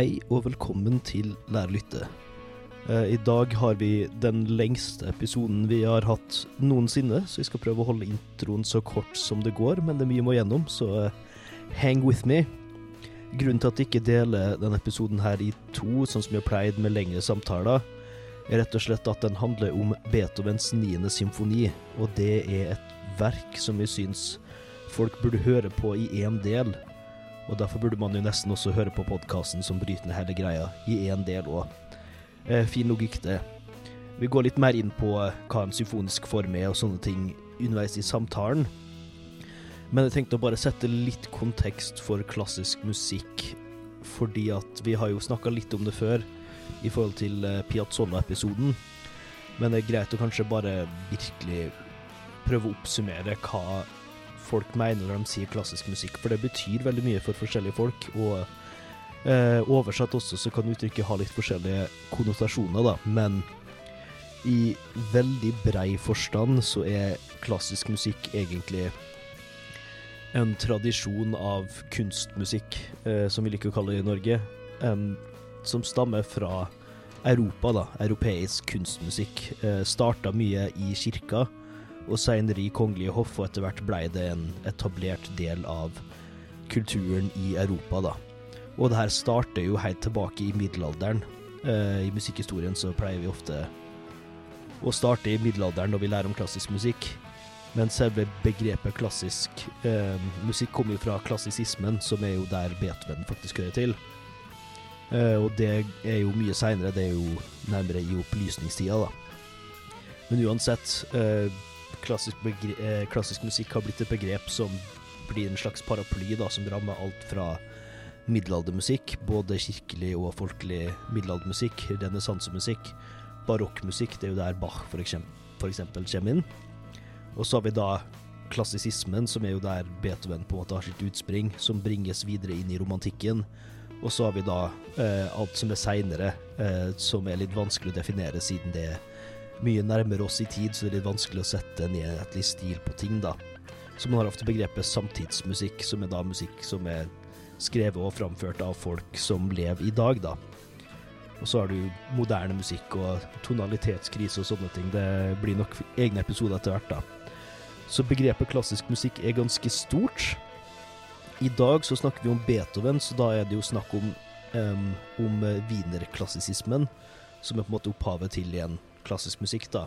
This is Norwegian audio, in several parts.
Hei og velkommen til Lærlytte. Eh, I dag har vi den lengste episoden vi har hatt noensinne, så vi skal prøve å holde introen så kort som det går, men det er mye må gjennom, så eh, hang with me. Grunnen til at jeg ikke deler denne episoden her i to, sånn som jeg har pleid med lengre samtaler, er rett og slett at den handler om Beethovens niende symfoni, og det er et verk som vi syns folk burde høre på i én del. Og derfor burde man jo nesten også høre på podkasten som bryter ned hele greia, i én del òg. Eh, fin logikk, det. Vi går litt mer inn på eh, hva en symfonisk form er og sånne ting underveis i samtalen. Men jeg tenkte å bare sette litt kontekst for klassisk musikk, fordi at vi har jo snakka litt om det før i forhold til eh, Piazzolla-episoden. Men det er greit å kanskje bare virkelig prøve å oppsummere hva folk mener når de sier klassisk musikk, for det betyr veldig mye for forskjellige folk. Og eh, oversatt også så kan uttrykket ha litt forskjellige konnotasjoner, da. Men i veldig brei forstand så er klassisk musikk egentlig en tradisjon av kunstmusikk, eh, som vi liker å kalle det i Norge, em, som stammer fra Europa, da. Europeisk kunstmusikk. Eh, Starta mye i kirka, og seinere i kongelige hoff, og etter hvert blei det en etablert del av kulturen i Europa, da. Og det her starter jo helt tilbake i middelalderen. Eh, I musikkhistorien så pleier vi ofte å starte i middelalderen når vi lærer om klassisk musikk. Men selve begrepet klassisk eh, musikk kommer jo fra klassisismen, som er jo der Beethoven faktisk hører til. Eh, og det er jo mye seinere, det er jo nærmere i opplysningstida, da. Men uansett, eh, klassisk, eh, klassisk musikk har blitt et begrep som blir en slags paraply, da, som rammer alt fra middelaldermusikk, både kirkelig og folkelig middelaldermusikk, renessansemusikk, barokkmusikk, det er jo der Bach for eksempel kommer inn. Og så har vi da klassisismen, som er jo der Beethoven på en måte har sitt utspring, som bringes videre inn i romantikken. Og så har vi da eh, alt som er seinere, eh, som er litt vanskelig å definere, siden det er mye nærmere oss i tid, så det er litt vanskelig å sette en enhetlig stil på ting, da. Så man har ofte begrepet samtidsmusikk, som er da musikk som er skrevet og framført av folk som lever i dag, da. Og så har du moderne musikk og tonalitetskrise og sånne ting. Det blir nok egne episoder etter hvert, da. Så begrepet klassisk musikk er ganske stort. I dag så snakker vi om Beethoven, så da er det jo snakk om, um, om wienerklassisismen, som er på en måte opphavet til igjen klassisk musikk, da.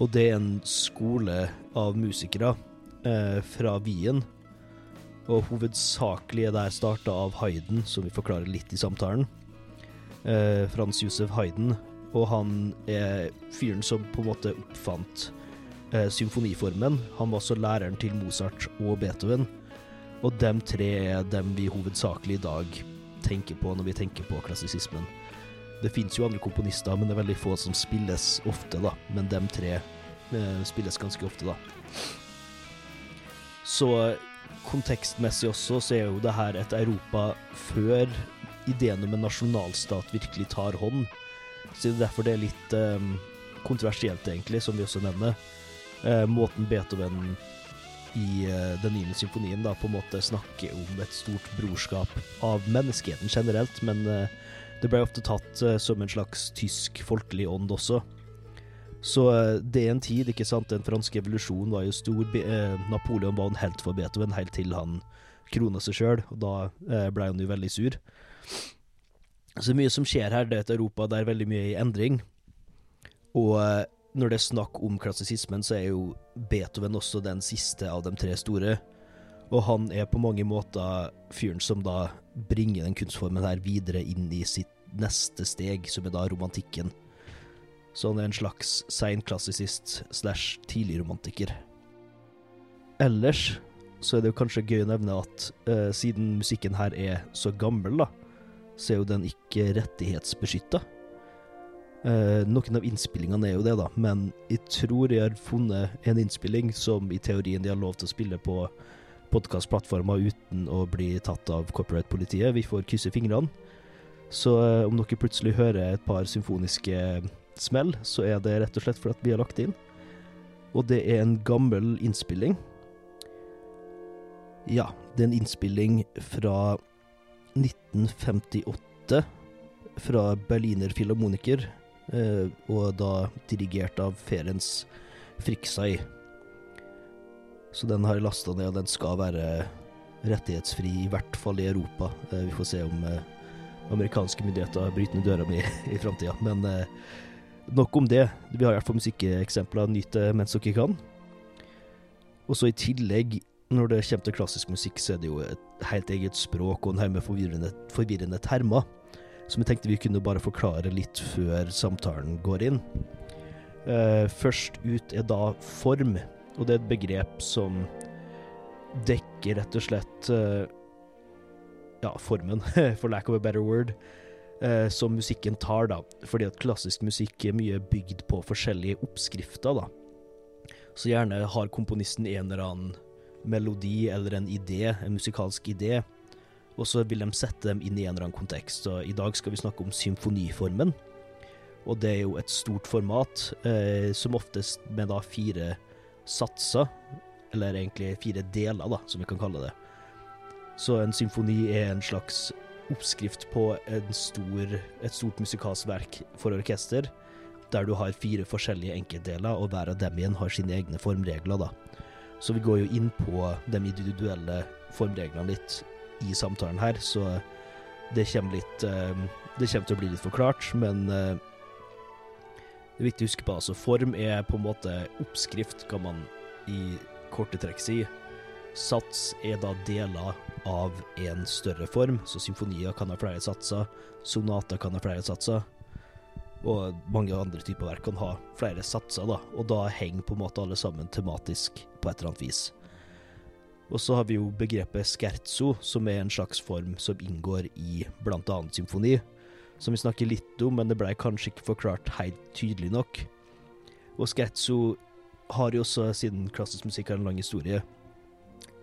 Og det er en skole av musikere eh, fra Wien, og hovedsakelig er der starta av Hayden, som vi forklarer litt i samtalen. Eh, Frans Josef Hayden, og han er fyren som på en måte oppfant eh, symfoniformen. Han var også læreren til Mozart og Beethoven, og dem tre er dem vi hovedsakelig i dag tenker på når vi tenker på klassisismen. Det fins jo andre komponister, men det er veldig få som spilles ofte, da. Men dem tre eh, spilles ganske ofte, da. Så kontekstmessig også, så er jo det her et Europa før ideen om en nasjonalstat virkelig tar hånd. Så det er derfor det er litt eh, kontroversielt, egentlig, som vi også nevner. Eh, måten Beethoven i eh, den niende symfonien da på en måte snakker om et stort brorskap av menneskeheten generelt, men eh, det ble ofte tatt eh, som en slags tysk folkelig ånd også. Så eh, det er en tid, ikke sant, den franske evolusjonen var jo stor. Eh, Napoleon var en helt for Beethoven helt til han krona seg sjøl, og da ble han jo veldig sur. Så mye som skjer her, det er et Europa der veldig mye er i endring. Og når det er snakk om klassisismen, så er jo Beethoven også den siste av de tre store. Og han er på mange måter fyren som da bringer den kunstformen her videre inn i sitt neste steg, som er da romantikken. Så han er en slags seinklassisist slash tidligromantiker. Ellers så er det jo kanskje gøy å nevne at uh, siden musikken her er så gammel, da, så er jo den ikke rettighetsbeskytta. Uh, noen av innspillingene er jo det, da, men jeg tror jeg har funnet en innspilling som i teorien de har lov til å spille på podkastplattformer uten å bli tatt av corporate-politiet. Vi får krysse fingrene. Så eh, om dere plutselig hører et par symfoniske smell, så er det rett og slett for at vi har lagt inn. Og det er en gammel innspilling. Ja, det er en innspilling fra 1958, fra Berliner Philharmoniker, eh, og da dirigert av Ferenc Friksai. Så den har jeg lasta ned, og den skal være rettighetsfri, i hvert fall i Europa. Eh, vi får se om eh, amerikanske myndigheter bryter ned døra mi i framtida. Men eh, nok om det. Vi har i hvert fall musikkeksempler. Nyt det mens dere kan. Og så i tillegg, når det kommer til klassisk musikk, så er det jo et helt eget språk og en haug med forvirrende, forvirrende termer. Som jeg tenkte vi kunne bare forklare litt før samtalen går inn. Eh, først ut er da form, og det er et begrep som dekker rett og slett eh, ja, formen, for lack of a better word, eh, som musikken tar, da. Fordi at klassisk musikk er mye bygd på forskjellige oppskrifter, da. Så gjerne har komponisten en eller annen melodi eller en idé, en musikalsk idé, og så vil de sette dem inn i en eller annen kontekst. Og i dag skal vi snakke om symfoniformen. Og det er jo et stort format, eh, som oftest med da fire satser, eller egentlig fire deler, da, som vi kan kalle det. Så en symfoni er en slags oppskrift på stor, et stort musikalsk verk for orkester, der du har fire forskjellige enkeltdeler, og hver av dem igjen har sine egne formregler, da. Så vi går jo inn på de individuelle formreglene litt i samtalen her, så det kommer litt eh, Det kommer til å bli litt forklart, men eh, det er viktig å huske på altså form er på en måte oppskrift, kan man i korte trekk si. Sats er da deler av en større form, så symfonier kan ha flere satser, sonater kan ha flere satser, og mange andre typer verk kan ha flere satser, da, og da henger på en måte alle sammen tematisk på et eller annet vis. Og så har vi jo begrepet scherzo, som er en slags form som inngår i annet symfoni, som vi snakker litt om, men det blei kanskje ikke forklart helt tydelig nok. Og scherzo har jo også, siden klassisk musikk har en lang historie,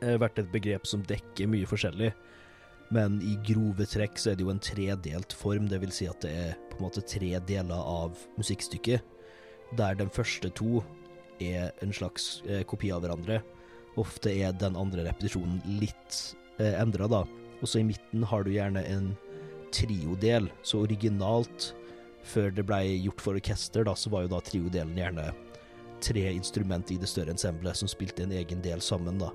eh, vært et begrep som dekker mye forskjellig. Men i grove trekk så er det jo en tredelt form, det vil si at det er på en måte tre deler av musikkstykket, der den første to er en slags eh, kopi av hverandre. Ofte er den andre repetisjonen litt eh, endra, da. Og så i midten har du gjerne en triodel, så originalt, før det blei gjort for orkester, da, så var jo da triodelen gjerne tre instrument i det større ensemblet som spilte en egen del sammen, da.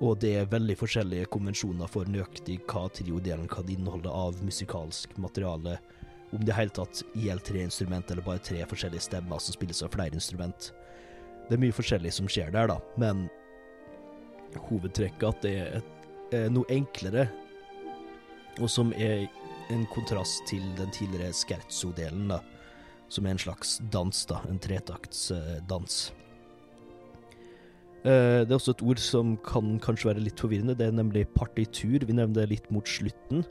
Og det er veldig forskjellige konvensjoner for nøyaktig hva triodelen kan inneholde av musikalsk materiale, om det i hele tatt gjelder tre instrument eller bare tre forskjellige stemmer som spilles av flere instrument. Det er mye forskjellig som skjer der, da, men hovedtrekket at det er, et, noe enklere, og som er en kontrast til den tidligere scherzo-delen, da som er en slags dans, da. En tretaktsdans. Uh, det er også et ord som kan kanskje være litt forvirrende. Det er nemlig partitur. Vi nevner det litt mot slutten.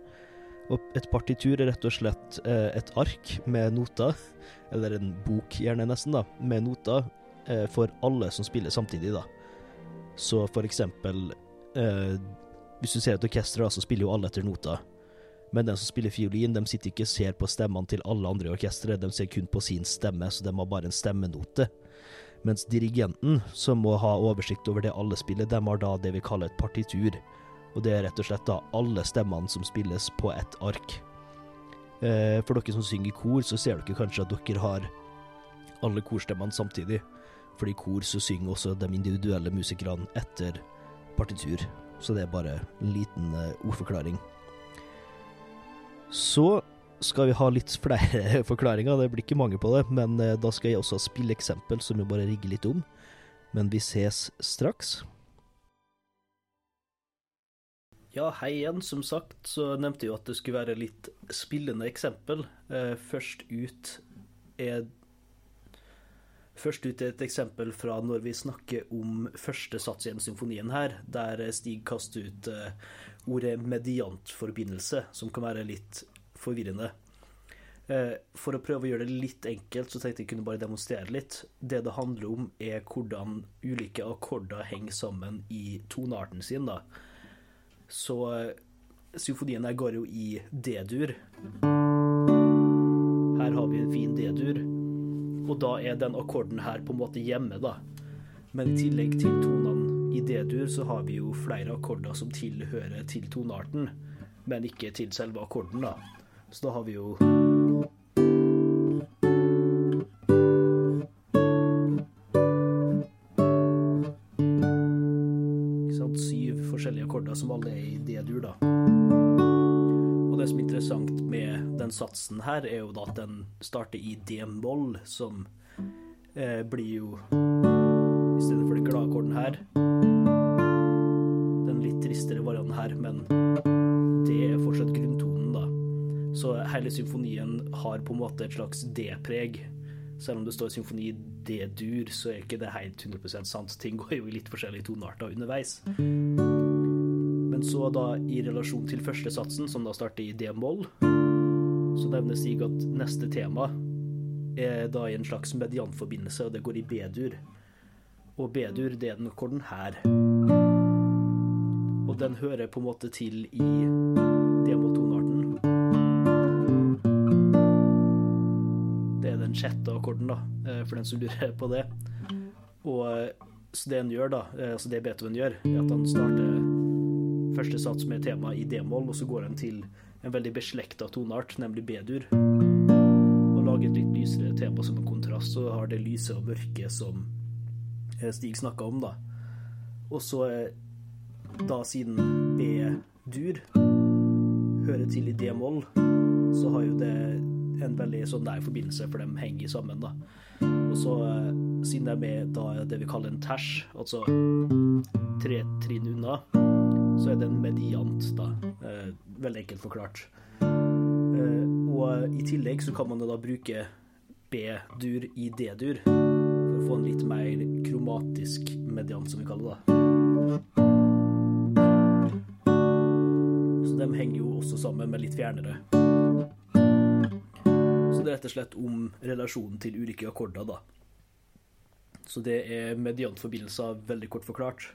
Og et partitur er rett og slett uh, et ark med noter, eller en bok gjerne nesten, da, med noter uh, for alle som spiller samtidig, da. Så for eksempel Hvis du ser et orkester, så spiller jo alle etter noter. Men den som spiller fiolin, de sitter ikke og ser på stemmene til alle andre i orkesteret, de ser kun på sin stemme, så de har bare en stemmenote. Mens dirigenten, som må ha oversikt over det alle spiller, de har da det vi kaller et partitur. Og det er rett og slett da alle stemmene som spilles på ett ark. Eh, for dere som synger i kor, så ser dere kanskje at dere har alle korstemmene samtidig. For i kor så synger også de individuelle musikerne etter partitur. Så det er bare en liten eh, ordforklaring. Så skal vi ha litt flere forklaringer, det blir ikke mange på det, men eh, da skal jeg også ha spilleksempel som vi bare rigger litt om. Men vi ses straks. Ja, hei igjen. Som sagt så nevnte jeg jo at det skulle være litt spillende eksempel. Eh, først ut er Først ut et eksempel fra når vi snakker om første sats i en symfonien her, der Stig kaster ut eh, ordet mediantforbindelse, som kan være litt forvirrende. Eh, for å prøve å gjøre det litt enkelt, så tenkte jeg kunne bare demonstrere litt. Det det handler om, er hvordan ulike akkorder henger sammen i tonearten sin, da. Så eh, symfonien her går jo i D-dur. Her har vi en fin D-dur, og da er den akkorden her på en måte hjemme, da. Men i tillegg til tonene i D-dur, så har vi jo flere akkorder som tilhører til tonearten, men ikke til selve akkorden, da. Så da har vi jo Ikke sant? Syv forskjellige akkorder som alle er i D-dur, da. Den satsen her, er jo da at den starter i D-moll, som eh, blir jo I stedet for den akkorden her Den litt tristere varianten her, men det er fortsatt grunntonen, da. Så hele symfonien har på en måte et slags D-preg. Selv om det står symfoni D-dur, så er ikke det helt 100% sant. Ting går jo i litt forskjellige tonearter underveis. Men så da i relasjon til første satsen, som da starter i D-moll, så nevner Stig at neste tema er da i en slags medianforbindelse, og det går i B-dur. Og B-dur, det er den akkorden her. Og den hører på en måte til i D-moll-tonearten. Det er den sjette akkorden, da, eh, for den som lurer på det. Og så det han gjør, da, eh, altså det Beethoven gjør, er at han starter første sats med tema i d-moll, og så går han til en veldig beslekta toneart, nemlig B-dur, og lage et litt lysere tema som en kontrast, så har det lyse og mørke som eh, Stig snakka om, da. Og så, da siden B-dur hører til i d-moll, så har jo det en veldig sånn nær forbindelse, for de henger sammen, da. Og så, siden de er med da det vi kaller en ters, altså tre trinn unna, så er det en mediant, da. Eh, veldig enkelt forklart. Eh, og i tillegg så kan man da bruke B-dur i D-dur for å få en litt mer kromatisk mediant, som vi kaller det. Så de henger jo også sammen, med litt fjernere. Så det er rett og slett om relasjonen til ulike akkorder, da. Så det er mediantforbindelser, veldig kort forklart.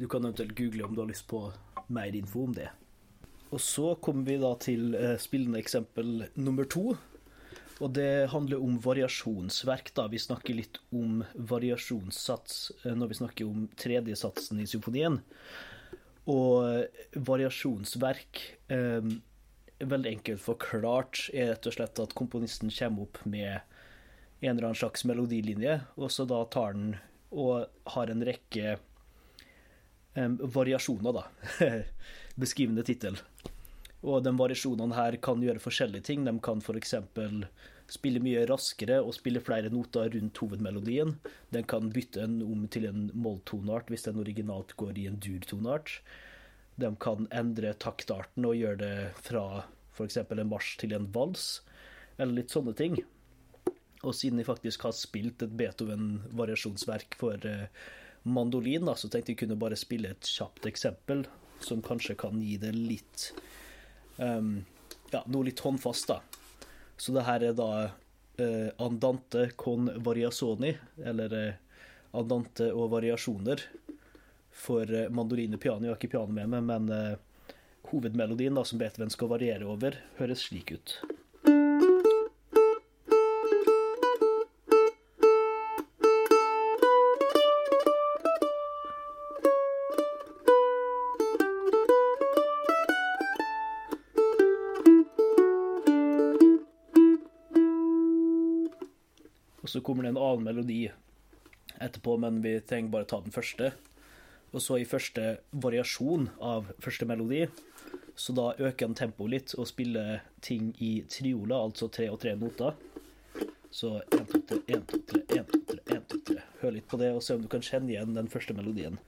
Du kan eventuelt google om du har lyst på mer info om det. Og så kommer vi da til spillende eksempel nummer to. Og det handler om variasjonsverk, da. Vi snakker litt om variasjonssats når vi snakker om tredjesatsen i symfonien. Og variasjonsverk, eh, veldig enkelt forklart, er rett og slett at komponisten kommer opp med en eller annen slags melodilinje, og så da tar den og har en rekke variasjoner, da. Beskrivende tittel. Og de variasjonene her kan gjøre forskjellige ting. De kan f.eks. spille mye raskere og spille flere noter rundt hovedmelodien. Den kan bytte en om til en molltoneart hvis den originalt går i en durtoneart. De kan endre taktarten og gjøre det fra f.eks. en marsj til en vals, eller litt sånne ting. Og siden jeg faktisk har spilt et Beethoven-variasjonsverk for mandolin, da, så tenkte jeg kunne bare spille et kjapt eksempel som kanskje kan gi det litt um, Ja, noe litt håndfast, da. Så det her er da uh, Andante con variasoni, eller uh, Andante og variasjoner, for uh, mandolin og piano. Jeg har ikke piano med meg, men hovedmelodien da, som Beethoven skal variere over, høres slik ut. Kommer det en annen melodi etterpå, men vi trenger bare ta den første. Og så i første variasjon av første melodi, så da øker han tempoet litt og spiller ting i triola, altså tre og tre noter. Så 1, 2, 3, 1, 2, 3, 1, 2, 3, 1, 2, 3. Hør litt på det, og se om du kan kjenne igjen den første melodien.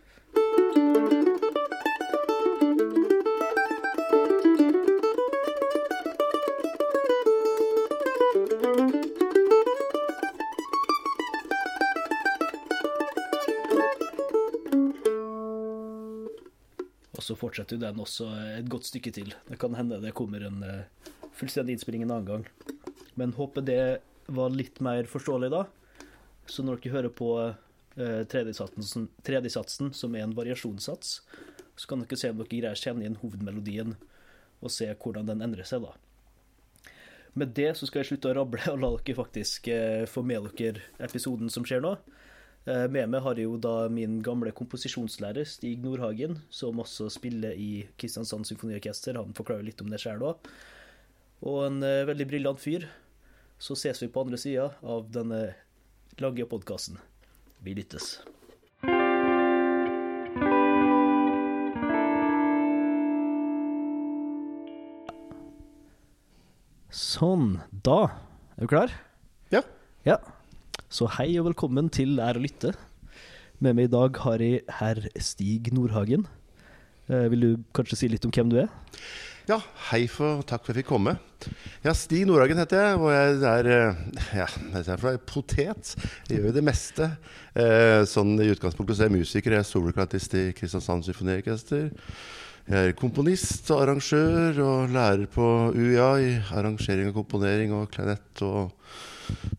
Fortsetter jo den også et godt stykke til. Det kan hende det kommer en fullstendig innspilling en annen gang. Men håper det var litt mer forståelig da. Så når dere hører på tredjesatsen, tredjesatsen som er en variasjonssats, så kan dere se om dere greier å kjenne igjen hovedmelodien og se hvordan den endrer seg, da. Med det så skal jeg slutte å rable og la dere faktisk få med dere episoden som skjer nå. Med meg har jeg jo da min gamle komposisjonslærer Stig Nordhagen, som også spiller i Kristiansand Symfoniorkester. Han forklarer litt om det sjøl òg. og en eh, veldig briljant fyr. Så ses vi på andre sida av denne lange podkasten. Vi lyttes. Sånn. Da er du klar? Ja. Ja. Så hei og velkommen til Lær å lytte. Med meg i dag har jeg herr Stig Nordhagen. Eh, vil du kanskje si litt om hvem du er? Ja, hei for takk for at jeg fikk komme. Ja, Stig Nordhagen heter jeg, og jeg er eh, ja, jeg er potet. Jeg gjør jo det meste. Eh, sånn I utgangspunktet så er jeg musiker. Jeg er soloklantist i Kristiansand Symfoniorkester. Jeg er komponist og arrangør og lærer på UiA i arrangering og komponering og klarinett og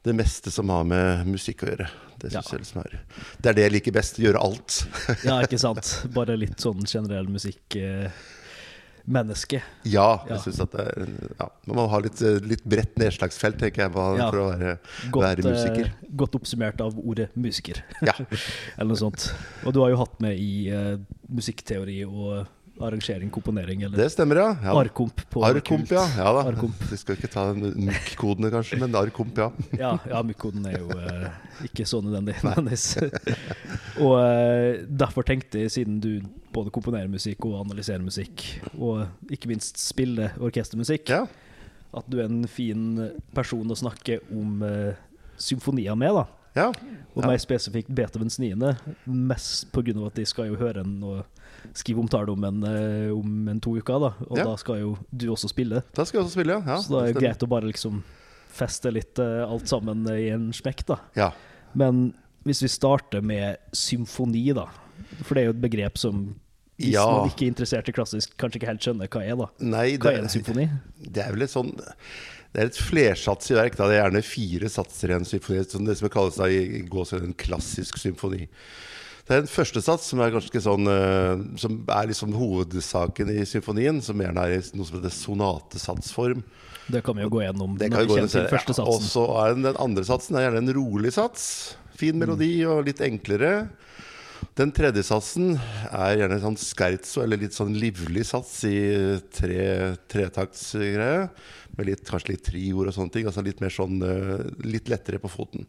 det meste som har med musikk å gjøre. Det synes Ja. jeg liksom er Det er det jeg liker best. Gjøre alt. Ja, ikke sant? Bare litt sånn generell musikk. Menneske. Ja. jeg synes at det er ja, Man må ha litt, eh, litt bredt nedslagsfelt, tenker jeg, bare Ja. for å være, Godt, være musiker. eh, godt oppsummert av ordet musiker, Ja. eller noe sånt. Og du har jo hatt med i uh, musikkteori og arrangering, komponering, eller Det stemmer, ja. ja. Arkomp på Arkomp, ja. ja da. Arkomp. Vi skal ikke ta MUK-kodene, kanskje, men Arkomp, ja. Ja, ja Mykkoden er jo eh, ikke så nødvendig. og eh, derfor tenkte jeg, siden du både komponerer musikk og analyserer musikk, og ikke minst spiller orkestermusikk, ja. at du er en fin person å snakke om eh, symfonier med, da. Ja. Og mer spesifikt Beethovens 9., mest pga. at de skal jo høre den og skrive omtale om en, eh, om en to uker, da. Og Ja. da skal jo du også spille. Da skal jeg også spille, ja. ja så da er det greit å bare liksom feste litt uh, alt sammen i en smekk, da. Ja. Men hvis vi starter med symfoni, da. For det er jo et begrep som hvis Ja. man ikke er interessert i klassisk, kanskje ikke helt skjønner hva er, da. Nei, Hva det, er en symfoni? det er vel et sånn det er et flersatsig verk. Da. Det er gjerne fire satser i en symfoni. Som det som kalles da i gåsehud en klassisk symfoni. Det er en første sats som er ganske sånn eh, Som er liksom hovedsaken i symfonien. Som gjerne er i noe som heter sonatesatsform. Det kan vi jo gå gjennom Det kan vi gå gjennom kommer og til se. første Og så er den, den andre satsen er gjerne en rolig sats. Fin melodi og litt enklere. Den tredje satsen er gjerne en sånn skerzo, eller litt sånn livlig sats i tre, tretaktsgreie. Med litt, kanskje litt triord og sånne ting. Altså litt mer sånn eh, Litt lettere på foten.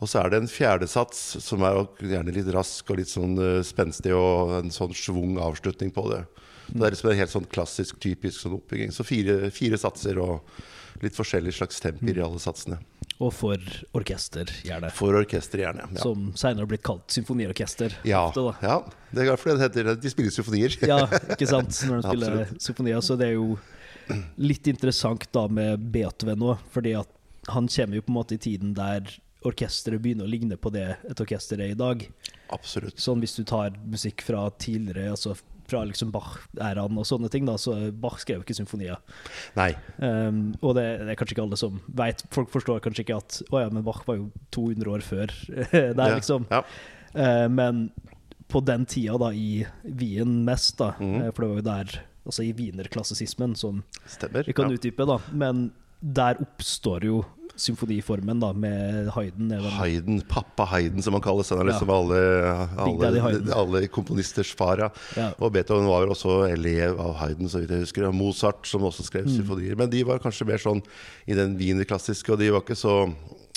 Og så er det en fjerde sats som er gjerne litt rask og litt sånn eh, spenstig, og en sånn svung avslutning på det. Så det er liksom en helt sånn klassisk, typisk sånn oppbygging. Så fire, fire satser og litt forskjellig slags temper i alle satsene. Og for orkester, gjerne. For orkester, gjerne. Ja, Som senere har blitt kalt symfoniorkester. ja, ofte, ja. det er derfor det heter De spiller symfonier. Ja, ikke sant? Når de spiller symfonier. Så det er jo litt interessant da med Beethoven òg, fordi at han kommer jo på en måte i tiden der orkesteret begynner å ligne på det et orkester er i dag. Absolutt. Sånn hvis du tar musikk fra tidligere, altså fra liksom Bach-æraen og sånne ting, da, så Bach skrev jo ikke symfonier. Nei. Um, og det, det er kanskje ikke alle som vet. Folk forstår kanskje ikke at å ja, men Bach var jo 200 år før der, Ja, liksom. Ja. Uh, men på den tida, da, i Wien mest, da, eh, for det var jo der Altså i wienerklassisismen, som Stemmer. vi kan ja. utdype, da. Men der oppstår jo symfoniformen, da, med Hayden. Hayden, pappa Hayden, som han kalles. Han er Ja. liksom alle, alle, alle komponisters far. Ja. Ja. Og Beethoven var vel også elev av Hayden, så vidt jeg husker. Og Mozart, som også skrev Mm. symfonier. Men de var kanskje mer sånn i den wienerklassiske, og de var ikke så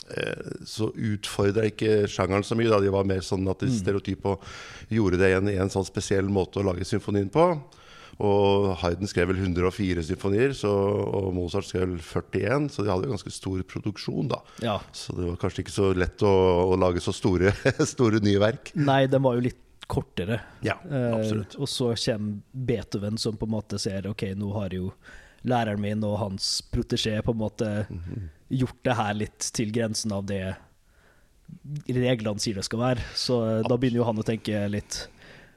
eh, så utfordra ikke sjangeren så mye. Da. De var mer sånn at de Mm. stereotype og gjorde det i en, en sånn spesiell måte å lage symfonien på. Og Hayden skrev vel 104 symfonier, så, og Mozart skrev vel 41, så de hadde jo ganske stor produksjon, da. ja. Så det var kanskje ikke så lett å, å lage så store, store nye verk. Nei, den var jo litt kortere. Ja, Eh, absolutt. og så kommer Beethoven, som på en måte ser Ok, nå har jo læreren min og hans protesjé på en måte Mhm. gjort det her litt til grensen av det reglene sier det skal være. Så eh, da begynner jo han å tenke litt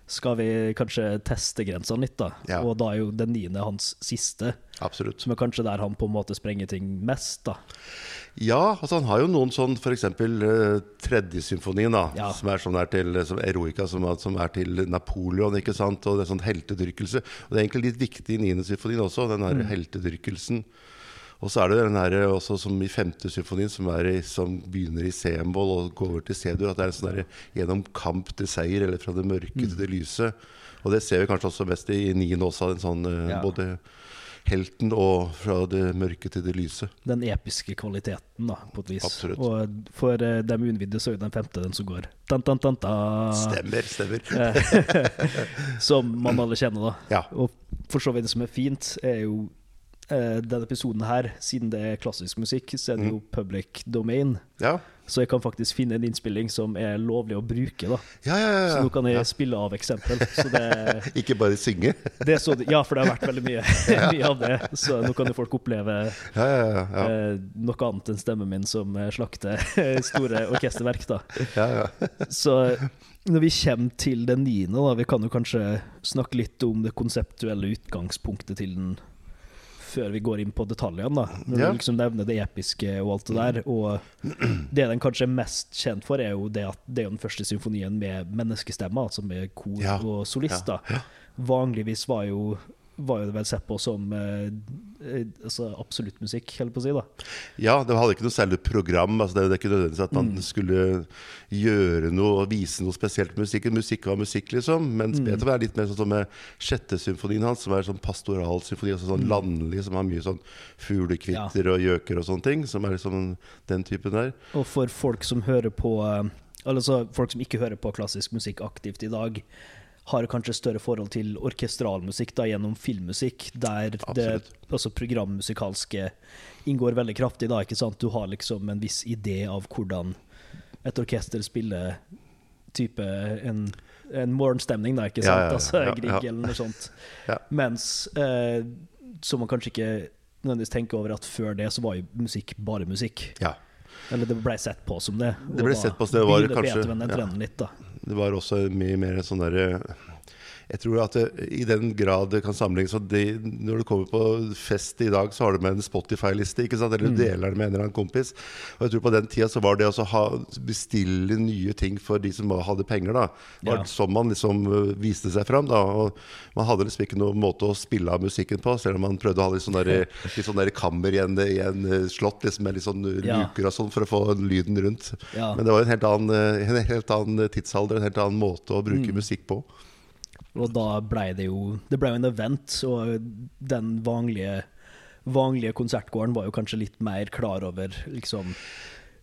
Skal vi kanskje teste grensene litt, da? Ja. Og da er jo den niende hans siste, Absolutt. som er kanskje der han på en måte sprenger ting mest, da. Ja, altså han har jo noen sånn f.eks. Uh, tredje symfonien, da. Ja. Som er sånn der til som Eroica, som, er- som er til Napoleon, ikke sant. Og det er sånn heltedyrkelse. Og det er egentlig litt viktig i niende symfonien også, den der heltedyrkelsen. Og så er det den her også som i femte symfonien, som, er i, som begynner i C-moll og går over til C-dur. At det er en sånn der gjennom kamp til seier, eller fra det mørke til det lyse. Og det ser vi kanskje også mest i niende også, en sånn eh, Ja. både helten og fra det mørke til det lyse. Den episke kvaliteten, da, på et vis. Absolutt. Og for uh, dem uinnvidde så er den femte den som går tan, tan, tan, ta, Stemmer, stemmer. Som man alle kjenner, da. Ja. Og for så vidt det som er fint, er jo eh, denne episoden her, siden det er klassisk musikk, så er det jo public domain. Ja, Så jeg kan faktisk finne en innspilling som er lovlig å bruke. da ja, ja. ja, Så nå kan jeg spille av eksempel. Så det, Ikke bare synge. det så, ja, for det har vært veldig mye, mye av det. Så nå kan jo folk oppleve Ja, ja, ja. ja. eh, noe annet enn stemmen min som eh, slakter store orkesterverk. da ja, ja. Så når vi kommer til den niende, da, vi kan jo kanskje snakke litt om det konseptuelle utgangspunktet til den før vi går inn på detaljene. da Når Ja. du liksom nevner det episke og alt det der. Og det den kanskje er mest kjent for, er jo det at det er den første symfonien med menneskestemmer, altså med kor Ja. og solister. Vanligvis var jo var jo det vel sett på som eh, eh, altså absolutt musikk, holder på å si. da Ja, det hadde ikke noe særlig program. Altså det, det er ikke nødvendigvis at man skulle gjøre noe og vise noe spesielt med musikken. Musikk var musikk, liksom. Mens Beethoven er litt mer sånn som med sjette symfonien hans, som er sånn pastoralsymfoni, altså sånn landlig, som har mye sånn fuglekvitter og gjøker og sånne ting. Som er liksom den typen der. Og for folk som hører på Altså folk som ikke hører på klassisk musikk aktivt i dag, har kanskje større forhold til orkestralmusikk da, gjennom filmmusikk, der det altså programmusikalske inngår veldig kraftig. da, ikke sant? Du har liksom en viss idé av hvordan et orkester spiller type en, en morgenstemning, da, ikke sant? ja, ja, Altså Grieg ja. eller noe sånt. Ja. Mens eh, så man kanskje ikke nødvendigvis tenker over at før det så var jo musikk bare musikk. Ja. Eller det ble sett på som det. Det ble sett på som det var kanskje- ja. litt. Det var også mye mer sånn derre Jeg tror at det, i den grad det kan sammenlignes Når du kommer på fest i dag, så har du med en Spotify-liste? Mm. eller du deler den med en eller annen kompis. Og jeg tror på den tida så var det å ha, bestille nye ting for de som hadde penger, da. var Ja. sånn man liksom øh, viste seg fram. Da. Og man hadde liksom ikke noen måte å spille av musikken på, selv om man prøvde å ha litt sånn der, litt sånn der kammer i en, i en øh, slott liksom, med litt sånn luker og sånn for å få lyden rundt. Ja. Men det var en helt annen, en helt annen tidsalder, en helt annen måte å Mm. bruke musikk på. Og da blei det jo Det blei jo en event, og den vanlige vanlige konsertgården var jo kanskje litt mer klar over liksom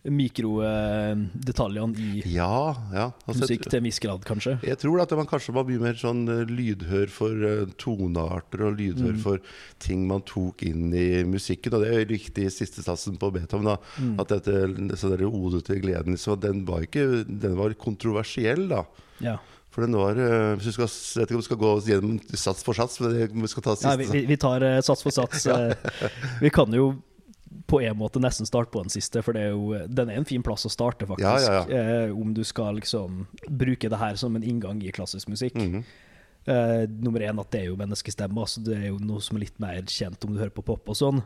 mikrodetaljene i Ja, ja. Altså, musikk til en viss grad, kanskje. jeg tror at man kanskje var mye mer sånn øh, lydhør for øh, tonearter og lydhør Mm. for ting man tok inn i musikken. Og det er riktig i siste satsen på Beethoven. da Mm. At dette så dere ode til gleden så Den var ikke Den var kontroversiell, da. Ja. For den var øh, hvis vi skal, Jeg vet ikke om vi skal gå gjennom sats for sats, men vi skal ta siste Ja, vi, vi, tar eh, sats for sats. Eh, vi kan jo på en måte nesten starte på den siste, for det er jo, den er en fin plass å starte, faktisk. Ja, ja, Eh, om du skal liksom bruke det her som en inngang i klassisk musikk. Mhm. Eh, nummer én at det er jo menneskestemme, altså det er jo noe som er litt mer kjent om du hører på pop og sånn.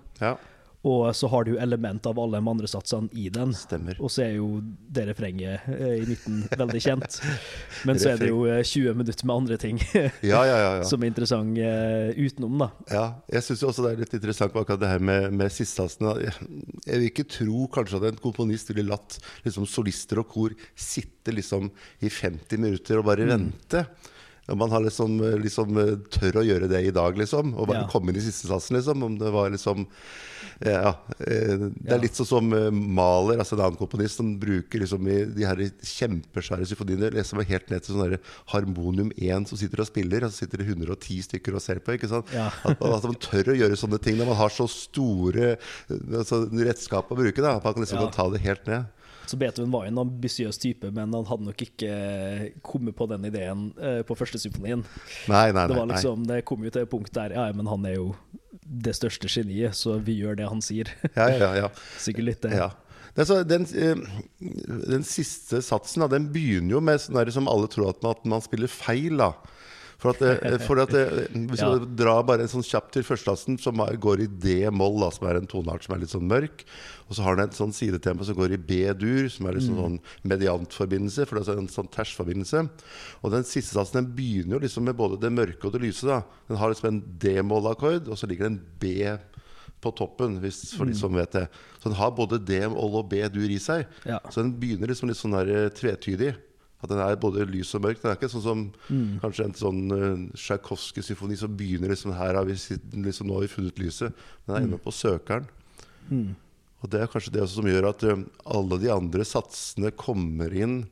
Og så har du element av alle de andre satsene i den. stemmer. Og så er jo det refrenget eh, i midten veldig kjent. Men så er det jo eh, 20 minutter med andre ting Ja, ja, ja. ja. som er interessant eh, utenom, da. Ja, jeg syns også det er litt interessant akkurat det her med, med sistesatsen. Jeg, vil ikke tro kanskje at en komponist ville latt liksom, solister og kor sitte liksom i 50 minutter og bare vente. Og man har liksom, liksom tør å gjøre det i dag, liksom. Og bare Ja. komme inn i siste satsen, liksom. Om det var liksom ja, eh, Det Ja. er litt sånn som Maler, altså en annen komponist, som bruker liksom de her kjempesvære symfoniene liksom helt ned til sånn harmonium 1 som sitter og spiller, og så sitter det 110 stykker og ser på. ikke sant? Ja. At, man- at man tør å gjøre sånne ting når man har så store eh, altså, redskap å bruke. Da, at man kan liksom Ja. ta det helt ned. Så Beethoven var jo en ambisiøs type, men han hadde nok ikke kommet på den ideen eh, på første symfonien. Nei, nei, Det nei. var liksom, det kom jo til et punkt der Ja, men han er jo det største geniet, så vi gjør det han sier. Ja, ja, ja. Sikkert litt det. Ja. Det så, den, eh, den siste satsen da, den begynner jo med sånn der som alle tror at man, at man spiller feil. da for at, eh, for at eh, Hvis Ja. du drar bare en sånn kjapt til førsteklassen, som går i D-moll, som er en toneart som er litt sånn mørk, og så har den et sånn sidetempo som går i B-dur, som er liksom sånn mediantforbindelse, for det er en sånn tersforbindelse. Og den siste satsen den begynner jo liksom med både det mørke og det lyse. da Den har liksom en D-moll-akkord, og så ligger det en B på toppen, hvis, for de som vet det. Så den har både D-moll og B-dur i seg. Ja. Så den begynner liksom litt sånn der eh, tvetydig. At den er både lys og mørk. Den er ikke sånn som Mm. kanskje en sånn uh, Tsjajkovskij-symfoni som begynner liksom her har vi sitt, liksom, Nå har vi funnet lyset. Den er inne på søkeren. Mm. Og det er kanskje det som gjør at uh, alle de andre satsene kommer inn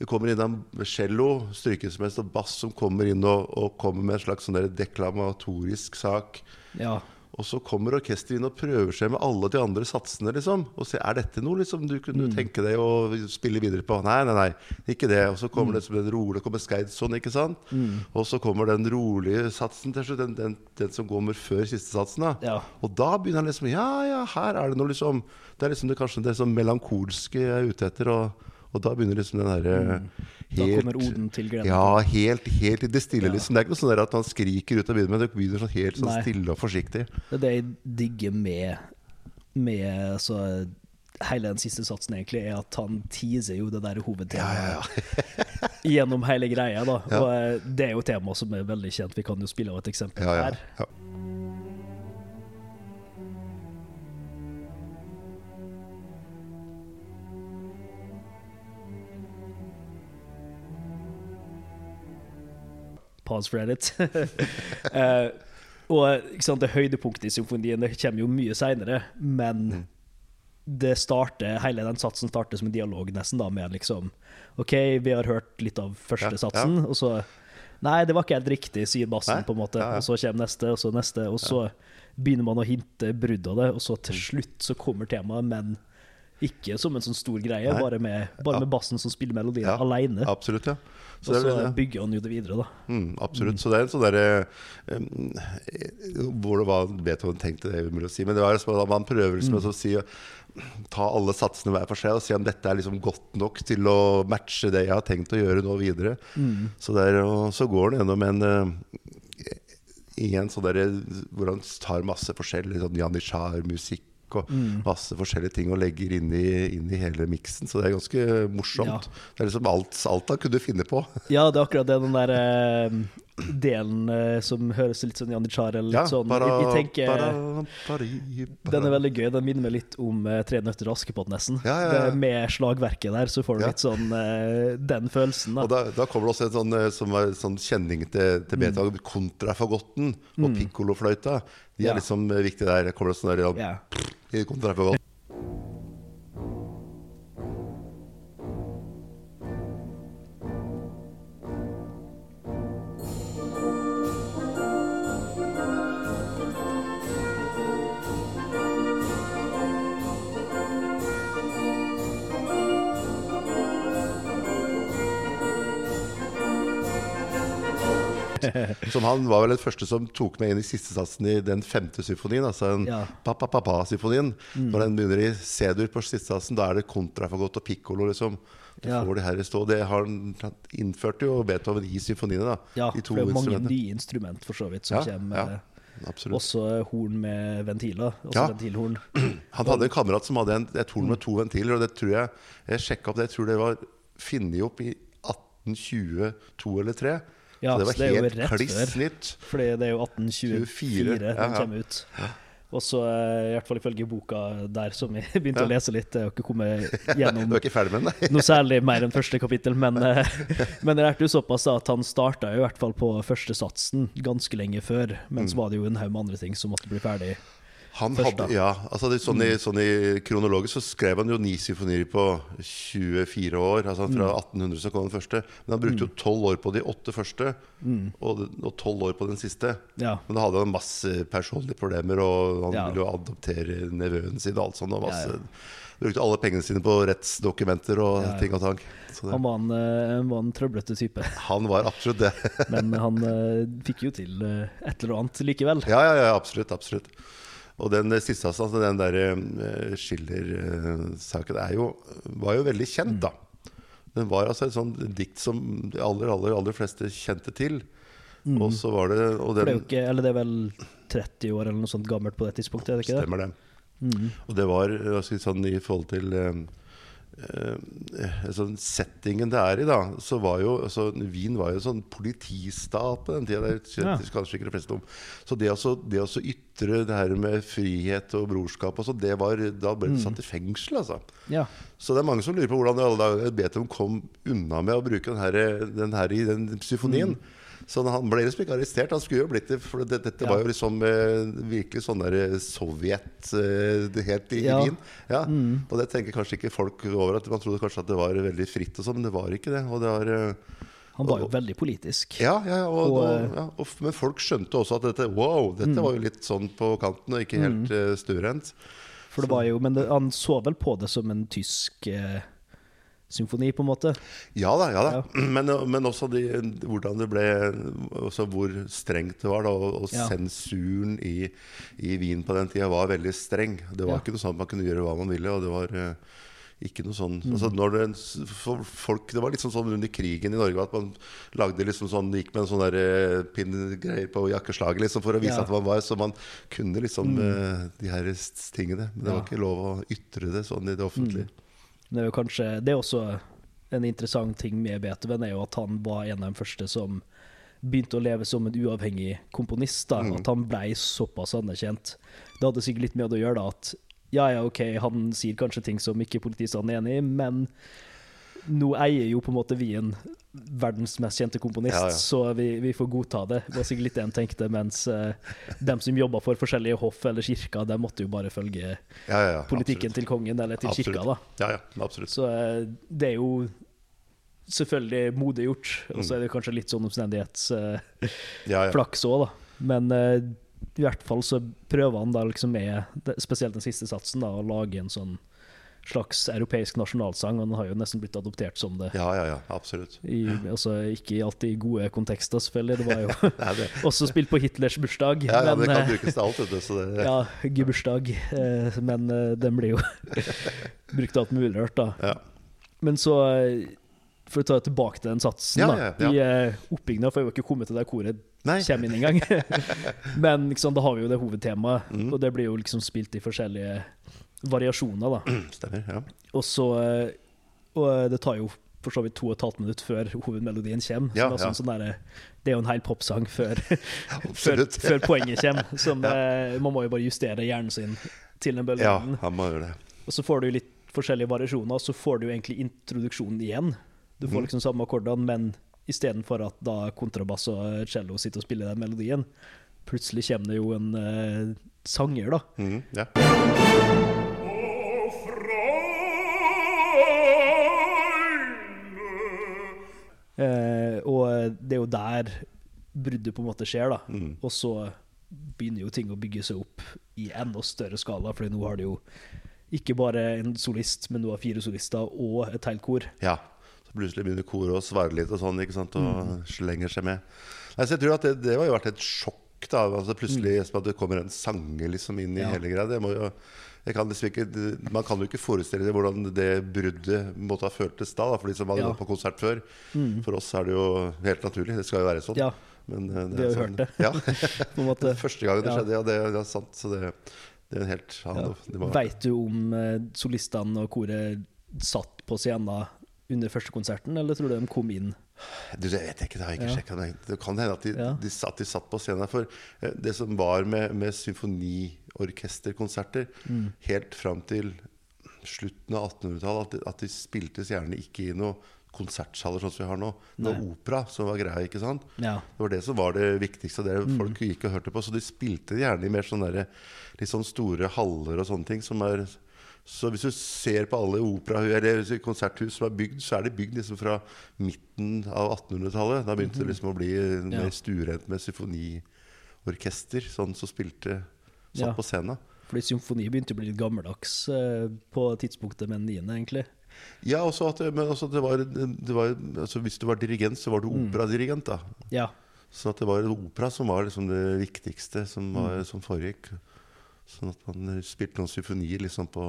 Det kommer inn en cello, strykeinstrument og bass som kommer inn og, og kommer med en slags sånn deklamatorisk sak. Ja. Og så kommer orkesteret inn og prøver seg med alle de andre satsene. liksom Og ser, Er dette noe liksom du kunne tenke deg å spille videre på? Nei, nei, nei, ikke det. Og så kommer det som den rolig Det kommer Skeidson, ikke sant? Og så kommer den rolige satsen til slutt. Den, den, den som kommer før siste satsen. da Ja. og da begynner han liksom Ja, ja, her er det noe liksom Det er liksom det, kanskje det sånn melankolske jeg er ute etter. Og, og da begynner liksom den derre Da kommer Oden til glede? Ja, helt, helt det stille, Ja. liksom. Det er ikke noe sånn at han skriker ut av byen, men det begynner sånn helt sånn stille og forsiktig. Det er det jeg digger med, med så, hele den siste satsen, egentlig, er at han teaser jo det der hovedtemaet gjennom hele greia. da Ja. Og eh, Det er jo et tema som er veldig kjent. Vi kan jo spille av et eksempel Ja, ja, her. Pause for edit. uh, og ikke sant, det høydepunktet i symfonien det kommer jo mye seinere, men Mm. det starter, hele den satsen starter som en dialog, nesten, da, med liksom OK, vi har hørt litt av første Ja, satsen, og så Nei, det var ikke helt riktig, sier bassen, Nei, på en måte. ja, ja. Og så kommer neste, og så neste, og så begynner man å hinte brudd av det, og så til slutt så kommer temaet, men ikke som en sånn stor greie, Nei. bare med, bare med bassen som spiller melodien Ja, alene. Absolutt, ja. Og er så det. bygger han jo det videre, da. Mm, absolutt. Så det er en sånn derre um, Hvor det var Beethoven tenkte, det er umulig å si. Men det var liksom man prøver liksom å si Ta alle satsene hver for seg og se om dette er liksom godt nok til å matche det jeg har tenkt å gjøre nå videre. Så, det er, og så går han gjennom en uh, igjen sånn der, hvor han tar masse forskjellig sånn janitsjar-musikk og masse forskjellige ting og legger inn i, inn i hele miksen. Så det er ganske morsomt. Det er liksom alt, alt han kunne finne på. Ja, det er akkurat det, den der eh, delen eh, som høres litt sånn Janitsjar eller litt sånn vi jeg tenker. Den er veldig gøy. Den minner meg litt om eh, Tre nøtter til Askepott, nesten. Ja, ja, ja. Det, med slagverket der, så får du litt sånn eh, den følelsen, Og da. da, da kommer det også en sånn, eh, som er sånn kjenning til, til Beethoven. Kontrafagotten og pikkolofløyta. De er liksom eh, viktige der. Det kommer det sånn der, ja, Ja. i kontrafagotten. Som han var vel den første som tok meg inn i siste satsen i den femte symfonien. Altså en Ja. pa-pa-pa-pa-symfonien. Når den begynner i C-dur på siste satsen, da er det kontrafagott og pikkolo, liksom. Du Ja. får det her i stå. Det har han innført innførte jo Beethoven i symfoniene, da. ja, de to for det er mange nye instrument, for så vidt, som Ja, kommer. ja, eh, Absolutt. Også horn med ventiler. Ja. ventilhorn. Han hadde en kamerat som hadde en, et horn med to ventiler, og det tror jeg Jeg sjekka opp det, jeg tror det var funnet opp i 1822 eller 3. Ja, så det var så det helt kliss nytt. Fordi det er jo 1824 den ja, ja. kommer ut. Og så, eh, i hvert fall ifølge boka der som jeg begynte Ja. å lese litt, jeg har ikke kommet Du gjennom er ikke ferdig med den? noe særlig mer enn første kapittel, men, eh, men jeg lærte jo såpass da at han starta i hvert fall på første satsen ganske lenge før, men Mm. så var det jo en haug med andre ting som måtte bli ferdig. Han hadde. Mm. ja, altså det, sånn, i, sånn i kronologisk så skrev han jo ni symfonier på 24 år. Altså Mm. Fra 1800 så kom den første. Men han brukte jo 12 år på de åtte første, og, 12 år på den siste. Ja. Men da hadde han masse personlige problemer, og han Ja. ville jo adoptere nevøen sin og alt sånt. Og masse, Ja. Brukte alle pengene sine på rettsdokumenter og Ja, ja. ting og tang. Han var en, eh, var en trøblete type, han var absolutt det. men han eh, fikk jo til eh, et eller annet likevel. Ja, ja, ja, absolutt. absolutt. Og den eh, siste, altså, den der uh, Schiller-saken, er jo, var jo veldig kjent, da. Den var altså et sånt dikt som de aller, aller, aller fleste kjente til. Og så var det Og den, det er ikke, eller det er vel 30 år eller noe sånt gammelt på det tidspunktet, er det ikke det? Stemmer det. Mhm. Og det var si, sånn i forhold til sånn settingen det er i, da, så var jo altså, Wien var jo en sånn politistat på den tida. Det Ja. kanskje ikke de fleste om. Så det å det å ytre det her med frihet og brorskap og sånn, det var Da ble det satt i fengsel, altså. Ja. Så det er mange som lurer på hvordan i alle dager Beethoven kom unna med å bruke den her, den her i den symfonien. Så han ble liksom ikke arrestert. Han skulle jo blitt det, for det, dette Ja. var jo liksom eh, virkelig sånn der Sovjet eh, det i, Ja. i Wien. Ja. Og det tenker kanskje ikke folk over. At Man trodde kanskje at det var veldig fritt, og sånn, men det var ikke det. Og det var eh, Han var jo veldig politisk. ja, ja, og, Og, eh, ja, og, men folk skjønte også at dette Wow, dette var jo litt sånn på kanten, og ikke helt uh, stuerent. For det var jo, men det, han så vel på det som en tysk eh, symfoni, på en måte. Ja da, ja da. Men, men også de, hvordan det ble også Hvor strengt det var. da Og, og Ja. sensuren i, i Wien på den tida var veldig streng. Det var Ja. ikke noe sånn at man kunne gjøre hva man ville. Og det var eh, ikke noe sånn Mm. altså når det, folk, det var litt sånn, sånn under krigen i Norge at man lagde liksom sånn gikk med en sånn der eh, pinngreier på jakkeslaget liksom for å vise Ja. Mm. at man var Så man kunne liksom mm. de her tingene. Men det var ikke lov å ytre det sånn i det offentlige. Det er jo kanskje Det er også en interessant ting med Beethoven, er jo at han var en av de første som begynte å leve som en uavhengig komponist. da, At han blei såpass anerkjent. Det hadde sikkert litt med å gjøre da at ja, ja, OK, han sier kanskje ting som ikke politistanden er enig i, men nå eier jo på en måte vi en verdens mest kjente komponist, Ja, ja. så vi, vi får godta det. Det var sikkert litt det en tenkte, mens uh, dem som jobba for forskjellige hoff eller kirker, de måtte jo bare følge Ja, politikken absolutt. til kongen eller til Absolutt. kirka, da. Ja, ja, absolutt. Så uh, det er jo selvfølgelig modig gjort, og så er det kanskje litt sånn omstendighetsflaks Ja, ja. òg, da. Men eh, i hvert fall så prøver han da liksom med, spesielt den siste satsen, da, å lage en sånn slags europeisk nasjonalsang. og Den har jo nesten blitt adoptert som det. Ja, ja, ja, absolutt. I, altså, ikke i gode kontekster, selvfølgelig. Det var jo Nei, det, også spilt på Hitlers bursdag. ja, ja, det kan eh, brukes til alt, vet du. Så det, ja, gebursdag. Eh, men eh, den blir jo brukt alt mulig rart, da. ja. Men så, for å ta tilbake til den satsen, Ja, ja, ja. I oppbyggingen får jeg jo ikke kommet til det koret Nei. kommer inn engang. Men liksom, da har vi jo det hovedtemaet, Mm. og det blir jo liksom spilt i forskjellige variasjoner, da. Stemmer. ja Og så eh, Og eh, det tar jo for så vidt to og et halvt minutt før hovedmelodien kommer. Ja, så det, er ja. sånn, der, det er jo en hel popsang før, før, før poenget kommer. Som, ja. man må jo bare justere hjernen sin til den Ja, han må gjøre det. Og så får du litt forskjellige variasjoner, og så får du egentlig introduksjonen igjen. Du får Mhm. liksom samme akkordene, men istedenfor at da kontrabass og cello sitter og spiller den melodien, plutselig kommer det jo en uh, sanger, da. Mhm, og det er jo der bruddet på en måte skjer, da. Mm. Og så begynner jo ting å bygge seg opp i enda større skala, for nå har du jo ikke bare en solist, men du har fire solister og et helt kor. ja. Så plutselig begynner koret å svare litt og sånn, og Mm. slenger seg med. Nei, så jeg tror at det, det har jo vært et sjokk, da. Altså plutselig Mm. at det kommer en sanger liksom inn i Ja. hele greia. Det jo kan liksom ikke, man kan jo ikke forestille seg hvordan det bruddet måtte ha føltes da, da for de som hadde Ja. gått på konsert før. For oss er det jo helt naturlig. Det skal jo være sånn. Ja, Men, eh, det er har jo sånn- hørt det. Første gang det skjedde, ja, det, det er sant. Så det, det er en helt ja, Ja. Veit du om eh, solistene og koret satt på scenen under første konserten, eller tror du de kom inn? Du, det vet jeg ikke, det har jeg ikke Ja. sjekket, Det kan hende at de, Ja. de, satt, de satt på scenen. For eh, det som var med, med symfoniorkesterkonserter Mm. helt fram til slutten av 1800-tallet, at, de- at de spiltes gjerne ikke i noen konsertsaler sånn som vi har nå. Det var opera som var greia, ikke sant? Ja. Det var det som var det viktigste, det Mm. folk gikk og hørte på. Så de spilte gjerne i mer sånne der, litt sånn store haller og sånne ting. Som er, så hvis du ser på alle opera, eller konserthus som er bygd, så er de bygd liksom fra midten av 1800-tallet. Da begynte det liksom å bli mer Ja. stuerent med symfoniorkester, sånn som spilte satt Ja. på scenen. Fordi symfoni begynte å bli litt gammeldags eh, på tidspunktet med den niende, egentlig. Ja, også at men også at det var, det var altså Hvis du var dirigent, så var du Mm. operadirigent. da Ja. Så det var opera som var liksom det viktigste som, var, Mm. som foregikk. Sånn at man spilte noen symfonier liksom på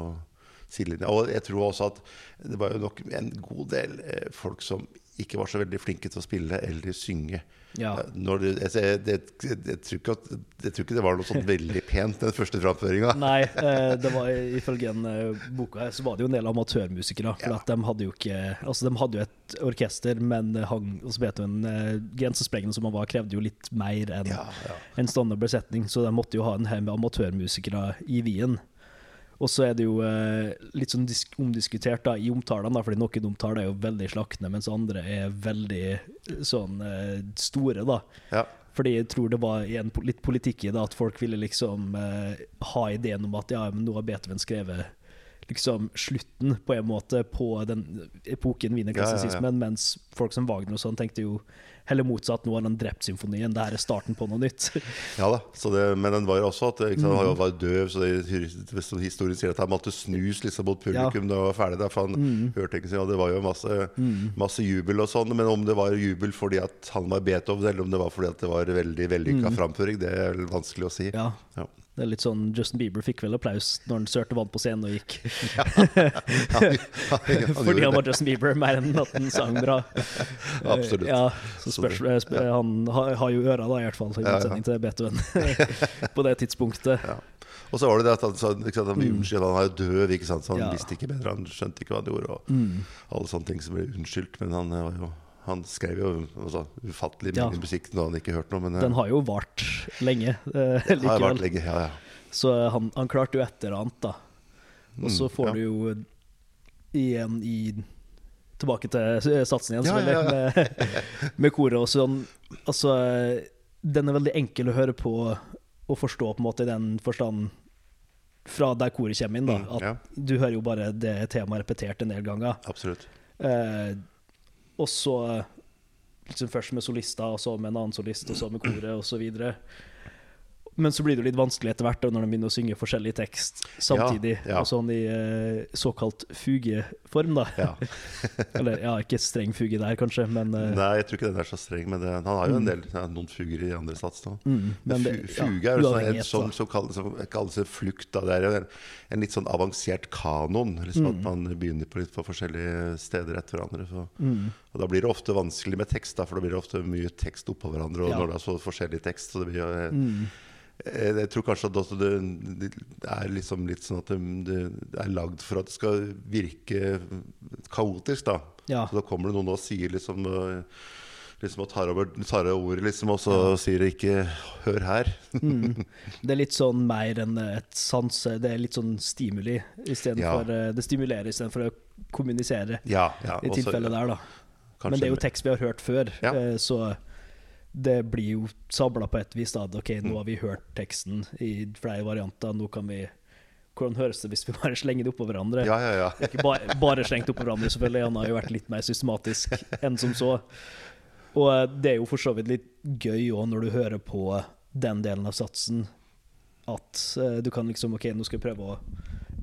sidelinja. Og jeg tror også at det var jo nok en god del eh, folk som ikke var så veldig flinke til å spille eller synge. Ja. Eh, Når det, jeg, jeg, jeg, jeg, tror ikke at, jeg tror ikke det var noe sånn veldig pent, den første framføringa. Nei, eh, det var ifølge en eh, boka så var det jo en del amatørmusikere. For Ja. at de hadde jo ikke Altså, de hadde jo et orkester, men hang hos Beethoven eh, grensesprengende som han var, krevde jo litt mer enn Ja, ja. en standard besetning, så de måtte jo ha en haug med amatørmusikere i Wien. Og så er det jo eh, litt sånn disk omdiskutert da, i omtalene, da, fordi noen omtaler er jo veldig slaktende, mens andre er veldig eh, sånn eh, store, da. ja. Fordi jeg tror det var igjen, litt politikk i det, at folk ville liksom eh, ha ideen om at ja, men nå har Beethoven skrevet liksom slutten, på en måte, på den epoken wienerklassisismen, mens folk som Wagner og sånn tenkte jo heller motsatt. Nå har han drept symfonien, det her er starten på noe nytt. Ja da, så det, men den var jo også at sant, han var døv, så det, historien sier at han måtte snus liksom mot publikum da han var ferdig. Der, for han hørte ikke og Det var jo masse, masse jubel og sånn, men om det var jubel fordi at han var Beethoven, eller om det var fordi at det var veldig vellykka framføring, det er vel vanskelig å si. Ja. Ja. Det er litt sånn Justin Bieber fikk vel applaus når han sørte vann på scenen og gikk. Han, han, Fordi han var. Justin Bieber, mer enn at han sang bra. Absolutt. Ja, så spørs, det- Han har, jo øra, da, i hvert fall, i motsetning til Beethoven på det tidspunktet. Ja. Og så var det det at han, sa- sant, han unnskyld, han er jo døv, ikke sant? så han Ja. visste ikke bedre, han skjønte ikke hva han gjorde. Og alle sånne ting som ble unnskyldt. Men han, var jo, han skrev jo altså, ufattelig Ja. mye musikk da han ikke hørte noe. Men Den har jo vart lenge eh, har vært lenge. Ja, ja. Så han, han klarte jo et eller annet, da. Og så Mm, får ja. du jo igjen i Tilbake til satsen igjen, Ja, ja, selvfølgelig, Med, med koret og sånn. Altså, den er veldig enkel å høre på og forstå, på en måte, i den forstand fra der koret kommer inn. da Mm, At ja. Du hører jo bare det temaet repetert en del ganger. Absolutt. Eh, og så liksom først med solister, og så med en annen solist, og så med koret, og så videre. Men så blir det jo litt vanskelig etter hvert da, når de begynner å synge forskjellig tekst samtidig. Ja, ja. Og sånn i eh, såkalt fugeform, da. Ja. Eller ja, ikke streng fuge der, kanskje, men, eh, Nei, jeg tror ikke den er så streng, men det, han har jo en del ja, noen fuger i andre sats Da. mm, Men det, fu- fuge er jo sånn, en sang som kalles, som kalles en flukt. Da. Det er jo en, en litt sånn avansert kanon. Liksom Mm. At man begynner på litt på forskjellige steder etter hverandre. Så. Mm. Og da blir det ofte vanskelig med tekst, da, for da blir det ofte mye tekst oppå hverandre. Og når det er så forskjellig tekst, så det blir jo eh, Mm. eh, Jeg tror kanskje at det, er liksom litt sånn at det, er lagd for at det skal virke kaotisk, da. Ja. Så da kommer det noen og sier liksom øh, Liksom og tar over, tar over liksom, og så sier det ikke 'hør her'. Mm. Det er litt sånn mer enn et sanse Det er litt sånn stimuli Ja. i Det stimulerer istedenfor å kommunisere, Ja, ja, i tilfellet der, da. kanskje- Men det er jo tekst vi har hørt før, Ja. eh, så det blir jo sabla på et vis. da Ok, nå har vi hørt teksten i flere varianter, nå kan vi Hvordan høres det hvis vi bare slenger det oppå hverandre? Ja, ja, ja. Ikke bare, bare slengt oppå hverandre, selvfølgelig. Han har jo vært litt mer systematisk enn som så. Og eh, det er jo for så vidt litt gøy òg, når du hører på den delen av satsen, at eh, du kan liksom Ok, nå skal jeg prøve å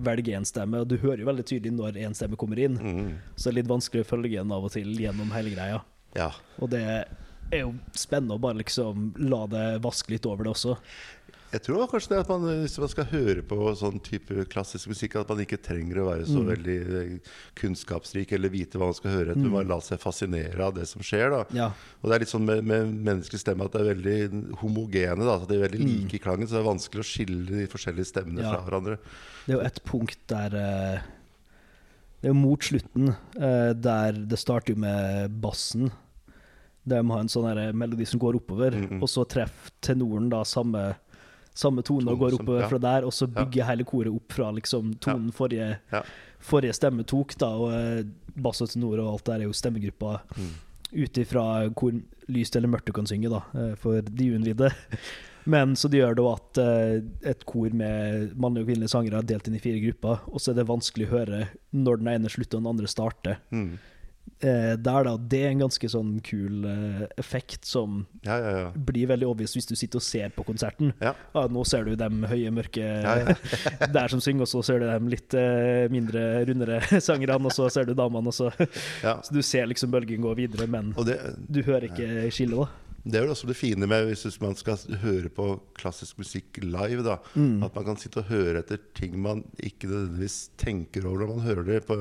velge én stemme, og du hører jo veldig tydelig når én stemme kommer inn. Mm, Så det er litt vanskelig å følge den av og til gjennom hele greia. ja. Og det er jo spennende å bare liksom la det vaske litt over det også. Jeg tror kanskje det at man, hvis man skal høre på sånn type klassisk musikk, at man ikke trenger å være Mm. så veldig eh, kunnskapsrik eller vite hva man skal høre etter. Mm. Man lar seg fascinere av det som skjer. da Ja. Og det er litt sånn med, med menneskelig stemme at det er veldig homogene. da At det er veldig like i klangen, så det er vanskelig å skille de forskjellige stemmene Mm. Ja. fra hverandre. Det er jo et punkt der eh, Det er jo mot slutten, eh, der det starter jo med bassen. De har en sånn melodi som går oppover, Mm, mm. og så treffer tenoren da samme, samme tone og går går som- oppover ja. fra der, og så Ja. bygger hele koret opp fra liksom tonen forrige, Ja. forrige stemme tok, da, og eh, bass og tenor og alt der er jo stemmegruppa Mm. ut ifra hvor lyst eller mørkt du kan synge, da, eh, for de uinnvidde. Men så det gjør det at eh, et kor med mannlige og kvinnelige sangere er delt inn i fire grupper, og så er det vanskelig å høre når den ene slutter og den andre starter. Mm. Eh, der da, Det er en ganske sånn kul eh, effekt som Ja, ja, ja. blir veldig obvious hvis du sitter og ser på konserten. Ja. Ah, nå ser du dem høye, mørke der som synger, og så ser du dem litt eh, mindre, rundere sangerne, og så ser du damene, og så ja. Så du ser liksom bølgen gå videre, men det, du hører ikke skillet, da. Det er jo også det fine med hvis man skal høre på klassisk musikk live. da Mm. At man kan sitte og høre etter ting man ikke nødvendigvis tenker over når man hører det på,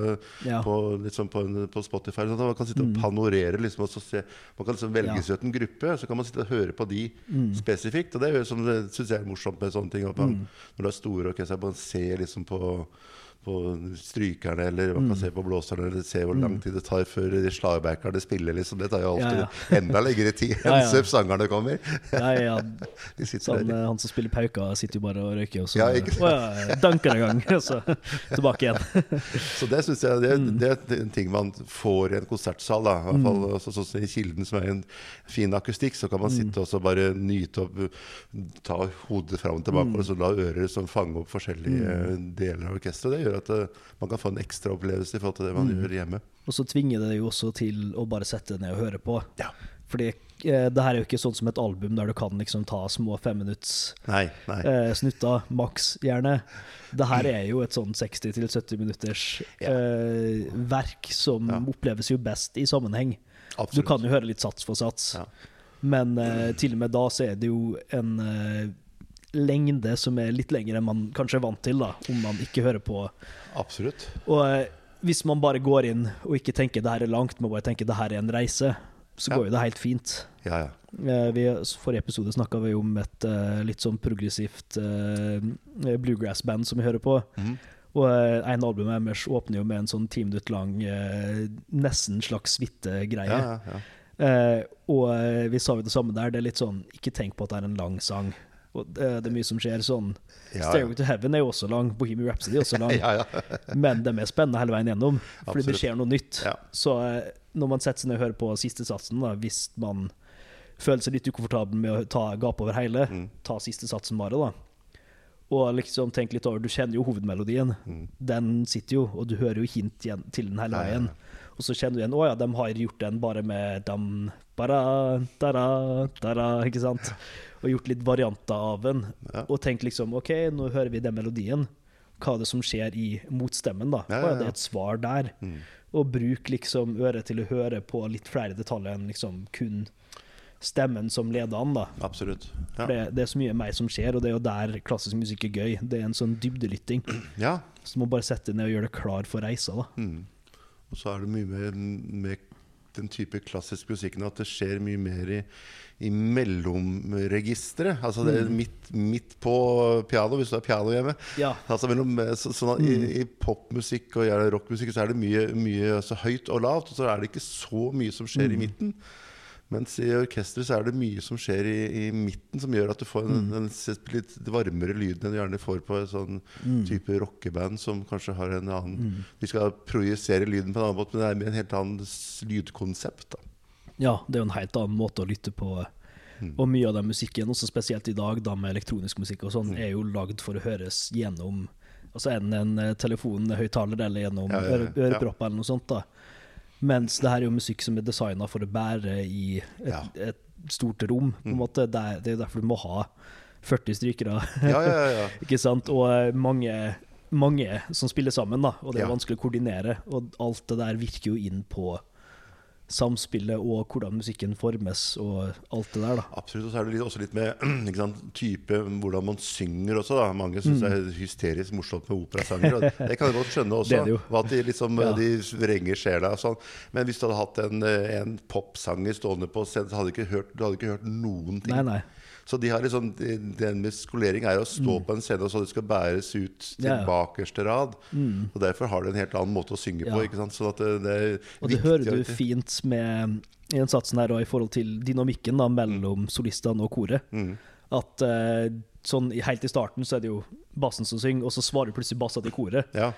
Ja. på, liksom på, en- på Spotify. Sånn, man kan sitte og panorere. Liksom, og så se, man kan liksom velge Mm. Seg ut en gruppe, så kan man sitte og høre på de spesifikt. Og det er jo som det syns jeg er morsomt med sånne ting. Man, mm. Når det er store orkestre, man ser liksom på på strykerne, eller man kan Mm. se på blåserne, eller se hvor lang tid det tar før de slagbackerne spiller. Liksom. Det tar jo Ja, alltid ja. enda lengre tid enn ja. sangerne kommer. Ja, ja, sånn, eh, han som spiller pauka, sitter jo bare og røyker, og så Ja. Å ja, danker en gang, og så tilbake igjen. Så det synes jeg det, Mm. det er en ting man får i en konsertsal. Da. I hvert fall så, sånn som I Kilden, som er en fin akustikk, så kan man Mm. sitte og så bare nyte opp Ta hodet fram og tilbake Mm. og så la ører som fange opp forskjellige deler av orkesteret. Det gjør at eh, man kan få en ekstra opplevelse i forhold til det man Mm. gjør hjemme. Og så tvinger det jo også til å bare sette det ned og høre på. Ja. Fordi eh, det her er jo ikke sånn som et album der du kan liksom ta små femminutts Nei, nei. eh, snutter, maks gjerne. Det her er jo et sånn 60-70 minutters Ja. eh, verk som Ja. oppleves jo best i sammenheng. Absolutt. Du kan jo høre litt sats for sats, Ja. men eh, til og med da så er det jo en eh, lengde som er litt lengre enn man kanskje er vant til, da, om man ikke hører på. Absolutt. Og eh, hvis man bare går inn og ikke tenker det her er langt, men bare tenker det her er en reise, så Ja. går jo det helt fint. Ja, ja. Eh, Vi, forrige episode snakka vi om et eh, litt sånn progressivt eh, bluegrass-band som vi hører på. Mm. Og en album deres åpner jo med en sånn ti minutter lang, nesten slags suite-greie. ja, ja, ja. Uh, og uh, vi sa jo det samme der. Det er litt sånn Ikke tenk på at det er en lang sang. Og det, er mye som skjer sånn. Ja, ja. Stairway to Heaven er jo også lang. Bohemian Rhapsody er også lang. ja, ja. Men det er spennende hele veien gjennom, fordi det skjer noe nytt. Så eh, når man setter seg ned og hører på siste satsen, da, hvis man føler seg litt ukomfortabel med å ta gape over hele, Mm. ta siste satsen bare, da. Og liksom tenk litt over Du kjenner jo hovedmelodien. Den sitter jo, og du hører jo hint til den hele Mm. Veien. Og så kjenner du igjen Å ja, de har gjort den bare med dam, bara, dara, dara, ikke sant? Og gjort litt varianter av den. Ja. Og tenk liksom OK, nå hører vi den melodien. Hva er det som skjer i motstemmen, da? Ja, er ja, det et svar der. Mm. Og bruk liksom øret til å høre på litt flere detaljer enn liksom kun stemmen som leder an, da. Absolutt. For det, det er så mye mer som skjer, og det er jo der klassisk musikk er gøy. Det er en sånn dybdelytting. ja. Så du må bare sette deg ned og gjøre deg klar for reisa, da. Mm. Og så er det mye med, med den type klassisk musikken at det skjer mye mer i, i mellomregisteret. Altså det er midt, midt på piano, hvis du har piano hjemme. Ja. Altså mellom, så, sånn i, I popmusikk og rockmusikk så er det mye, mye høyt og lavt, og så er det ikke så mye som skjer i midten. Mens i orkesteret så er det mye som skjer i, i midten, som gjør at du får en, en s- litt varmere lyd enn du gjerne får på en sånn type rockeband som kanskje har en annen De skal projisere lyden på en annen måte, men det er med en helt annen lydkonsept. da Ja, det er jo en helt annen måte å lytte på. Og mye av den musikken, også spesielt i dag, da med elektronisk musikk og sånn, er jo lagd for å høres gjennom Altså en en eh, telefonhøyttaler eller gjennom Ja, ja, ja. øre, ørepropper eller noe sånt. da Mens det her er jo musikk som er designa for å bære i et, Ja. et stort rom. på en måte Det er, det er derfor du må ha 40 strykere. Ja, ja, ja. Ikke sant? Og eh, mange, mange som spiller sammen, da. Og det er vanskelig å koordinere. Og alt det der virker jo inn på samspillet og hvordan musikken formes og alt det der, da. Absolutt. Og så er det også litt med sant, type hvordan man synger også. da Mange syns det er hysterisk morsomt med operasanger. Og det kan jeg godt skjønne også. Mm. Det det. Hva at de liksom Ja. De vrenger sjela og sånn. Men hvis du hadde hatt en, en popsanger stående på scenen, så hadde du ikke hørt, du hadde ikke hørt noen ting. Nei, nei. Så de har liksom den med skolering er jo å stå på en scene og så det skal bæres ut til Mm. Ja, ja. bakerste rad. Og derfor har du en helt annen måte å synge på. Ikke sant? Sånn at det, det Og det hører du fint med innsatsen her og i forhold til dynamikken da, mellom solistene og koret. Mm. At uh, sånn helt i starten så er det jo bassen som synger, og så svarer plutselig bassa til koret. Ja.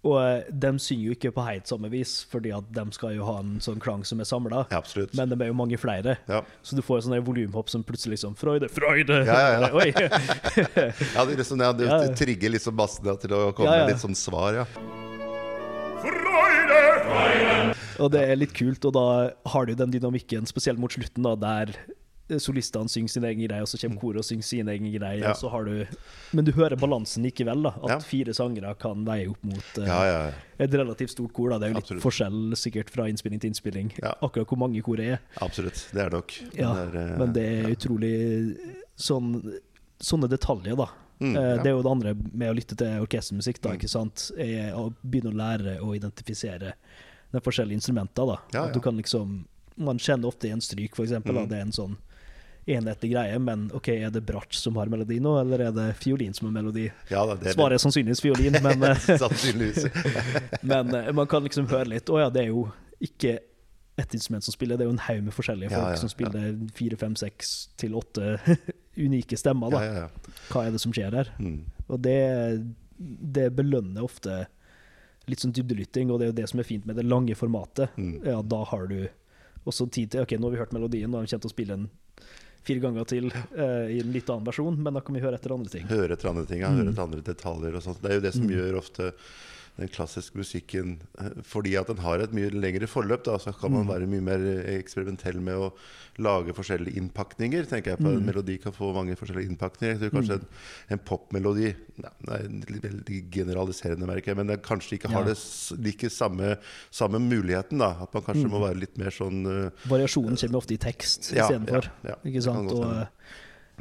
Og eh, de synger jo ikke på helt samme vis, fordi at de skal jo ha en sånn klang som er samla. ja. Men de er jo mange flere. Ja. Så du får sånn volumhopp som plutselig liksom Freude, Freude! Ja, ja, ja. Oi! Ja, det, er liksom, ja, det trigger liksom bassene til å komme Ja, ja. med litt sånn svar, ja. Freude, Freude! Og det er litt kult, og da har du den dynamikken, spesielt mot slutten, da, der solistene synger sin egen greie, og så kommer koret og synger sin egen greie. Ja. Og så har du, men du hører balansen likevel, da. At Ja. fire sangere kan veie opp mot uh, Ja, ja, ja. et relativt stort kor. da Det er jo litt Absolutt. forskjell sikkert fra innspilling til innspilling, Ja. akkurat hvor mange kor det er. Absolutt. Det er nok. Ja, det er, eh, men det er ja. utrolig sånn, Sånne detaljer, da. Mm, Eh, ja. Det er jo det andre med å lytte til orkestermusikk, da, Mm. ikke sant? Er å begynne å lære å identifisere de forskjellige instrumentene. da. Ja, du ja. kan liksom Man kjenner ofte igjen stryk, for eksempel. Da. Mm. Det er en sånn enhetlig greie, men OK, er det bratsj som har melodi nå, eller er det fiolin som har melodi? ja det er Svaret er sannsynligvis fiolin, men, eh, men eh, man kan liksom høre litt. Å ja, det er jo ikke ett instrument som spiller, det er jo en haug med forskjellige folk ja, som spiller fire, fem, seks til åtte unike stemmer. Da. ja, ja. Hva er det som skjer her? Mm. Og det, det belønner ofte litt sånn dybdelytting, og det er jo det som er fint med det lange formatet. Mm. Ja, da har du også tid til Ok, nå har vi hørt melodien, nå har vi kjent å spille den fire ganger til uh, i en litt annen versjon, men da kan vi høre etter andre ting. Høre etter andre ting, ja, Mm. høre etter andre detaljer og sånt. Det er jo det som gjør ofte den klassiske musikken eh, Fordi at den har et mye lengre forløp, da, så kan man Mm. være mye mer eksperimentell med å lage forskjellige innpakninger. tenker jeg på Mm. En melodi kan få mange forskjellige innpakninger. Jeg tror kanskje en, en popmelodi Nei, er veldig generaliserende, merker jeg, men den kanskje ikke har det like samme, samme muligheten. da At man kanskje må være litt mer sånn uh, Variasjonen kommer ofte i tekst Ja, istedenfor. ja, ja. Ikke sant? Og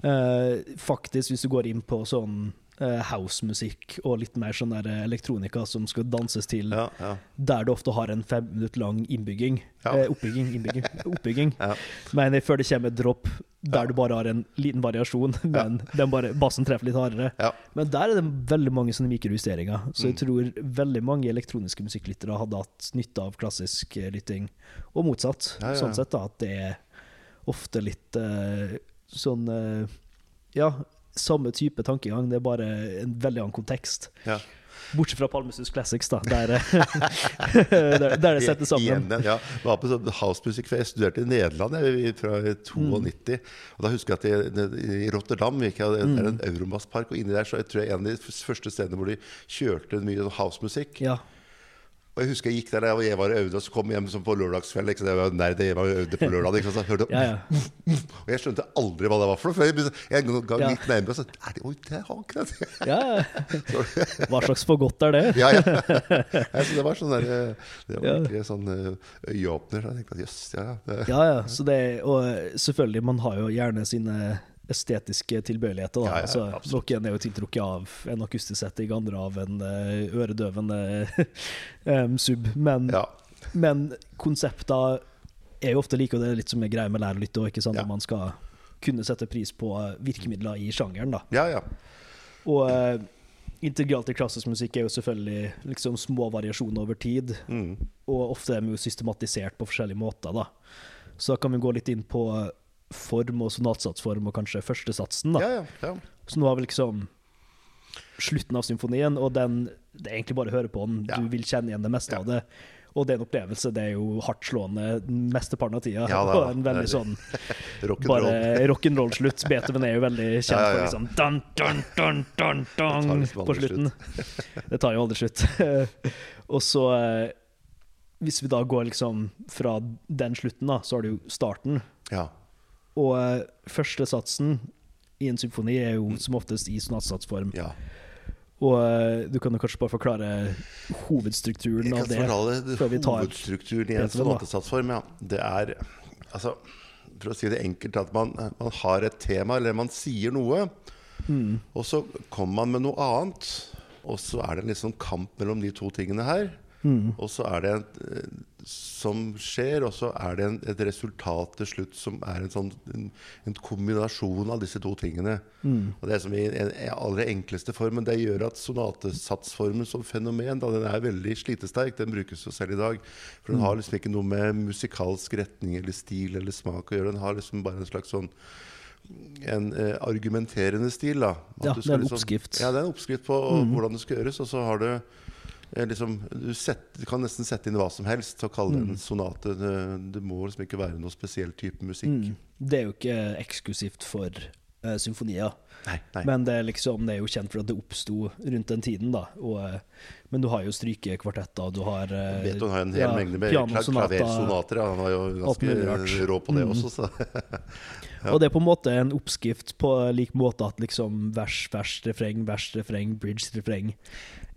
eh, faktisk, hvis du går inn på sånn eh, housemusikk og litt mer sånn eh, elektronika som skal danses til, Ja, ja. der du ofte har en fem minutter lang innbygging Ja. eh, Oppbygging, innbygging, oppbygging. Ja. Men før det kommer et dropp der du bare har en liten variasjon, men den bare, bassen treffer litt hardere. Men der er det veldig mange sånne mikrojusteringer. Så jeg Mm. tror veldig mange elektroniske musikklyttere hadde hatt nytte av klassisk eh, lytting, og motsatt. Sånn sett da, at det er ofte litt uh, sånn uh, Ja, samme type tankegang, det er bare en veldig annen kontekst. Ja. Bortsett fra Palmesus Classics, da, der, der, der det settes sammen. Igjen, ja. Var på sånn housemusikk, jeg studerte i Nederland jeg, fra 92. Og da husker jeg at jeg, i Rotterdam gikk jeg, det er en Euromasspark, og inni der så jeg tror jeg en av de første stedene hvor de kjørte mye sånn housemusikk. Ja. Og jeg husker jeg gikk der og jeg var og øvde, og så kom jeg hjem på lørdagskveld. Ikke? Så Jeg var nær det jeg var øvde på lørdag. Ikke? Så jeg hørte, Ja, ja. Og jeg skjønte aldri hva det var for noe. Før jeg en gang gikk nærmere og så er det, Oi, det har ikke det. ja. Hva slags for godt er det? Ja, ja. Så det var sånn der, eh, Det var virkelig sånn eh, øyeåpner. Så jeg tenkte at jøss, ja, ja. Ja, ja. Så det, og selvfølgelig, man har jo gjerne sine estetiske tilbøyeligheter. Da. Ja, ja, altså, noen er jo tiltrukket av en akustisk setting, andre av en eh, øredøvende sub. Men, ja. men konsepter er jo ofte like, og det er litt som er greia med lærerlytte òg, Ja. man skal kunne sette pris på virkemidler i sjangeren. da. ja, ja. Og uh, integralt i klassisk musikk er jo selvfølgelig liksom små variasjoner over tid. Mm. Og ofte er de jo systematisert på forskjellige måter. da. Så da kan vi gå litt inn på form og sonatsatsform og kanskje førstesatsen. da. ja, ja, ja. Så nå har vi liksom slutten av symfonien, og den Det er egentlig bare å høre på den. Du vil kjenne igjen det meste av det. Og det er en opplevelse. Det er jo hardtslående mesteparten av tida. Ja, og en veldig sånn bare rock'n'roll-slutt. Beethoven er jo veldig kjent Ja, ja, for liksom dun, dun, dun, dun, dun, liksom på slutten. slutten. Det tar jo aldri slutt. og så eh, Hvis vi da går liksom fra den slutten, da, så har du jo starten. Ja. Og uh, første satsen i en symfoni er jo som oftest i sonatsatsform. ja. Og uh, du kan jo kanskje bare forklare hovedstrukturen av det. Jeg kan forklare det, hovedstrukturen i en sonatesatsform. Ja. Det er altså, For å si det enkelt, at man, man har et tema, eller man sier noe, Mm. og så kommer man med noe annet. Og så er det en sånn kamp mellom de to tingene her. Mm. Og så er det en, eh, som skjer, og så er det en, et resultat til slutt som er en sånn en, kombinasjon av disse to tingene. Mm. Og det er som i en, en aller enkleste formen. Det gjør at sonatesatsformen som fenomen da, den er veldig slitesterk. Den brukes jo selv i dag. For den har liksom ikke noe med musikalsk retning eller stil eller smak å gjøre. Den har liksom bare en slags sånn en eh, argumenterende stil. da At Ja, du det er en oppskrift. Ja, det er en oppskrift på hvordan det skal gjøres. Og så har du liksom du, sett, du kan nesten sette inn hva som helst og kalle det en sonate. Det, det må liksom ikke være noe spesiell type musikk. Mm. Det er jo ikke eksklusivt for uh, symfonier. Nei, nei. Men det er liksom Det er jo kjent for at det oppsto rundt den tiden, da. Og, uh, men du har jo strykekvartetter, du har eh, Beethoven har en hel ja, mengde med klaversonater. Ja. Han var jo ganske rå på det Mm. også, så Ja. Og det er på en måte en oppskrift på lik måte at liksom vers, vers, refreng, vers, refreng, bridge, refreng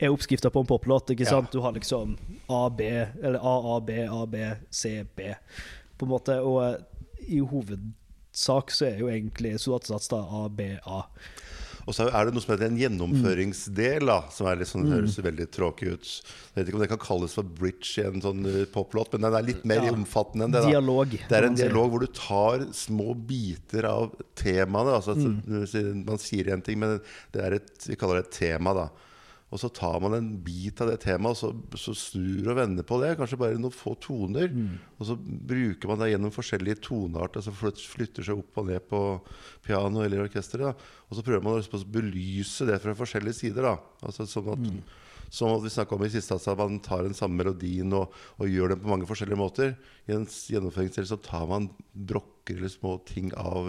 er oppskrifta på en poplåt. ikke Ja. sant? Du har liksom A, B, eller A, A, B, A, B, C, B, på en måte. Og i hovedsak så er jo egentlig soldatsats da A, B, A. Og så er det noe som heter en gjennomføringsdel, da, som er litt sånn, Mm. høres veldig tråkig ut. Jeg vet ikke om det kan kalles for bridge i en sånn eh, poplåt, men den er litt mer Ja. omfattende enn det. da Dialog. Det er en dialog hvor du tar små biter av temaene. Altså, Mm. Man sier en ting, men det er et, vi kaller det et tema. da Og så tar man en bit av det temaet og så, så snur og vender på det. Kanskje bare noen få toner. Mm. Og så bruker man det gjennom forskjellige tonearter som flytter seg opp og ned på piano eller orkesteret. da. Og så prøver man å belyse det fra forskjellige sider. da Altså sånn at Mm. som at vi snakket om i siste, at man tar den samme melodien og, og gjør den på mange forskjellige måter. I en gjennomføringsdel så tar man brokker eller små ting av,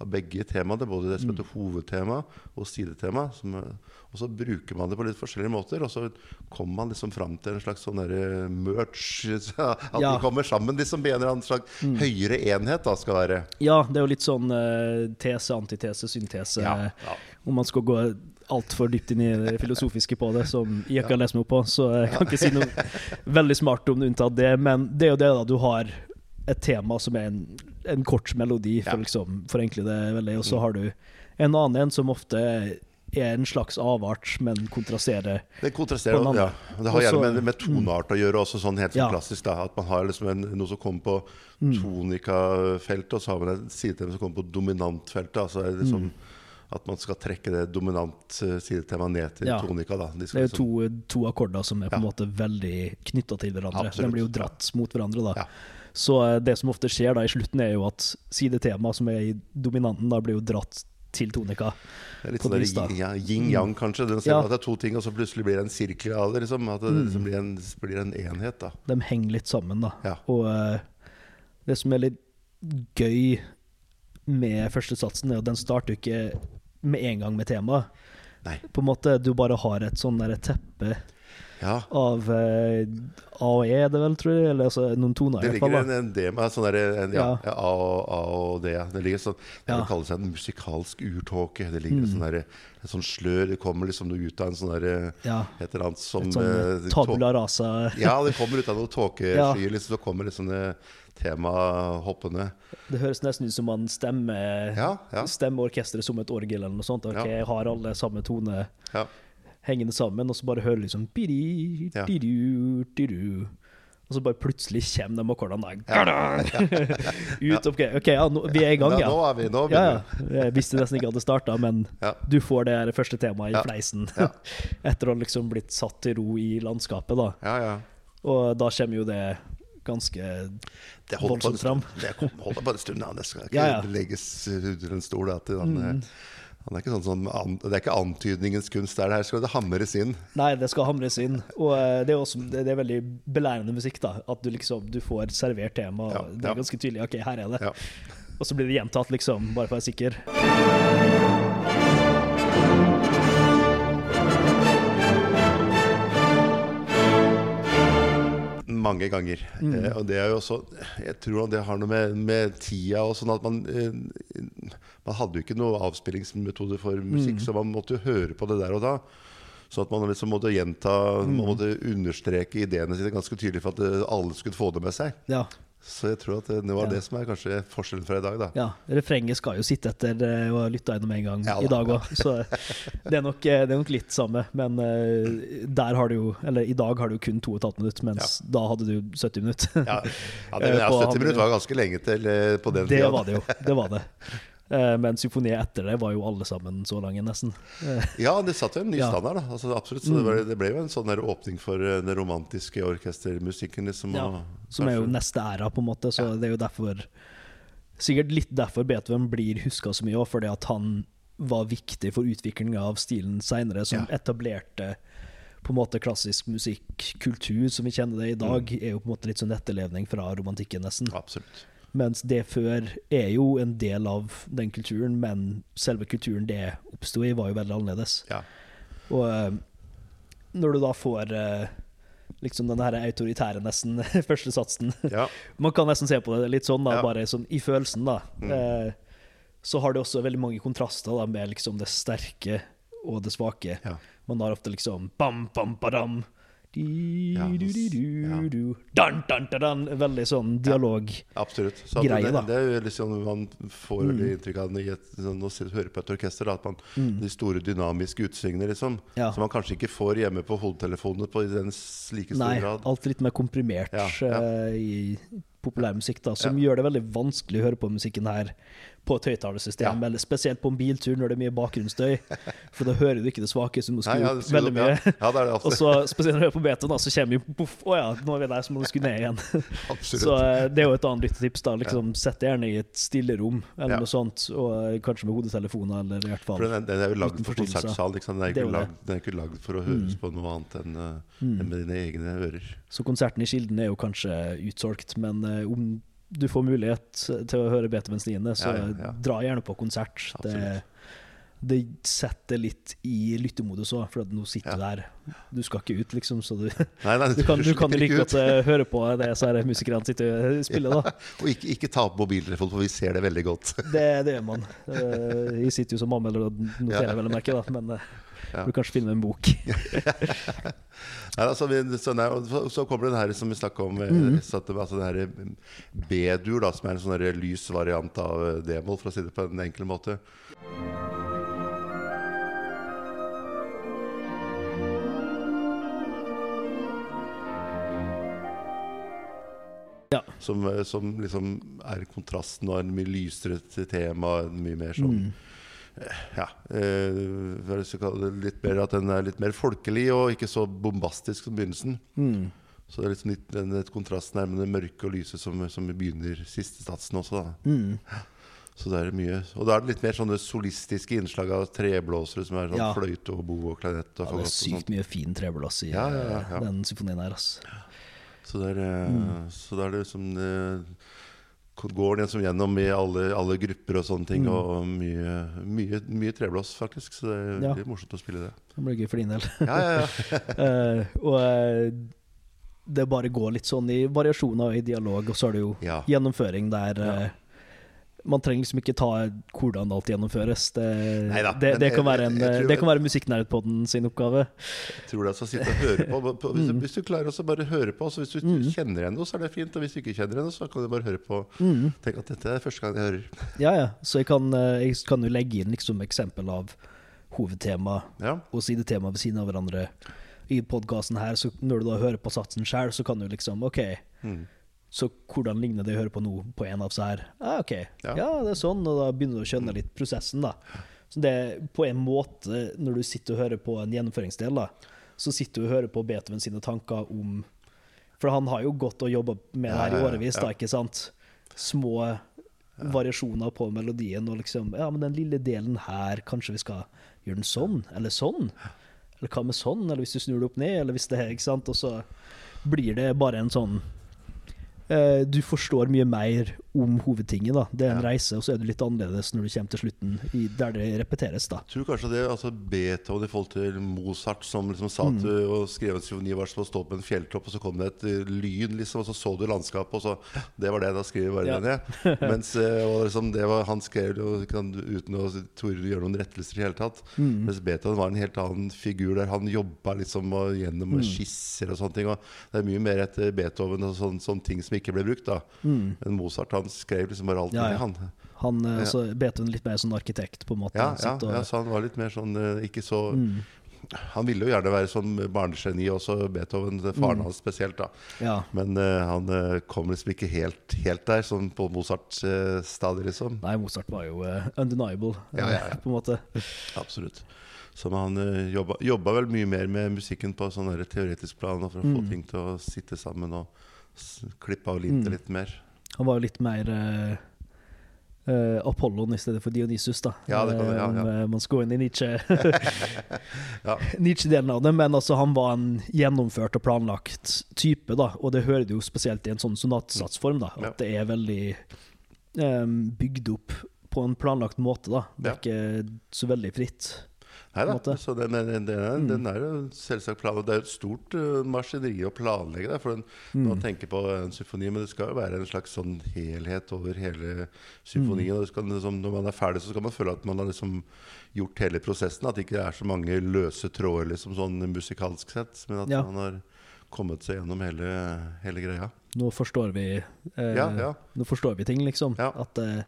av begge temaene. Både det som heter hovedtema og sidetema. Som, eh, og så bruker man det på litt forskjellige måter. Og så kommer man liksom fram til en slags sånn derre merch. At Ja. de kommer sammen. De som en eller annen slags høyere enhet da skal være. Ja, det er jo litt sånn uh, tese, antitese, syntese. Ja, ja. Om man skal gå altfor dypt inn i det filosofiske på det, som jeg ikke har lest meg opp på, så jeg kan ikke si noe veldig smart om det unntatt det. Men det er jo det, da. Du har et tema som er en, en kort melodi, for Ja. å liksom forenkle det veldig. Og så har du en annen en som ofte er en slags avart, men kontrasterer. Det kontrasterer ja. Det har gjerne med, med toneart å gjøre, også sånn helt Ja. klassisk. da At man har liksom en, noe som kommer på tonika-feltet, og så har man en sidetema som kommer på dominantfeltet. Altså det liksom Mm. At man skal trekke det dominant eh, sidetemaet ned til Ja. tonika. Da. De Det er liksom, jo to, to akkorder som er på en Ja. måte veldig knytta til hverandre. Absolutt. De blir jo dratt mot hverandre, da. Så eh, det som ofte skjer da i slutten, er jo at sidetemaet som er i dominanten, da blir jo dratt til tonika. det er litt sånn ja, yin-yang, kanskje. Den ser Ja. at det er to ting, og så plutselig blir det en sirkel av det. Liksom, at det Mm. liksom blir, en, blir en enhet. da De henger litt sammen, da. Ja. Og uh, det som er litt gøy med første satsen, er at den starter ikke med en gang med temaet. På en måte, du bare har et sånn teppe Ja. av eh, A og E, det vel, tror jeg. Eller altså noen toner, Det ligger en, en D med sånn der, en, ja, Ja. A, og, A og D. Det ligger sånn Det Ja. kalles en musikalsk urtåke. Det ligger en sånn der, en sånn slør. Det kommer liksom ut av en sånn derre Ja. et eller annet som Et sånn uh, tabula rasa. Ja, det kommer ut av noen Ja. Liksom, så kommer liksom det tema hoppende. Det høres nesten ut som man stemmer, Ja, ja. stemmer orkesteret som et orgel eller noe sånt. Okay, Ja. Har alle samme tone Ja. Hengende sammen, og så bare hører liksom biri, Ja. diru, didu. Og så bare plutselig kommer de akkordene der. Ut, ok, okay ja, nå, vi er i gang, Ja, ja. nå er vi nå Ja. Jeg visste nesten ikke at det starta, men du får det her første temaet i fleisen. Etter å ha liksom blitt satt til ro i landskapet, da. Ja, ja. Og da kommer jo det ganske Voldsomt fram. Det holder bare en stund. Ja. Det skal ikke legges under en stol. At den, Mm. Han er ikke sånn, som, det er ikke antydningens kunst. Det er det her skal det hamres inn. Nei, det skal hamres inn. Og eh, det er også det det er veldig belærende musikk, da. At du liksom du får servert tema. Ja, Det er ganske tydelig. Ok, her er det. Ja. Og så blir det gjentatt, liksom, bare for å være sikker. Mange ganger. Mm. Eh, og det er jo også Jeg tror det har noe med, med tida og sånn at man eh, Man hadde jo ikke noe avspillingsmetode for musikk, Mm. så man måtte jo høre på det der og da. Så at man liksom måtte gjenta Mm. Man måtte understreke ideene sine ganske tydelig for at eh, alle skulle få det med seg. Ja. Så jeg tror at det, det var Ja. det som er kanskje forskjellen fra i dag, da. ja. Refrenget skal jo sitte etter og å ha lytta gjennom en gang Ja da, i dag ja. òg, så det er, nok, eh, det er nok litt samme. Men eh, der har du jo Eller i dag har du kun 2 15 minutter, mens da hadde du 70 minutter. Ja, ja, det, ja 70 minutter var ganske lenge til eh, på den Det var det jo. Det var det. Eh, Men symfoniet etter det var jo alle sammen så lange, nesten. Eh, Ja, det satte jo en ny Ja. Mm. standard. da altså, Absolutt, så det, var, det ble jo en sånn der åpning for eh, den romantiske orkestermusikken. Liksom, Ja, og Som er jo neste æra, på en måte. Så det er jo derfor Sikkert litt derfor Beethoven blir huska så mye, også, fordi at han var viktig for utviklinga av stilen seinere, som Ja. etablerte på en måte klassisk musikk, kultur som vi kjenner det i dag, Mm. er jo på en måte litt sånn etterlevning fra romantikken, nesten. Absolutt. Mens det før er jo en del av den kulturen, men selve kulturen det oppsto i, var jo veldig annerledes. Ja. Og eh, når du da får eh, liksom den her autoritære, nesten, første satsen ja. Man kan nesten se på det litt sånn, da, Ja. bare sånn i følelsen, da. Mm. Eh, så har det også veldig mange kontraster da, med liksom det sterke og det svake. Ja. Man har ofte liksom bam, bam, badam. Ja, ja. Veldig sånn dialog. Absolutt. Så Greie, det, da. det er liksom Man får veldig inntrykk av det i et, sånn, å høre på et orkester. Da, at man, De store dynamiske utsvingene, liksom. Mm. Ja. Som man kanskje ikke får hjemme på hodetelefonene på i den like stor Nei, grad. alt litt mer komprimert Ja, ja. eh, i populærmusikk, da, som Ja. gjør det veldig vanskelig å høre på musikken her på et høyttalersystem, eller spesielt på en biltur når det er mye bakgrunnsstøy, for da hører du ikke det svake, så du må skru opp veldig mye. Det det Og så spesielt når du er på beta, så kommer jo poff, å ja, nå er vi der, så må du skru ned igjen. Så eh, det er jo et annet lyttetips. da, liksom Sett deg gjerne i et stille rom, eller noe sånt, og eh, kanskje med hodetelefoner, eller i hvert fall For den, den er jo lagd for konsertsal. liksom. Den, er lagd, den er ikke lagd for å høres på noe annet enn eh, enn med dine egne ører. Så konserten i Kilden er jo kanskje utsolgt, men om du får mulighet til å høre Beethovens 9., så Ja, ja, dra gjerne på konsert. Det, Absolutt. det setter litt i lyttemodus òg, for at nå sitter du der. Du skal ikke ut, liksom, så du, Nei, nei, du kan, du kan like godt eh, høre på det så musikerne sitter og spiller, da. Og ikke, ikke ta opp mobiltelefonen, for vi ser det veldig godt. Det, det gjør man. Vi sitter jo som anmelder og noterer, vel å merke, da, men eh, Ja. Burde kanskje finne en bok. Nei, altså, vi, så, nei, og så, så kommer den her som vi snakka om, mm. Mhm. så det- altså den B-dur, som er en sånn lys variant av eh, d-moll, for å si det på en enkel måte. Ja. Som, eh, som liksom er kontrasten og en mye lysere tema. Mye mer sånn Mm. Ja. Eh, det, litt mer er litt mer folkelig og ikke så bombastisk som begynnelsen. Mm. Så det er liksom litt et kontrast med det mørke og lyse som, som begynner siste satsen også. Mm. Så det er mye Og da er det litt mer sånne solistiske innslag av treblåsere som er sånn Ja. fløyte og bo og klarinett og Ja, det er sykt mye fin treblås i Ja, ja, den symfonien her. Altså. Så det er, eh, Mm. så da er det liksom eh, Går den liksom gjennom i alle, alle grupper og sånne ting, Mm. og mye, mye, mye treblås, faktisk. Så det er Ja. morsomt å spille det. Det blir gøy for din del. Ja, ja, ja. Eh, og uh, det bare går litt sånn i variasjoner og i dialog, og så har du jo gjennomføring der Ja. Man trenger liksom ikke ta hvordan alt gjennomføres. Det, Neida, det, det, kan være en, jeg jeg det kan være Musikknerdpodden sin oppgave. Jeg tror det er å sitte og høre på. på hvis, Mm. hvis du klarer å bare høre på, altså hvis du kjenner henne, så er det fint. Og hvis du ikke kjenner henne, så kan du bare høre på. Mm. Tenk at dette er første gang jeg hører. Ja, ja. Så jeg kan, eh, jeg kan jo legge inn liksom eksempel av hovedtema Ja, og sidetema ved siden av hverandre. I podkasten her, så når du da hører på satsen sjøl, så kan du liksom OK, mm. Så hvordan ligner det jeg hører på nå, på en av så her? Ah, OK, ja. Ja. det er sånn, og da begynner du å skjønne litt prosessen, da. Så det er på en måte, når du sitter og hører på en gjennomføringsdel, da, så sitter du og hører på Beethoven sine tanker om For han har jo gått og jobba med det her i årevis, da, ikke sant? Små variasjoner på melodien, og liksom Ja, men den lille delen her, kanskje vi skal gjøre den sånn, eller sånn? Eller hva med sånn, eller hvis du snur det opp ned, eller hvis det er Ikke sant? Og så blir det bare en sånn eh, Du forstår mye mer om hovedtinget, da. Det er en Ja. reise, og så er du litt annerledes når du kommer til slutten, i, der det repeteres, da. Jeg tror kanskje det altså Beethoven i forhold til Mozart, som liksom sa Mm. du og skrev en symfoni var som å stå på en fjelltopp, og så kom det et eh, lyn, liksom, og så så du landskapet, og så Det var det, da skriver vi bare Ja. det ned. Mens eh, og liksom, det var, han skrev det uten å torde gjøre noen rettelser i det hele tatt. Mm. Mens Beethoven var en helt annen figur der. Han jobba liksom gjennom Mm. skisser og sånne ting. Og det er mye mer etter Beethoven og sånne, sånne ting som ikke ble brukt, da. Men Mozart han skrev liksom bare alt Mm. Ja, ja. han. Han eh, Ja. så Beethoven litt mer sånn arkitekt, på en måte. Ja, ja, og- ja, så han var litt mer sånn eh, Ikke så Mm. Han ville jo gjerne være sånn barnegeni, også Beethoven, faren Mm. hans spesielt. da ja. Men uh, han eh, kom liksom ikke helt, helt der, sånn på Mozart-stadiet, liksom. Nei, Mozart var jo uh, undeniable, Ja, ja, eh, på en måte. Absolutt. Så han uh, jobba, jobba vel mye mer med musikken på sånn teoretisk plan, for å Mm. få ting til å sitte sammen og s klippe av linte Mm. litt mer. Han var jo litt mer uh, uh, Apollon i stedet for Dionysus, da. Ja, det kan ja, Eh, om, ja. eh, man skal gå inn i Nietzsche. Ja. Nietzsche-delen av det, men altså, han var en gjennomført og planlagt type, da. Og det hører du jo spesielt i en sånn sonatsatsform, da. At Ja. det er veldig um, bygd opp på en planlagt måte, da. Det er Ja. ikke så veldig fritt. Nei da, så den, den, den, Mm. den er jo selvsagt plan. Det er jo et stort uh, maskineri å planlegge der. For en, Mm. Man tenker på en symfoni, men det skal jo være en slags sånn helhet over hele symfonien. Mm. Skal, liksom, når man er ferdig, så skal man føle at man har liksom gjort hele prosessen. At det ikke er så mange løse tråder liksom, sånn musikalsk sett, men at Ja. man har kommet seg gjennom hele, hele greia. Nå forstår vi eh, Ja, ja. Nå forstår vi ting, liksom. At eh,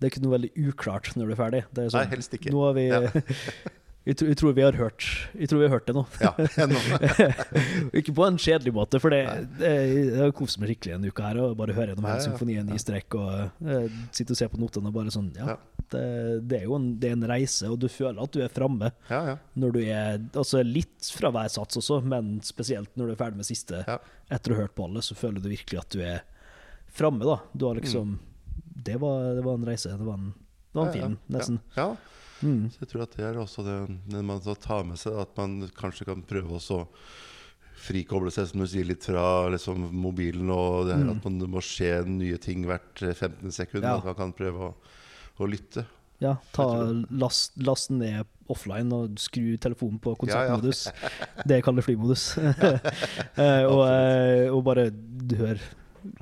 det er ikke noe veldig uklart når du er ferdig. Det er Nei, sånn, helst ikke. Nå har vi. jeg, tror, jeg tror vi har hørt Jeg tror vi har hørt det nå. Ja, ikke på en kjedelig måte, for det, det, jeg har kost meg skikkelig en uke her og bare høre gjennom hele symfonien i strekk og uh, sitte og se på notene og bare sånn Ja. Det, det er jo en, det er en reise, og du føler at du er framme Ja, ja. når du er Altså litt fra hver sats også, men spesielt når du er ferdig med siste. Etter å ha hørt på alle, så føler du virkelig at du er framme, da. Du har liksom det, var, det var en reise. Det var en, det var en Mm. Film, nesten. Ja. Ja. Mm. Så jeg tror at det er også det, det man tar med seg, at man kanskje kan prøve også å frikoble seg, som du sier, litt fra liksom, mobilen og det her, at man, må skje nye ting hvert eh, 15 sekunder. Ja. At man kan prøve å, å lytte. Ja, ta, last, last ned offline og skru telefonen på Ja, ja. konsertmodus. Det jeg kaller flymodus. Eh, og, eh, og bare hører,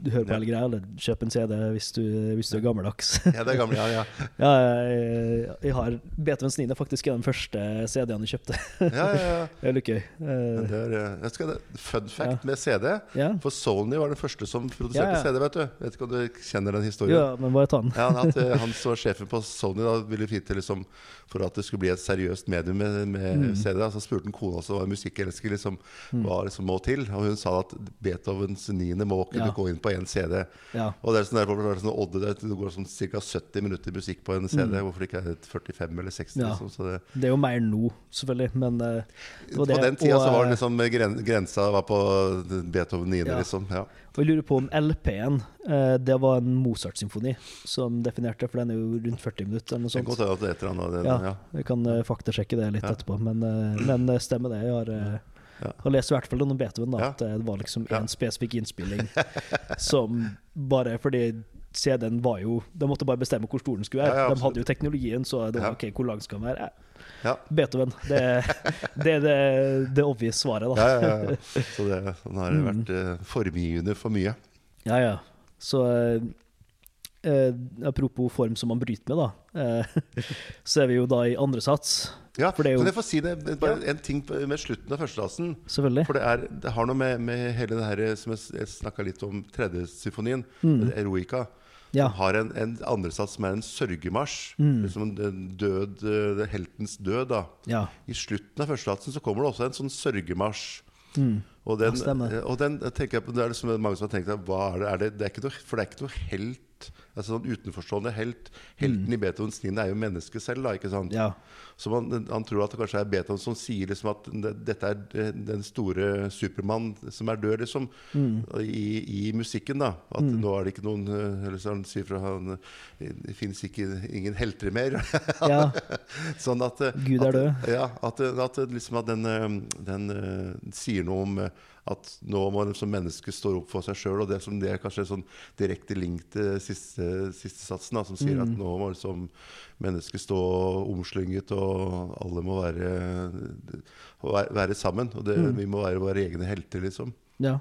du hører på hele greia, eller kjøp en CD hvis du, hvis du er gammeldags. Ja, det er gamle, ja, ja. Ja, jeg, jeg har Beethovens 9. faktisk er den første CD-en jeg kjøpte. ja, ja, ja. Det er litt gøy. Uh, skal, fun fact Ja. med CD. ja. For Sony var den første som produserte. CD. vet du Vet ikke om du kjenner den historien? ja, men bare ta den. Ja, at eh, Han som var sjefen på Sony, da ville vite liksom, for at det skulle bli et seriøst medium med, med Mm. CD. Så spurte han kona som var musikkelsker liksom, hva liksom må til. Og hun sa at Beethovens niende må kunne Ja. gå inn på én CD. Ja. Og det er sånn der, det er sånn, Odde, det det går sånn ca. 70 minutter musikk på en CD. Mm. Hvorfor ikke er det 45 eller 60? Ja. Liksom, så det, Det er jo mer nå, selvfølgelig, men eh, det var på den tida og, så var eh, det liksom gren, grensa var på Beethoven 9. Ja. Liksom. Ja. Og jeg lurer på om LP-en, eh, det var en Mozart-symfoni som definerte, for den er jo rundt 40 minutter eller noe Det kan sånt. godt det er et eller annet den, Ja. Vi kan uh, faktasjekke det litt Ja. etterpå, men, eh, men eh, stemmer det. Jeg har, eh, Ja. har lest i hvert fall om Beethoven, da, at det var liksom en spesifikk innspilling som bare fordi CD-en var jo De måtte bare bestemme hvor stor den skulle være. De hadde jo teknologien, så det var. OK, hvor lang skal den være? Eh, Ja. Beethoven. Det, det er det, det obvious svaret, da. Ja, ja, ja. Så det, den har Mm. vært eh, formgivende for mye. Ja, ja. Så eh, eh, apropos form som man bryter med, da. Eh, så er vi jo da i andre sats, Ja, For det jo- Kan jeg få si det? Bare en ting med slutten av førstedasen. selvfølgelig. For det, er, det har noe med, med hele det her som jeg, jeg snakka litt om, tredje symfonien, Mm. Eroica. Ja. Som har en, en andresats som er en sørgemarsj. Mm. Liksom en- død, eh, heltens død. da Ja. I slutten av førstesatsen så kommer det også en sånn sørgemarsj. Mm. Og den, Ja, stemmer. og den jeg tenker jeg på, Det er liksom mange som har tenkt hva er det, er det, det er ikke noe, For det er ikke noe helt Altså sånn Utenforstående helt. Helten i Beethovens 9 er jo mennesket selv. da, ikke sant? Mm. Ja. Så man, han tror at det kanskje er Beethoven som sier liksom at dette er den store Supermann som er død, liksom. Mm. I, I musikken, da. At nå er det ikke noen Eller så han sier fra han Det fins ingen helter mer. ja. sånn at eh, Gud er at, død. Ja, at, at, liksom at den, eh, den eh, sier noe om at nå må man som menneske stå opp for seg sjøl. Og det, som det er kanskje sånn direkte link til siste, siste satsen, da, som sier Mm. at nå må liksom mennesket stå omslynget, og alle må være, være, være sammen. Og det, Mm. vi må være våre egne helter, liksom. ja.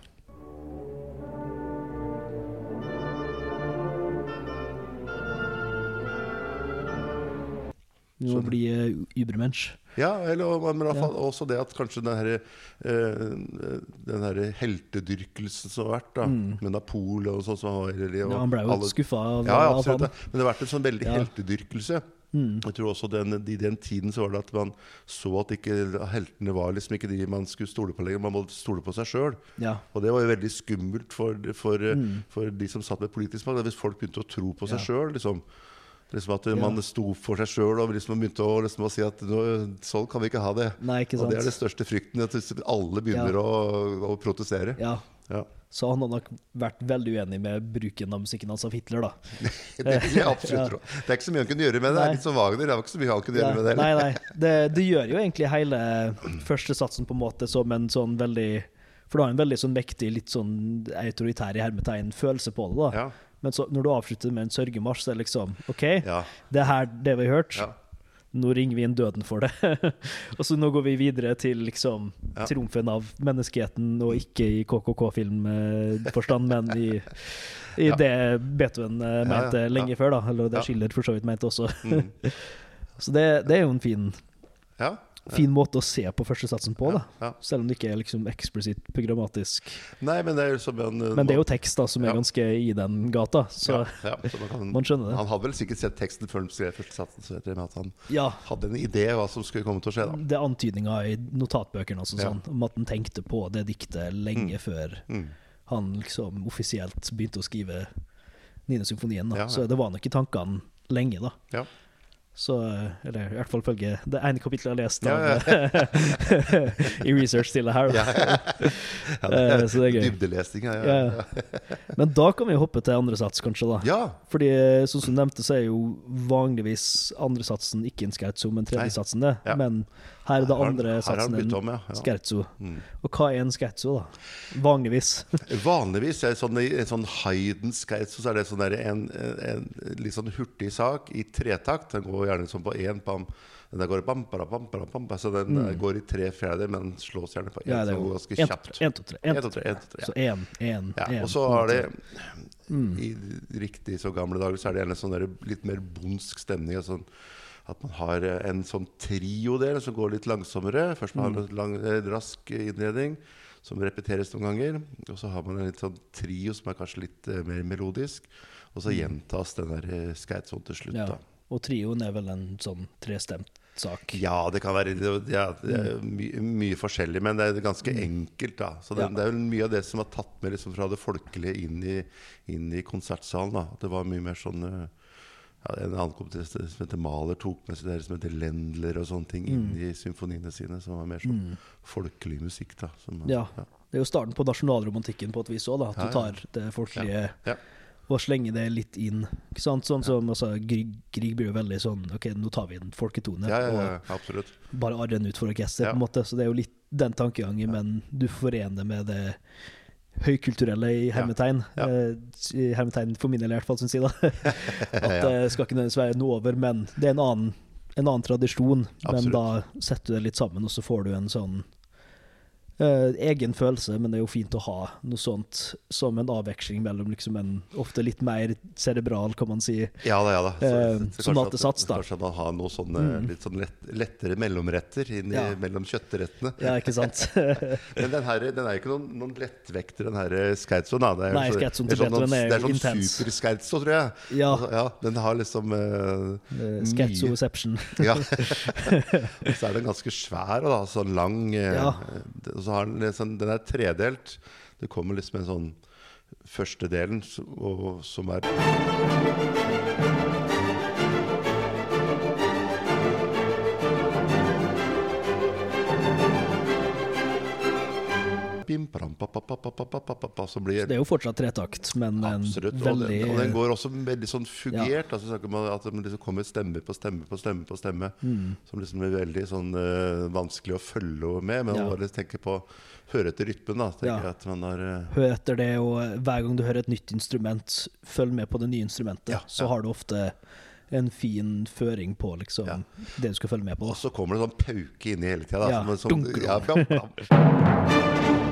Må bli uh, Übermensch. Ja, eller men Ja. også det at kanskje den her, eh, den her heltedyrkelsen som har vært, da, med Napoleon og sånn som var Mm. Ja, han ble jo alle- skuffa av, Ja, absolutt. han. Men det har vært en sånn veldig Ja. heltedyrkelse. Mm. Jeg tror også den, I den tiden så var det at man så at ikke heltene var liksom ikke de man skulle stole på lenger. Man måtte stole på seg sjøl. Ja. Og det var jo veldig skummelt for, for, Mm. for de som satt med politisk makt. Hvis folk begynte å tro på seg Ja. sjøl. Liksom. Liksom at Ja. man sto for seg sjøl og liksom begynte å, liksom å si at sånn kan vi ikke ha det. Nei, ikke Og det er det største frykten. At alle begynner Ja. å, å protestere. Ja. Ja. Så han har nok vært veldig uenig med bruken av musikken hans av Hitler, da. Det jeg absolutt Ja. Det er ikke så mye han kunne gjøre med det. Det er litt som Wagner. Det var ikke så mye han kunne gjøre med det. nei, nei. Det, det gjør jo egentlig hele første satsen på en måte som en sånn veldig For du har en veldig sånn mektig, litt sånn autoritær i hermetegn følelse på det, da. Men så, når du avslutter med en sørgemarsj, så er det liksom OK, Ja. det er her det vi har hørt. Ja. Nå ringer vi inn døden for det. og så nå går vi videre til liksom Ja. triumfen av menneskeheten, og ikke i KKK-filmforstand, men i, i det Beethoven eh, mente lenge før, da. Eller det. Schiller for så vidt mente også. Mm. så det, det er jo en fin, ja. Fin måte å se på førstesatsen på, da. Ja. Selv om det ikke er liksom eksplisitt programmatisk. Nei, men det er jo som en Men det er jo tekst da som er Ja. ganske i den gata, så ja, ja, så man, kan, man skjønner det. Han hadde vel sikkert sett teksten før han skrev første satsen, så jeg at han ja. hadde en idé hva som skulle komme til å skje. da Det er antydninger i notatbøkene også, Ja. sånn, om at han tenkte på det diktet lenge før mm. han liksom offisielt begynte å skrive 9. symfonien. Da. Ja, ja. Så det var nok i tankene lenge, da. Så, eller i hvert fall følge det ene kapittelet jeg har lest Ja, ja. i research til det her. Ja, Eh, så det er gøy. Dybdelesning, ja. Men da kan vi hoppe til andre sats, kanskje. da ja. Fordi sånn som du nevnte, så er jo vanligvis andre satsen ikke en som en tredje satsen det. Men her er det andre har satsen en ja. ja. scherzo. Mm. Og hva er en scherzo, da? Vanligvis. Vanligvis er sånn, en sånn Hayden scherzo så er det sånn der en, en, en litt sånn hurtig sak i tretakt. Den går gjerne sånn på én pam. Den går bam, bam, bam, bam, så den mm. går i tre fjerdedeler, men den slås gjerne på én. Ja, det så den jo går ganske en, kjapt. En, to, tre. En, to, tre, en, to, tre, Så én, én, Ja, én. og så er det Mm. I riktig så gamle dager så er det gjerne sånn der litt mer bondsk stemning. Sånn, at man har eh, en sånn trio-del som går litt langsommere. Først man har en lang, eh, rask innredning som repeteres noen ganger. Og så har man en litt sånn trio som er kanskje litt uh, mer melodisk. Og så gjentas den der skeitsonen til slutt. Mm. Ja. Og trioen er vel en sånn trestemt sak. Ja, det kan være ja, det er my, mye forskjellig, men det er ganske enkelt. da Så det, Mm. Ja. det er vel mye av det som var tatt med liksom fra det folkelige inn i, inn i konsertsalen. da Det var mye mer sånn eh, ja, En annen komponist som heter Mahler, tok med seg det som heter Lendler og sånne ting inn i symfoniene sine, som var mer sånn folkelig musikk. da som, ja. Ja. Det er jo starten på nasjonalromantikken på et vis òg, at du tar det folkelige Ja. og slenger det litt inn. Ikke sant? Sånn som altså, Grieg, Grieg blir jo veldig sånn Ok, nå tar vi en folketone Ja, ja, ja, absolutt. og bare arrer den ut for orkesteret, på en måte. Så det er jo litt den tankegangen, men du forener med det høykulturelle i hermetegn. Ja. ja. I hermetegn for min del, i hvert fall, syns jeg. da At det skal ikke nødvendigvis være noe over, men det er en annen, en annen tradisjon. Men da setter du det litt sammen, og så får du en sånn eh, egen følelse, men det er jo fint å ha noe sånt som en avveksling mellom liksom en ofte litt mer cerebral, kan man si. Ja da, ja da. Eh, kanskje sonatesats, at- da. Kanskje man har noe sånne litt sånn lett, lettere mellomretter inn i, Ja. mellom kjøttrettene. Ja, ikke sant? Men den, her, den er jo ikke noen, noen lettvekter, den her skeitzoen. Det er Nei, så- er sånn, er det er sånn intens. superscherzo, tror jeg. Ja. Altså, ja. Den har liksom uh, Uh, Scherzoception. Ja. Og så er den ganske svær og da, sånn lang. Uh. Og så har den, sånn, den er tredelt. Det kommer liksom en sånn første delen og, som er pim, pram, pa, pa, pa, så blir, det er jo fortsatt tretakt, men eh, absolutt, og, veldig... den, og den, går også veldig sånn fugert. Ja. Altså, at det liksom kommer stemme på stemme på stemme, på stemme mm. som liksom er veldig sånn, uh, vanskelig å følge med. Men ja. bare tenke på høre etter rytmen. da, ja. at man har... Uh... Hør etter det, og hver gang du hører et nytt instrument, følg med på det nye instrumentet. Ja, ja. Så har du ofte en fin føring på liksom, det du skal følge med på. Og så kommer det sånn pauke inni hele tida. Ja. Som, sånn- Ja, ja,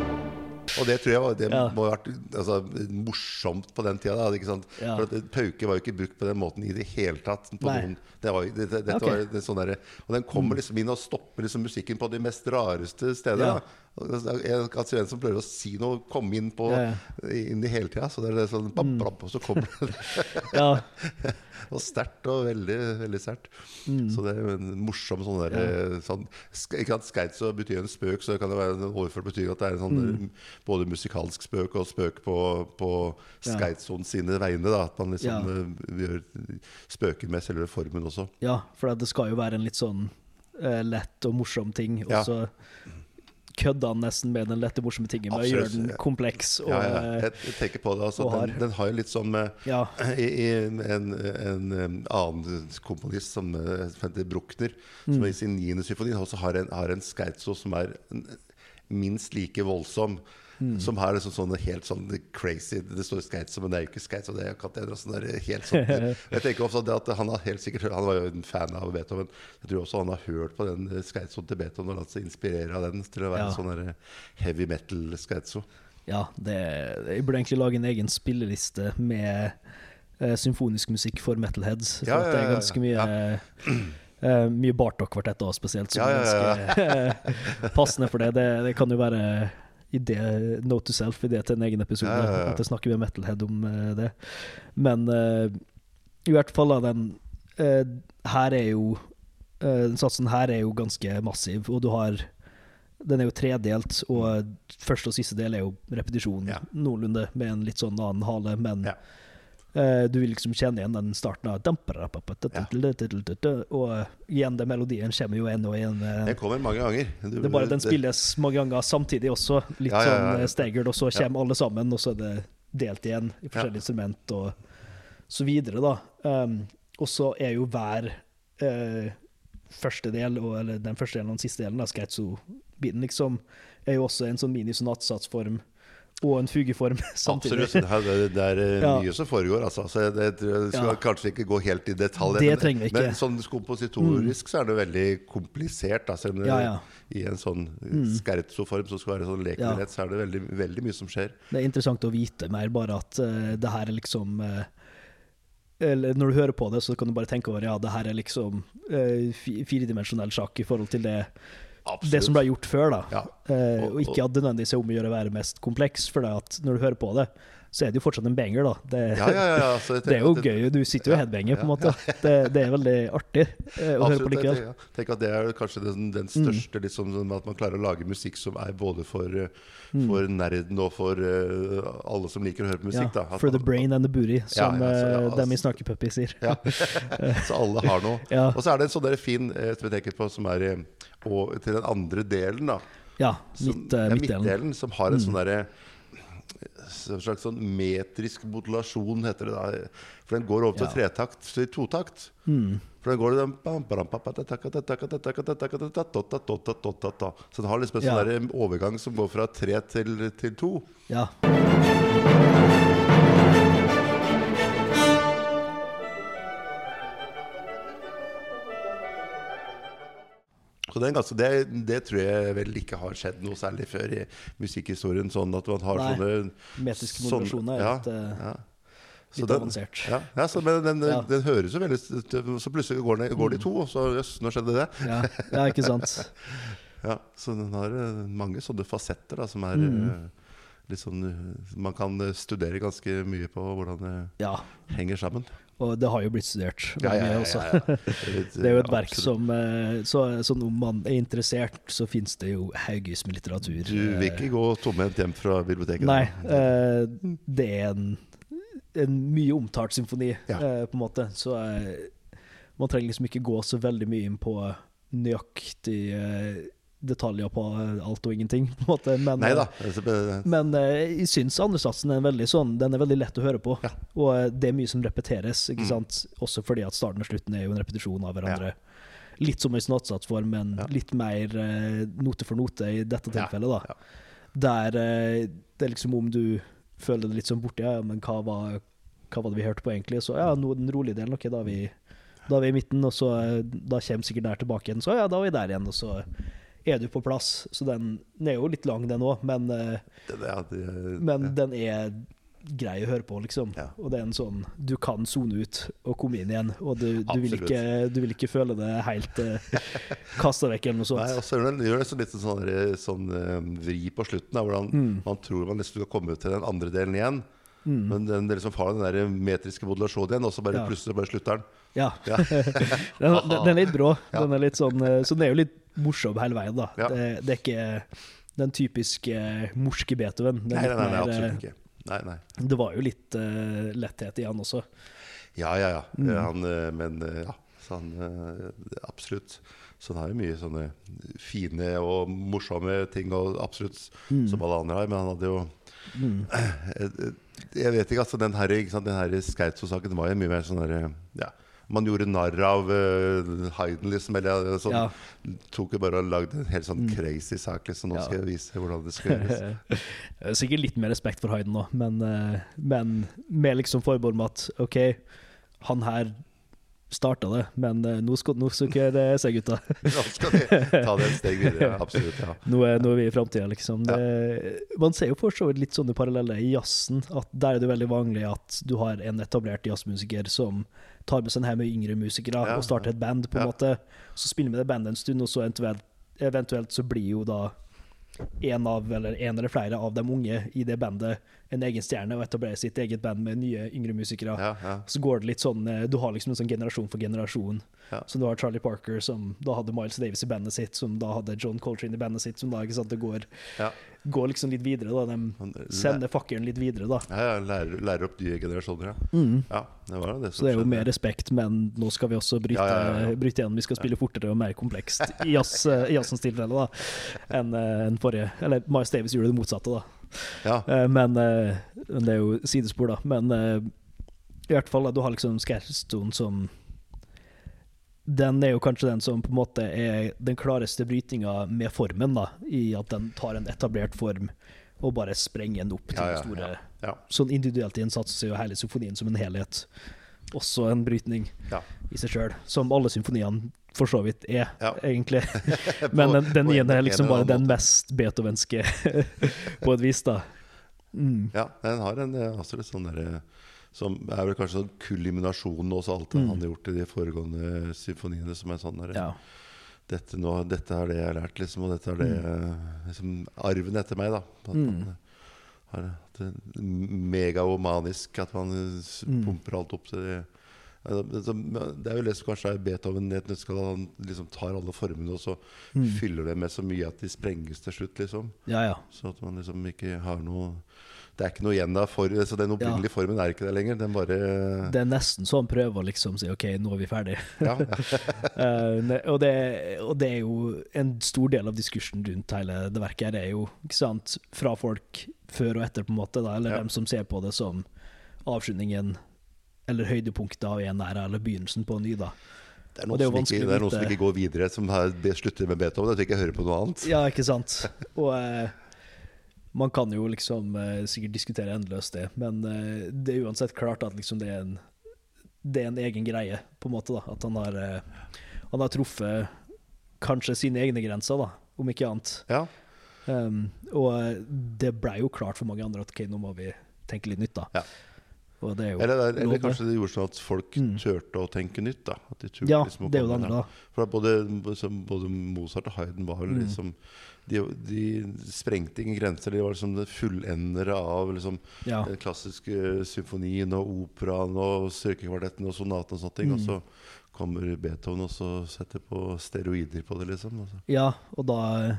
og det tror jeg var, det Ja. må ha vært altså, morsomt på den tida. Da, ikke sant? Ja. For at Pauke var jo ikke brukt på den måten i det hele tatt. På noen, det var, det, det, okay. Mm. var sånn der, og den kommer liksom inn og stopper liksom musikken på de mest rareste steder. Ja. Og det er En som prøver å si noe, komme inn på inn i hele tida. Så det er sånn bam, bam, Og så kommer det Ja, og sterkt og veldig veldig sterkt. Så det er jo en morsom sånn der ja. sånn, ikke at Skeitso betyr en spøk, så det kan det være en overført betydning at det er en sånn mm. både musikalsk spøk og spøk på, på Ja. Sine vegne. Da, at man liksom Ja. eh, gjør spøker med selve formen også. ja, for det skal jo være en litt sånn eh, lett og morsom ting. Og så han nesten med den lette, morsomme tingen med å gjøre den kompleks. Og, Ja, ja, eh, jeg, jeg tenker på det. Altså, den, den har jo litt som ja. i, i en, en, en annen komponist som, eh, som heter Bruckner, Mm. som i sin niende symfoni også har en, har en scherzo som er minst like voldsom. Mm. Som har liksom sånne helt sånn crazy Det står skates, men det er jo ikke scherzo. Det er katedra. Sånn der helt sånn. Jeg tenker også at Han har helt sikkert Han var jo en fan av Beethoven. Jeg tror også han har hørt på den scherzoen til Beethoven og latt seg inspirere av den til å være Ja. en sånn heavy metal-scherzo. Ja, det, jeg burde egentlig lage en egen spilleliste med eh, symfonisk musikk for metalheads. For Ja, ja, det er ganske mye Uh, Mye Bartok-kvartett òg, spesielt, som Ja, ja, er ja, ganske passende for det. det. Det kan jo være idé, note to self, idé til en egen episode, Ja, ja, ja. at jeg snakker med metalhead om uh, det. Men uh, i hvert fall, da, den uh, her er jo Den satsen her er jo ganske massiv, og du har den er jo tredelt, og første og siste del er jo repetisjon noenlunde, med en litt sånn annen hale, men du vil liksom kjenne igjen den starten av Og igjen, den melodien kommer jo en og en. det Den kommer mange ganger. Du- det er bare den det- spilles mange ganger samtidig også, litt Ja, ja, ja. sånn eh, staggered, og så Ja. kommer alle sammen, og så er det delt igjen i forskjellige instrument og så videre, da. Um, og så er jo hver uh, første del, og, eller den første delen og den siste delen av skeitso-biten, liksom, er jo også en sånn mini-sonatsatsform og en fugeform samtidig. Absolutt. Det er, det er eh, Ja. mye som foregår. Altså. Så det, det skal Ja. kanskje ikke gå helt i detalj. Det men- trenger vi ikke. Mm. Men sånn kompositorisk så er det veldig komplisert. Altså, Ja. I en sånn scherzo-form som skal være sånn lekenhet, så er det veldig, veldig mye som skjer. Det er interessant å vite mer, bare at uh, det her er liksom uh, eller Når du hører på det, så kan du bare tenke over ja, det her er liksom uh, firedimensjonell sjakk i forhold til det, det som ble gjort før. da. Ja. Og, Og- og ikke at det nødvendigvis er om å gjøre å være mest kompleks, for når du hører på det, så er det jo fortsatt en banger. da. Det, Ja, ja, ja, det er jo gøy. Du sitter jo og headbanger, på en måte. Det, det er veldig artig eh, å høre på Absolutt, likevel. ja. Tenk at det er kanskje den, den Mm. største liksom, sånn at man klarer å lage musikk som er både for, eh, Mm. for nerden og for uh, alle som liker å høre på musikk. da. At for the brain and the booty, som ja, så, ja, eh, dem i Snakkepuppy sier. Så alle har noe. Og så er det en sånn fin eh, som jeg tenker på, som er eh, og til den andre delen, da. Ja, midt, som, midtdelen. som har en Mm. sånn derre en slags sånn metrisk modulasjon, heter det da. For den går over til Ja. tretakt, til totakt. Mm. For den går tota, tota, tota, tota. Så den har liksom en sånn ja. overgang som går fra tre til, til to. Ja. Så det, er det, det tror jeg vel ikke har skjedd noe særlig før i musikkhistorien. Sånn at man har Nei. sånne Metriske sånn- modulasjoner er ja, litt, eh, ja. Så litt den- avansert. Ja, ja så, men den, Ja. den høres jo veldig Så plutselig går, den, går de to, og så jøss, nå skjedde det. Ja, ja, ikke sant. Ja, Så den har eh, mange sånne fasetter da, som er Mm. eh, sånn eh, Man kan eh, studere ganske mye på hvordan det Ja, henger sammen. Og det har jo blitt studert Ja, ja, ja. Det, er jo et verk som så, så, Sånn om man er interessert, så finnes det jo haugevis med litteratur. Du vil eh, ikke gå tomhendt hjem fra biblioteket? Nei, eh, det er en, en mye omtalt symfoni, eh, på en måte. Så eh, man trenger liksom ikke gå så veldig mye inn på nøyaktig eh, detaljer på eh, alt og ingenting, på en måte. Men, Neida. eh, men eh, jeg syns andresatsen er veldig sånn Den er veldig lett å høre på. Ja. Og det er mye som repeteres, ikke Mm. Også fordi at starten og slutten er jo en repetisjon av hverandre. Litt som i sonatsatsform, men Ja. litt mer note for note i dette tilfellet, da. ja. Der det er liksom om du føler det litt sånn borti, ja, men hva var, hva var det vi hørte på egentlig? Så ja, nå den rolige delen, ok, da er vi, da er vi i midten, og så da kommer sikkert der tilbake igjen. Så ja, da er vi der igjen, og så er du på plass. Så den, den er jo litt lang, den òg, men den er, det, men ja. den er grei å høre på, liksom. Ja. Og det er en sånn Du kan sone ut og komme inn igjen, og du, du, vil, ikke, du vil ikke føle det helt uh, kasta vekk eller noe sånt. Nei, og så gjør det så litt sånn, sånn eh, vri på slutten, da, hvordan Mm. man tror man nesten skal komme til den andre delen igjen. Men den, det liksom har den der metriske modulasjonen igjen, og så bare Ja. plutselig bare slutter den. Ja. Ja. den, den, den er litt brå. Den er litt sånn, eh, så den er jo litt morsom hele veien, da. Ja. Det, det er ikke den typiske eh, morske Beethoven. Nei, nei, nei, nei absolutt eh, ikke. Nei, nei. det var jo litt uh, letthet i han også. Ja, ja, ja. Mm. Han, men ja. Så han, absolutt. Så han har jo mye sånne fine og morsomme ting, og absolutt som alle andre har. Men han hadde jo jeg, jeg vet ikke, altså den her, ikke sant, den her Skeidso-saken var jo mye mer sånn der, ja, Man gjorde narr av uh, Hayden, liksom. Eller sånn, Ja. tok jo bare og lagde en helt sånn crazy sak. Liksom. Nå Ja. skal jeg vise hvordan det skal gjøres. Eh, Sikkert litt mer respekt for Hayden nå, men, eh, men med liksom forbehold om at OK, han her starta det, men eh, nå skal, nå skal det se, gutta. Nå skal vi ta det et steg videre. Absolutt. ja Nå er, nå er vi i framtida, liksom. Det, man ser jo for så vidt litt sånne paralleller i jazzen. At Der er det veldig vanlig at du har en etablert jazzmusiker som tar med seg en haug med yngre musikere Ja, og starter et band, på en Ja. måte. Så spiller vi det bandet en stund, og så eventuelt, eventuelt så blir jo da en av, eller en eller flere av de unge i det bandet en egen stjerne og etablere sitt eget band med nye yngre musikere. Ja, ja. Så går det litt sånn eh, Du har liksom en sånn generasjon for generasjon. Ja. Så du har Charlie Parker, som da hadde Miles Davis i bandet sitt, som da hadde John Coltrane i bandet sitt, som da ikke sant, det går, går liksom litt videre. da De sender fakkelen litt videre, da. ja, ja lærer, lærer opp nye generasjoner, ja. ja. Det var det Mm. Så det er jo mer respekt, men nå skal vi også bryte, bryte igjen. Vi skal spille fortere og mer komplekst i jazz- jazzens tilfelle da enn en enn forrige. Eller Miles Davis gjorde det motsatte, da. Ja, Eh, Men eh, men det er jo sidespor, da. Men eh, i hvert fall, du har liksom Skerstone som Den er jo kanskje den som på en måte er den klareste brytinga med formen, da. I at den tar en etablert form og bare sprenger den opp til Ja, ja, store ja. Sånn individuelt i en sats så er jo hele symfonien som en helhet også en brytning ja. i seg sjøl. Som alle symfoniene for så vidt er, Ja. egentlig. Men den, den på er liksom bare den mest beethovenske, på et vis, da. Mm. Ja, den har en eh, også litt sånn derre Som er vel kanskje sånn kulminasjonen også alt han har gjort i de foregående symfoniene. Som er sånn Mm. Ja. dette, nå, dette er det jeg har lært, liksom, og dette er det liksom, arven etter meg. da At Mm. man har det megaomanisk, at man Mm. pumper alt opp til det. Ja, Det er jo det som kanskje er Beethoven i et nøtteskall. Han liksom tar alle formene og så Mm. fyller det med så mye at de sprenges til slutt. liksom ja, ja. Så at man liksom ikke har noe Det er ikke noe igjen av for, Så den opprinnelige formen er ikke der lenger. Den bare Det er nesten så han prøver å liksom si OK, nå er vi ferdig. Ja, ja. Eh, og, det, og det er jo en stor del av diskursen rundt hele det verket her, er jo ikke sant, fra folk før og etter, på en måte, da, eller Ja. dem som ser på det som avslutningen eller høydepunktet av en æra, eller begynnelsen på en ny, da. Det er noe noen, det er som, ikke, det er noen som ikke går videre, som her, slutter med Beethoven. Jeg tror ikke jeg hører på noe annet. Ja, ikke sant? Og eh, man kan jo liksom eh, sikkert diskutere endeløst det, men eh, det er uansett klart at liksom det er en det er en egen greie, på en måte. da At han har, eh, han har truffet kanskje sine egne grenser, da om ikke annet. Ja, Um, og eh, det ble jo klart for mange andre at ok, nå må vi tenke litt nytt, da. Ja. Og det er jo Eller, eller eller kanskje det gjorde sånn at folk Mm. turte å tenke nytt. da At de turte Ja, liksom å det er jo det andre, da. For både, både Mozart og Hayden var Mm. liksom de, de sprengte ingen grenser. De var liksom det fullendere av liksom Ja. den klassiske symfonien og operaen og strykekvartetten og sonaten og sånne ting. Mm. Og så kommer Beethoven og så setter på steroider på det, liksom. Altså. ja, og da eh,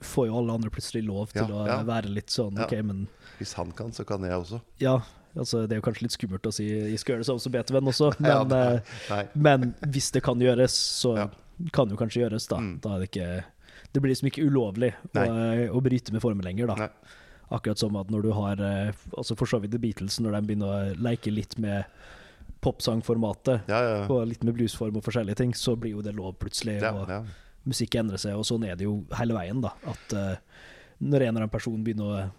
får jo alle andre plutselig lov til Ja, å ja. være litt sånn. OK, men Hvis han kan, så kan jeg også. Ja, altså det er jo kanskje litt skummelt å si 'jeg skal gjøre det sånn som Beethoven' også, men, nei, eh, men hvis det kan gjøres, så Ja. kan jo kanskje gjøres, da. Mm. Da er det ikke Det blir liksom ikke ulovlig å, å bryte med formen lenger, da. Nei. Akkurat som at når du har eh, Altså for så vidt The Beatles, når de begynner å leke litt med popsangformatet, Ja, ja, og litt med bluesform og forskjellige ting, så blir jo det lov plutselig. ja, og ja. musikk endrer seg, og sånn er det jo hele veien, da. At uh, når en eller annen person begynner å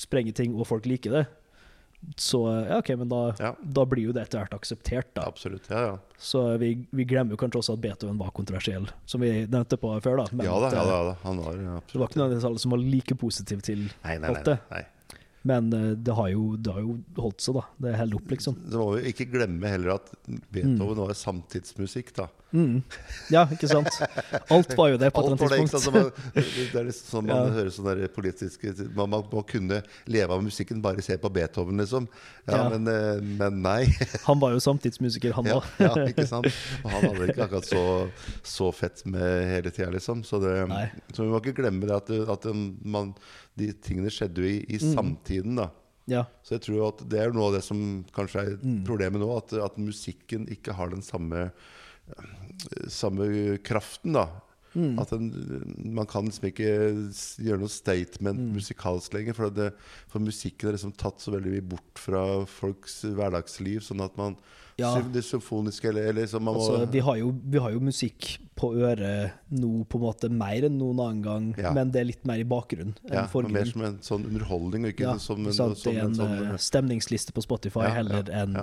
sprenge ting, og folk liker det, så ja, OK, men da, Ja. da blir jo det etter hvert akseptert, da. Absolutt. Ja, ja. Så vi, vi glemmer jo kanskje også at Beethoven var kontroversiell, som vi nevnte på før, da. Men ja da, ja da, da. Han var ja, det var ikke nødvendigvis alle som var like positive til Nei, nei, alt det. nei. Men eh, det har, jo, det har jo holdt seg, da. Det holder opp, liksom. Så må vi ikke glemme heller at Beethoven var samtidsmusikk, da. Mm. Ja, ikke sant? Alt var jo det på et eller det? Tidspunkt. man, det er liksom sånn man Ja. hører sånne politiske man, man må kunne leve av musikken, bare se på Beethoven, liksom. Ja, Ja. Men, eh, men nei. Han var jo samtidsmusiker, han Ja, òg. ja, ikke sant? Og han hadde ikke akkurat så, så fett med hele tida, liksom. Så, det, så vi må ikke glemme det at, at man, de tingene skjedde jo i, i Mm. samtiden, da. Ja. Så jeg tror at det er noe av det som kanskje er Mm. problemet nå, at, at musikken ikke har den samme, samme kraften, da. Mm. At en, man kan liksom ikke gjøre noe statement Mm. musikalsk lenger. For, det, for musikken er liksom tatt så veldig mye bort fra folks hverdagsliv. Sånn at man Ja. Det symfoniske eller, eller liksom man må Altså, vi, har jo, vi har jo musikk på øret nå på en måte mer enn noen annen gang, Ja. men det er litt mer i bakgrunnen enn ja, Mer som en sånn underholdning, ikke Ja, som, en, som det er en, sånn eh, stemningsliste på Spotify heller enn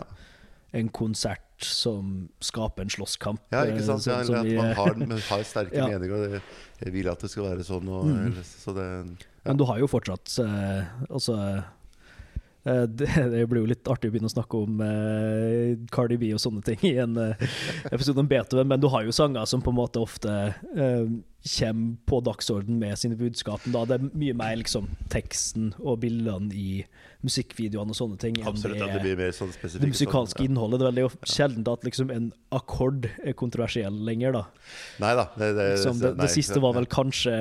en konsert som skaper en slåsskamp. Ja, eh, ikke sant? Ja, sånn eller at vi- man har, man har sterke Ja. meninger, og vil at det skal være sånn. Og, Mm. så det, Men du har jo fortsatt eh, Altså eh, det, det blir jo litt artig å begynne å snakke om eh, Cardi B og sånne ting i en eh, episode om Beethoven, men du har jo sanger som på en måte ofte eh, kommer på dagsorden med sine budskap. Da det er mye mer liksom teksten og bildene i musikkvideoene og sånne ting absolutt det det blir mer sånn det musikalske sånn, ja. innholdet. Det er veldig sjelden at liksom en akkord er kontroversiell lenger, da. Neida. Det, det, Liksom, det, nei, det siste var vel kanskje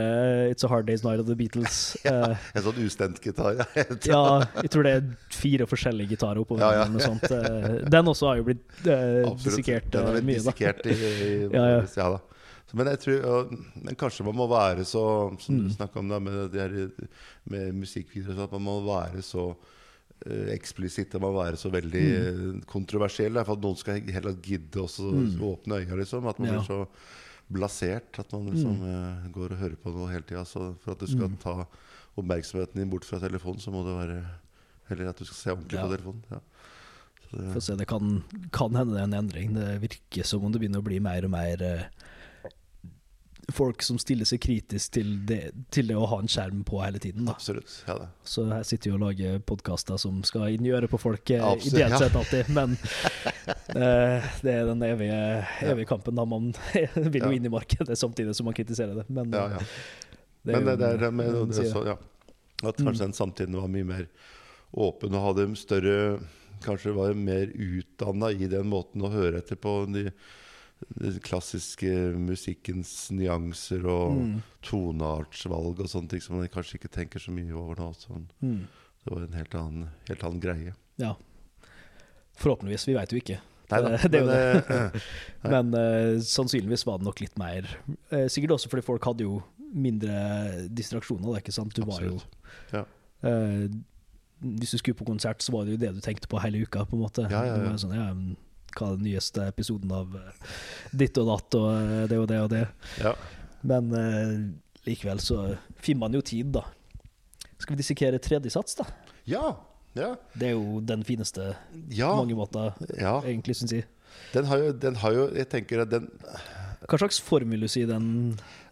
It's a Hard Day's Night of the Beatles. ja, En sånn ustemt gitar. Ja. jeg tror det er fire forskjellige gitarer oppover. Ja, ja. Eh, Den også har jo blitt eh, Absolutt. Den har eh, blitt mye, dissekert i, i Ja, ja. ja da. Men tror og, Men kanskje man må være så Som Mm. du snakka om da med, det med musikkvideoer, så at man må være så uh, eksplisitt og man må være så veldig Mm. eh, kontroversiell. For at noen skal heller gidde å åpne øya, liksom. At man Ja. blir så blasert at man liksom eh, går og hører på noe hele tida. Så for at du skal Mm. ta oppmerksomheten din bort fra telefonen, så må det være Eller at du skal se ordentlig Ja. på telefonen. Ja. Så det, se, det kan, kan hende det er en endring. Det virker som om det begynner å bli mer og mer eh, folk som stiller seg kritisk til det, til det å ha en skjerm på hele tiden. Da. absolutt. Ja, det. Så her sitter vi og lager podkaster som skal inn i øret på folk, eh, Absolutt, ideelt ja. sett alltid. Men uh, det er den evige, evige kampen da man vil jo inn i markedet samtidig som man kritiserer det. Men, Ja, ja. det er Men det, det er med, det, side. så, ja. At kanskje den samtiden var mye mer åpen og hadde større Kanskje var mer utdanna i den måten å høre etter på de klassiske musikkens nyanser og Mm. toneartsvalg og sånne ting som man kanskje ikke tenker så mye over nå. Sånn. Mm. Det var en helt annen, helt annen greie. Ja. Forhåpentligvis. Vi veit jo ikke. Nei da. Det det men, det. eh, Nei. Men uh, sannsynligvis var det nok litt mer uh, Sikkert også fordi folk hadde jo mindre distraksjoner. Det er ikke sant? Du var jo Ja. uh, Hvis du skulle på konsert, så var det jo det du tenkte på hele uka. på en måte Ja, ja, Det var ja. sånn, ja, Hva er den nyeste episoden av eh, ditt og datt og eh, det og det og det? ja. Men eh, likevel så finner man jo tid, da. Skal vi dissekere tredje sats, da? ja. Ja. Det er jo den fineste ja. på mange måter, ja. egentlig, syns jeg. Den har jo, den har jo Jeg tenker at den Hva slags formulus i den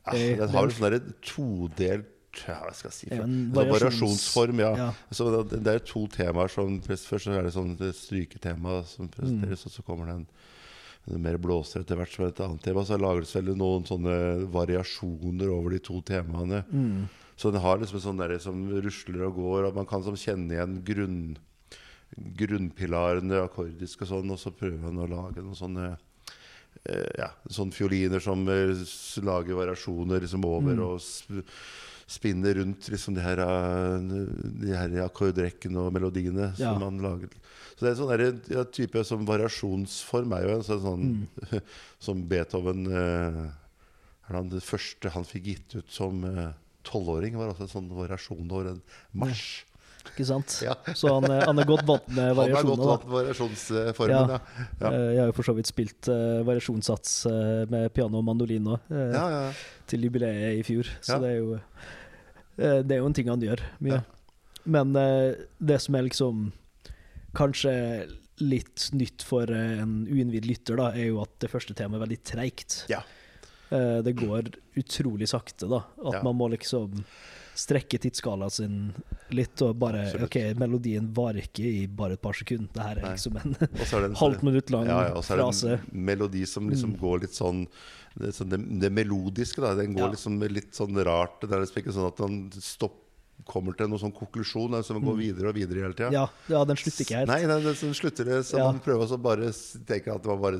Ah, Eh, den har vel sånn derre todelt ja, hva skal jeg si for, en sånn variasjons- variasjonsform. Ja. Ja. Så det, det er to temaer som Først er det sånn det stryketema som presenteres, Mm. og så kommer det en, en mer blåser etter hvert som et annet tema. Så lages seg noen sånne variasjoner over de to temaene. Mm. Så den har liksom sånn der som rusler og går, og man kan sånn kjenne igjen grunn, grunnpilarene akkordisk og sånn, og så prøver man å lage noen sånne eh, ja, sånne fioliner som eh, lager variasjoner liksom over og sp spinner rundt liksom de her, eh, de her akkordrekkene og melodiene Ja. som man lager. Så det er en sånn der, ja, type som variasjonsform er jo en sånn, mm. som Beethoven eh, Det første han fikk gitt ut som eh, tolvåring, var også en sånn variasjon over en marsj. Ikke sant? Ja. Så han, er- han er godt vant med Han har godt vant med variasjonsformen, ja. Ja. Eh, Jeg har jo for så vidt spilt uh, variasjonssats uh, med piano og mandolin nå, uh, til jubileet i fjor. Så det er jo eh, Det er jo en ting han gjør mye. Men eh, det som er liksom kanskje litt nytt for eh, en uinnvidd lytter, da, er jo at det første temaet er veldig treigt. Ja. Eh, Det går utrolig sakte, da. At Ja. man må liksom strekke tidsskalaen sin litt, og bare Absolutt. OK, melodien varer ikke i bare et par sekunder. Det her er liksom en er en halvt minutt lang ja, ja, og så er frase. det en melodi som liksom går litt sånn det, sånn det, det melodiske, da. Den går Ja. liksom litt sånn rart. Det er liksom ikke sånn at man stopper kommer til noen sånn konklusjon. Altså man går videre og videre hele tida. Mm. Ja, ja, den slutter ikke helt. Nei, nei, den, slutter det så Ja. man prøver å bare tenke at man bare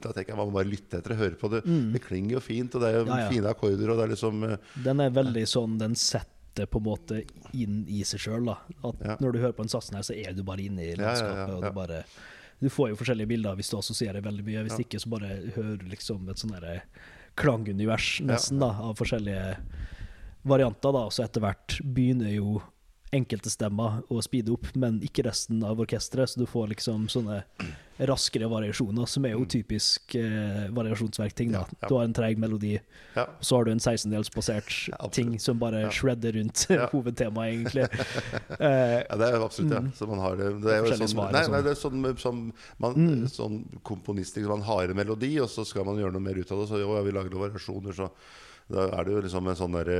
Da tenker jeg man bare lytter etter og høre på det. Det klinger jo fint, og det er jo Mm. Ja, ja. fine akkorder, og det er liksom eh, Den er veldig sånn Den setter det på en måte inn i seg sjøl. Ja. når du hører på den satsen her, så er du bare inne i Ja, ja, ja, landskapet. og du bare du får jo forskjellige bilder hvis du assosierer veldig mye. Hvis ikke, så bare hører du liksom et sånn klangunivers nesten da, av forskjellige varianter. da, Så etter hvert begynner jo enkelte stemmer å speede opp, men ikke resten av orkesteret. Så du får liksom sånne raskere variasjoner, som er jo typisk eh, variasjonsverkting. Mm. Ja, ja. Du har en treig melodi, Ja. så har du en 16-delsbasert Ja, ting som bare shredder rundt Ja. hovedtemaet, egentlig. Eh, Ja, det er absolutt det. Så man har det, det er jo Mm. Sånn, nei, sånn. nei, det er sånn, som man, Mm. sånn komponistisk Man har en melodi, og så skal man gjøre noe mer ut av det. Så jo, ja, vi lager noen variasjoner, så da er det jo liksom en sånn derre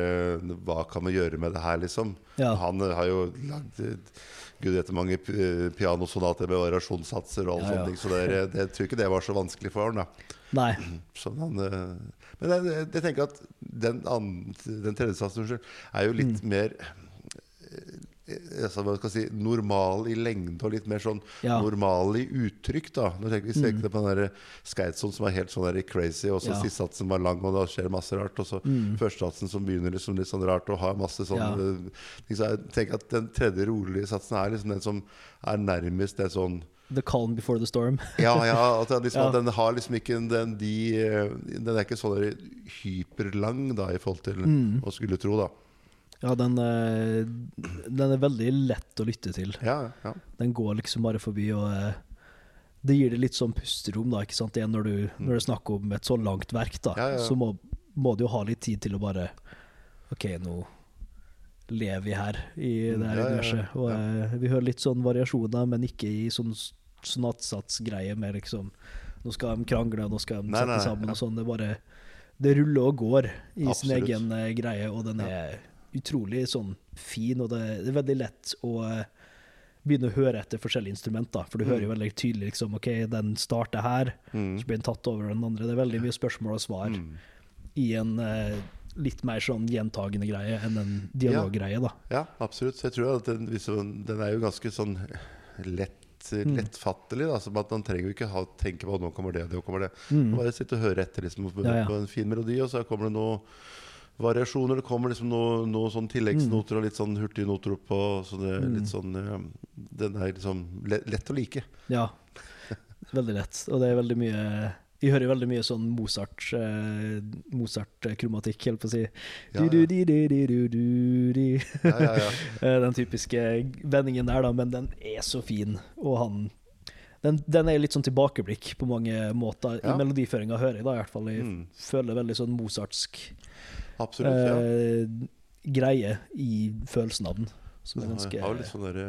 Hva kan vi gjøre med det her, liksom? Ja. Han eh, har jo lagd eh, Gud vet mange eh, pianosonater med variasjonssatser og alle Ja, sånne ting. Så det, det, jeg tror ikke det var så vanskelig for han, da. nei. Så han, eh, men jeg, jeg, tenker at den, den tredje satsen er jo litt Mm. mer eh, altså, hva skal jeg si, normal i lengde og litt mer sånn Ja. normal i uttrykk. da Nå tenker vi tenker på den der Skeidson som er helt sånn der crazy, og så Ja. siste satsen var lang, og da skjer masse rart. Og så første satsen som begynner liksom litt sånn rart og har masse sånn Ja. eh, jeg tenker at den tredje rolige satsen er liksom den som er nærmest det sånn The calm before the storm. ja, ja, at, det liksom, Ja. den har liksom ikke den, de, eh, Den er ikke der hyperlang da i forhold til Mm. å skulle tro, da. Ja, den, er, den er veldig lett å lytte til. Ja, ja. Den går liksom bare forbi, og eh, det gir det litt sånn pusterom, da, ikke sant. Igjen når, du, når det er snakk om et så langt verk, da, Mm. Ja, så må, må du jo ha litt tid til å bare OK, nå lever vi her i det her Mm, ja, ja. universet. Og eh, vi hører litt sånn variasjoner, men ikke i sånn sonatsats-greie med liksom Nå skal de krangle, nå skal de Nei, sette nei, sammen og sånn. Det bare Det ruller og går i sin egen eh, greie, og den er utrolig sånn fin, og det, det er veldig lett å eh, begynne å høre etter forskjellige instrumenter, for du hører jo veldig tydelig liksom, ok, den starter her, Mm. så blir den tatt over den andre. Det er veldig mye spørsmål og svar Mm. i en eh, litt mer sånn gjentagende greie enn en dialoggreie, da. ja, absolutt. Så jeg tror at den, den er jo ganske sånn lett Mm. lettfattelig. Da, som at Man trenger jo ikke ha, tenke på at nå kommer det, nå kommer det. Mm. Bare sitte og høre etter liksom, på, Ja, ja. på en fin melodi, og så kommer det noe variasjoner. Det kommer liksom noen noe sånn tilleggsnoter og litt sånn hurtignoter oppå. Så det er Mm. litt sånn Den er liksom lett, å like. Ja, veldig lett. Og det er veldig mye Vi hører veldig mye sånn Mozart eh, Mozart-kromatikk, helt på å si. Eh, Den typiske vendingen der, da, men den er så fin. Og han Den, den er litt sånn tilbakeblikk på mange måter. Ja. I melodiføringa hører jeg da i hvert fall. Jeg Mm. føler veldig sånn mozartsk Absolutt. ja. eh, greie i følelsen av den. Som er ganske har jo litt sånn derre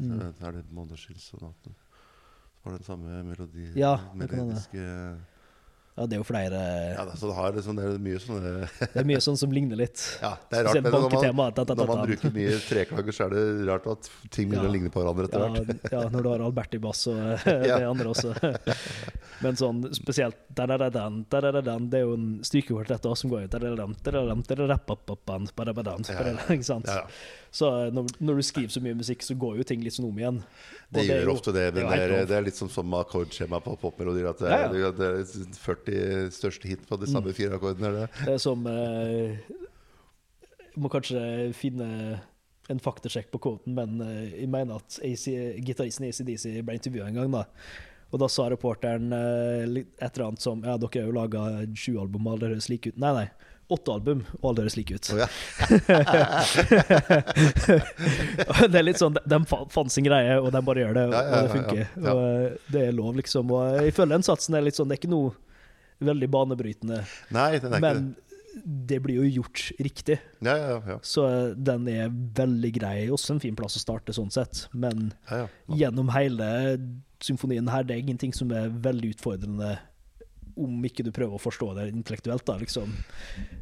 Mm. Er det Er det Måneskillsonaten? Var det den samme melodi? Ja, det melodiske Ja, det er jo flere Ja, det, så det har liksom, det er mye sånn Det er mye sånn som ligner litt. Ja, det er rart. Men når man, da, da, da, når man bruker mye treklager, så er det rart at ting begynner Ja. å ligne på hverandre etter Ja, hvert. ja, når du har Albert i bass og Ja. det andre også. Men sånn spesielt da-da-da-dan, da-da-da-dan, Det er jo en også som går ut. Ja, ja. Ikke sant? Ja, ja. Så eh, når, når du skriver så mye musikk, så går jo ting litt sånn om igjen. Det er gjør jo- ofte det, det er men det er, det er litt som, som akkordskjema på popmelodier. At det Ja, er, det er 40 største hit på de samme Mm. fire akkordene. Er det? Det er som eh, Må kanskje finne en faktasjekk på kvoten, men eh, jeg mener at AC, gitaristen i ACDC ble intervjua en gang, da. Og da sa reporteren eh, et eller annet som Ja, dere har jo laga sju album, alle høres like ut. Nei, nei. Åtte album, og alle høres like ut. Oh, ja. det er litt sånn, De fa- fant sin greie, og de bare gjør det, og og det funker. Og eh, Det er lov, liksom. Og jeg føler den satsen er litt sånn Det er ikke noe veldig banebrytende, Nei, den er ikke men det blir jo gjort riktig. Ja, ja, ja. Så eh, den er veldig grei. Også en fin plass å starte, sånn sett. Men gjennom hele symfonien her, det er ingenting som er veldig utfordrende om ikke du prøver å forstå det intellektuelt. da, liksom.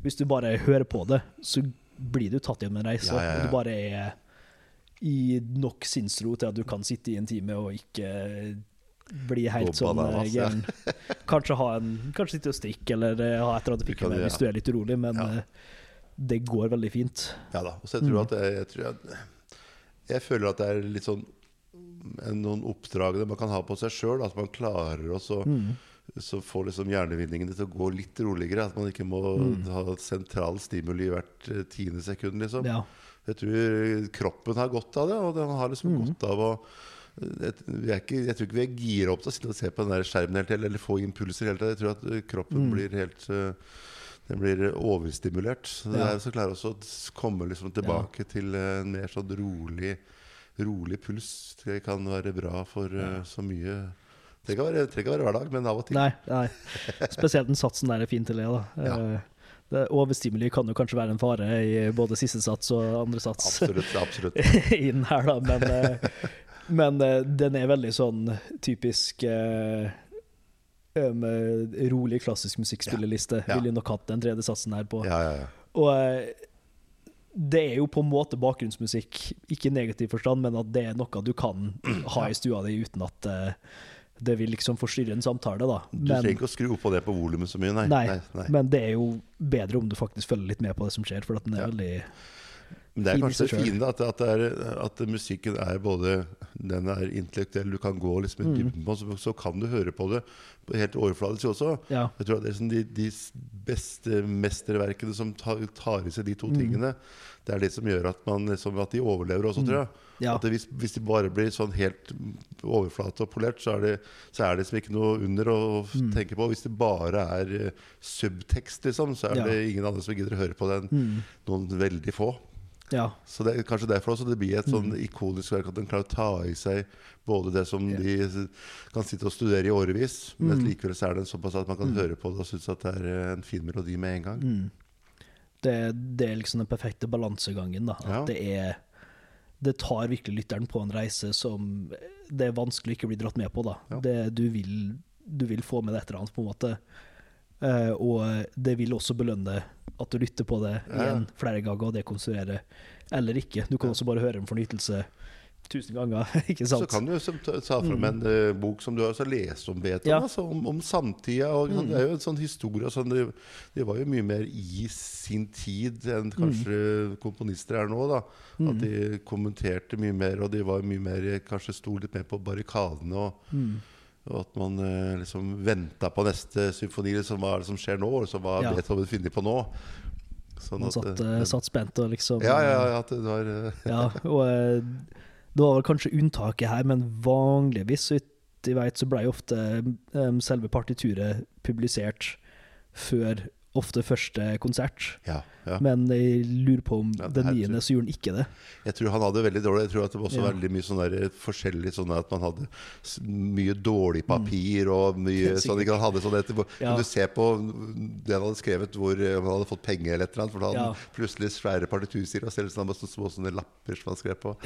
Hvis du bare hører på det, så blir du tatt igjen med en reise. Ja, ja, ja. Og du bare er i nok sinnsro til at du kan sitte i en time og ikke bli helt sånn eh, gæren. Kanskje, ha en, kanskje sitte og strikke, eller eh, ha et eller annet å pikke med hvis du er litt urolig, men eh, det går veldig fint. Ja da. Og så jeg tror Mm. at jeg, jeg, tror jeg, jeg føler at det er litt sånn noen oppdrag man kan ha på seg sjøl. At man klarer å Mm. Som får liksom hjernevinningen til å gå litt roligere. At man ikke må ha sentral stimuli hvert eh, tiende sekund. Liksom. Ja. Jeg tror kroppen har godt av det, og den har liksom Mm. godt av å jeg, er ikke, jeg tror ikke vi er gira opp til å sitte og se på den der skjermen helt, eller, eller få impulser hele tida. Jeg tror at eh, kroppen Mm. blir helt eh, Den blir overstimulert. Så det Ja. er så klart også å komme liksom tilbake til en mer sånn rolig Rolig puls. Det kan være bra for ja. så mye Det trenger ikke være hver dag, men av og til. Nei, nei. Spesielt den satsen der er fin til det. da. Ja. Eh, Det, overstimuli kan jo kanskje være en fare i både siste sats og andre sats Absolutt. absolutt inn her, da, men, eh, men eh, den er veldig sånn typisk eh, rolig klassisk musikkspilleliste. Ja. Ville nok hatt den tredje satsen her på. Ja, ja, ja. Og det er jo på en måte bakgrunnsmusikk, ikke i negativ forstand, men at det er noe du kan ha i stua di uten at det vil liksom forstyrre en samtale, da. Du trenger ikke å skru opp på det på volumet så mye, nei. Nei, nei, nei. men det er jo bedre om du faktisk følger litt med på det som skjer, for at den er Ja. veldig Men det er kanskje det fine, at, at, det er, at musikken er både Den er intellektuell, du kan gå liksom i Mm. dybden på så, så kan du høre på det på helt overfladisk også. Ja. Jeg tror at det er sånn de, de beste mesterverkene som tar, tar i seg de to Mm. tingene, det er det som gjør at, man, liksom, at de overlever også, tror jeg. Mm. Ja. At det, hvis, hvis de bare blir sånn helt overflate og polert, så er det, så er det liksom ikke noe under å Mm. tenke på. Hvis det bare er eh, subtekst, liksom, så er Ja. det ingen andre som gidder å høre på det enn noen veldig få. Ja. Så det er kanskje derfor også det blir et sånn Mm. ikonisk verk at den klarer å ta i seg både det som de kan sitte og studere i årevis, men Mm. likevel så er det såpass at man kan høre på det og synes at det er eh, en fin melodi med en gang. Mm. Det, det er liksom den perfekte balansegangen, da. At Ja. det er Det tar virkelig lytteren på en reise som det er vanskelig ikke å bli dratt med på, da. Ja. Det, du, vil, du vil få med deg et eller annet, på en måte. Eh, og det vil også belønne at du lytter på det igjen flere ganger og dekonstruerer, Eller ikke. Du kan også bare høre en fornytelse tusen ganger, ikke sant? Så kan du ta, fra fram en eh, bok som du har lest om Beethoven, Ja. altså, om, om samtida. Og, mm. Det er jo en sånn historie sånn, det, det, var jo mye mer i sin tid enn kanskje komponister er nå. da At de kommenterte mye mer, og de var mye mer kanskje sto litt mer på barrikadene. Og, og at man eh, liksom venta på neste symfoni, liksom, hva er det som skjer nå? Og så hva har Ja. Beethoven funnet på nå? Sånn Man at, satt, eh, satt spent og liksom ja, ja, ja, det var Ja, og det var kanskje unntaket her, men vanligvis, så vidt jeg vet, så ble ofte eh, selve partituret publisert før ofte første konsert. Ja, ja. Men jeg lurer på om Ja, det den niende så gjorde han ikke det. Jeg tror han hadde veldig dårlig Jeg tror at det var også veldig mye sånn der forskjellig sånn at man hadde mye dårlig papir og mye sånn ikke, Han hadde sånn etter. Kan du se på det han hadde skrevet, hvor eh, om han hadde fått penger eller et eller annet? For da hadde han plutselig svære partitursider og selv sånn, masse små sånne lapper som han skrev på.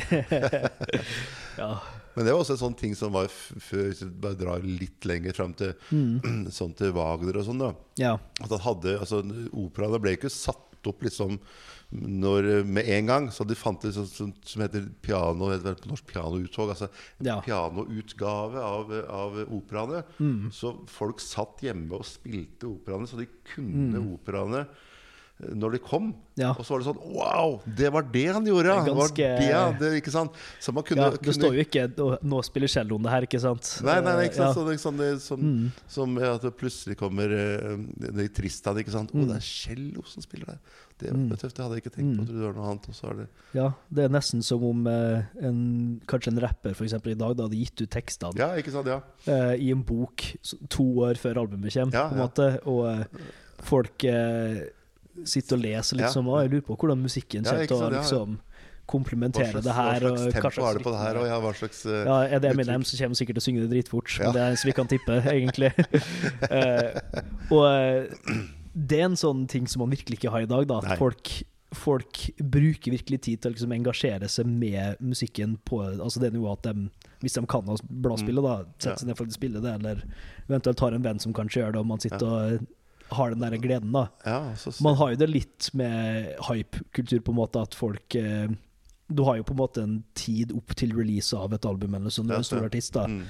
Ja. Men det var også en sånn ting som var før Hvis vi bare drar litt lenger fram til sånn til Wagner og sånn, da. ja. At han hadde, altså Operaene ble ikke satt opp liksom når, med en gang. Så de fant det som, som heter piano heter på norsk pianouttog. Altså Ja. pianoutgave av, av operaene. Så folk satt hjemme og spilte operaene, så de kunne operaene eh, når de kom. Ja. Og så var det sånn Wow! Det var det han gjorde! Det er var ganske- det, det, ikke sant? Så man kunne, ja. Det kunne står jo ikke «Nå- spiller celloen det her', ikke sant? Nei, nei, nei, ikke sant? Ja. Så det, er sånn, det, som, som ja, at det plutselig kommer uh, det Tristan, ikke sant? Å, det er cello som spiller der. Det var tøft, det hadde jeg ikke tenkt på. Du det var noe annet. Og så er det Ja, det er nesten som om eh, en, kanskje en rapper for eksempel, i dag da hadde gitt ut tekstene Ja, ikke sant? Ja. eh, i en bok to år før albumet kommer, Ja, på en måte. Og eh, folk eh, sitter og leser Ja. liksom, og jeg lurer på hvordan musikken Ja, kommer til å ja, ja. liksom komplementere slags, det hva her. slags hva tempo er det på det her? Og ja, hva slags uh, Ja, er det? Eminem, så kommer sikkert til å synge det dritfort. Ja. Men det er en som vi kan tippe, egentlig. uh, og eh, det er en sånn ting som man virkelig ikke har i dag. Da, at folk, folk bruker virkelig tid til å liksom engasjere seg med musikken på altså det nivået at de, hvis de kan bladspille, da, setter Mm. Seg ned for å spille det, eller eventuelt har en venn som kanskje gjør det, og man sitter og har den der gleden. da. Ja, så, Man har jo det litt med hype-kultur, på en måte, at folk eh, Du har jo på en måte en tid opp til release av et album eller sånn, du er en stor artist, da, Mm.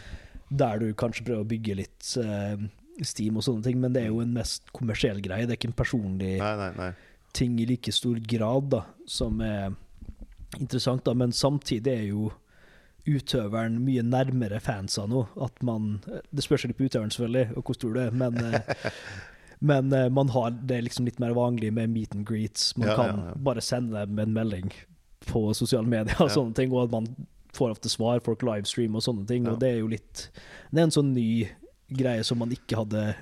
der du kanskje prøver å bygge litt eh, steam og sånne ting, men det er jo en mest kommersiell greie. Det er ikke en personlig Nei, nei, nei. ting i like stor grad da, som er interessant, da. Men samtidig er jo utøveren mye nærmere fansa nå. At man Det spørs litt på utøveren, selvfølgelig, og hvor stor du er, men eh, Men eh, man har det liksom litt mer vanlig med meet and greets. Man Ja, kan ja, ja. bare sende dem en melding på sosiale medier og sånne ting, og at man får ofte svar, folk livestreamer og sånne ting. Og det er jo litt Det er en sånn ny greie som man ikke hadde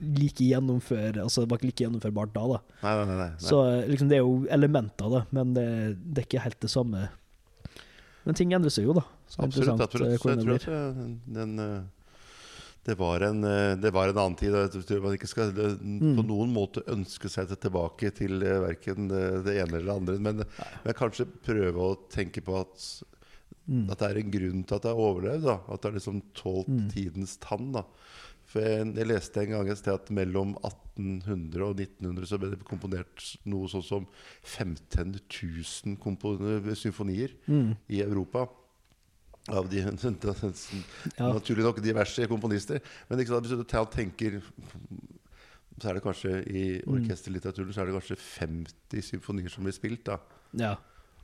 like gjennomfør Altså det var ikke like gjennomførbart da, da. Nei, nei, nei. nei. Så eh, liksom, det er jo elementer av det, men det, det er ikke helt det samme. Men ting endrer seg jo, da. Så Absolutt. absolutt. eh, Så jeg tror at eh, den det var, en, eh, det var en annen tid. Jeg tror man ikke skal eh, på Mm. noen måte ønske seg tilbake til eh, verken det det ene eller det andre. Men, men kanskje prøve å tenke på at, Mm. at det er en grunn til at det har overlevd. Da. At det har liksom tålt Mm. tidens tann. Da. For jeg, jeg leste en gang et sted at mellom 1800 og 1900 så ble det komponert noe sånn som 15 000 symfonier Mm. i Europa. Av de Ja. naturlig nok diverse komponister. Men ikke sant, hvis du tenker Så er det kanskje i Mm. orkesterlitteraturen Så er det kanskje 50 symfonier som blir spilt. da Ja.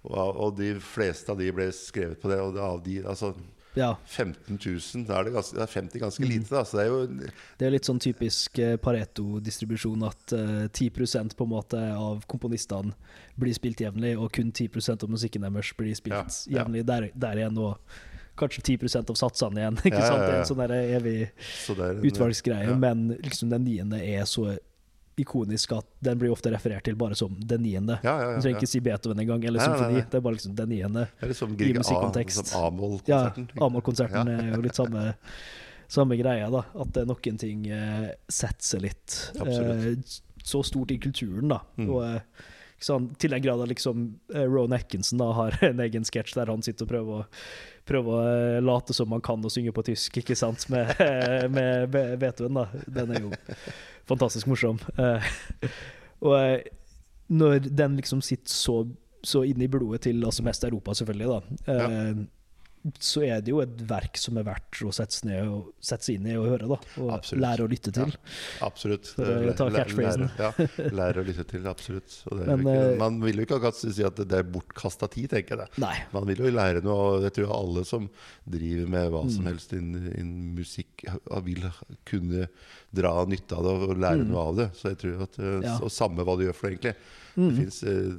Og, og de fleste av de ble skrevet på det. Og av de, altså ja. 15 000, da er det, ganske, det er 50 Mm. ganske lite. Da Så det er jo Det er litt sånn typisk eh, Pareto-distribusjon at uh, 10 på en måte av komponistene blir spilt jevnlig, og kun 10% av musikken deres blir spilt ja. jevnlig der, der igjen, og kanskje 10% av satsene igjen. Ikke Ja, sant? Det er en sånn evig så en- utvalgsgreie, ja. men liksom den niende er så ikonisk at den blir ofte referert til bare som den niende. Ja, ja, ja, Du trenger ikke si Beethoven engang, eller symfoni. Det er bare liksom den niende. Liksom i Grieg A, musikkontekst. som Ja, A-moll-konserten. Er jo litt samme, samme greia, da. At det er noen ting eh, setter seg litt eh, så stort i kulturen, da. Mm. Og eh, sant, til den grad at liksom eh, Rowan Atkinson da har en egen sketsj der han sitter og prøver å Prøver å eh, late som han kan å synge på tysk, ikke sant, med, med Beethoven. da Den er jo fantastisk morsom. Eh, og eh, når den liksom sitter så, så inn i blodet til altså mest Europa, selvfølgelig, da, eh, så er det jo et verk som er verdt å sette seg ned og sette seg inn i og høre, da. Og Absolutt. lære å lytte til. Absolutt. For å ta catchphrasen. Lære, ja, lære å lytte til, absolutt. Men, jo ikke, eh, man vil jo ikke akkurat si at det er bortkasta tid, tenker jeg. det. Nei. Man vil jo lære noe, og jeg tror alle som driver med hva Mm. som helst innen innen musikk, vil kunne dra nytte av det og lære Mm. noe av det. Så jeg tror at eh, Ja. Og samme hva du gjør for det, egentlig. Mm. Det fins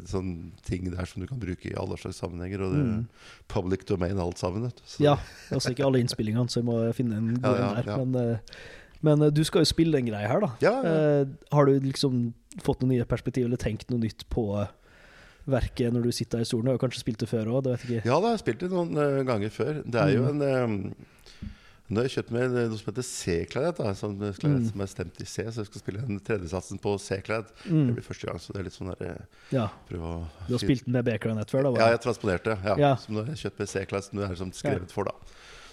sånne ting der som du kan bruke i alle slags sammenhenger, og det er Mm. public domain alt sammen. Vet du. Så- Ja, altså ikke alle innspillingene, så jeg må finne en god Ja, ja, en der. Men, eh, men eh, du skal jo spille en greie her, da. Eh, har du liksom fått noen nye perspektiv, eller tenkt noe nytt på eh, verket når du sitter i stolen? Du har kanskje spilt det før òg, jeg. Ja, da har jeg spilt det noen uh, ganger før. Det er jo Mm. en eh, Nå har jeg kjøpt meg noe som heter C-klarett. da, Sånn Mm. som er stemt i C, så jeg skal spille den tredjesatsen på C-klarett. Det Mm. blir første gang, så det er litt sånn der eh, Ja. Prøve å Du har spilt den med B-klarinett før, da? Bare. Ja, jeg transponerte. Ja. Ja. Som nå har jeg kjøpt med C-klasse, som du er liksom skrevet for, da.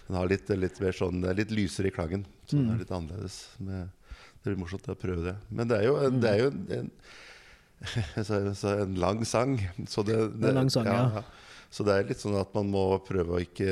Den har litt, litt mer sånn Litt lysere i klangen. Så den Mm. er litt annerledes. Med, det blir morsomt å prøve det. Men det er jo en, det er jo en, en så en lang sang. Så det, Det er en lang sang, ja. Så det er litt sånn at man må prøve å ikke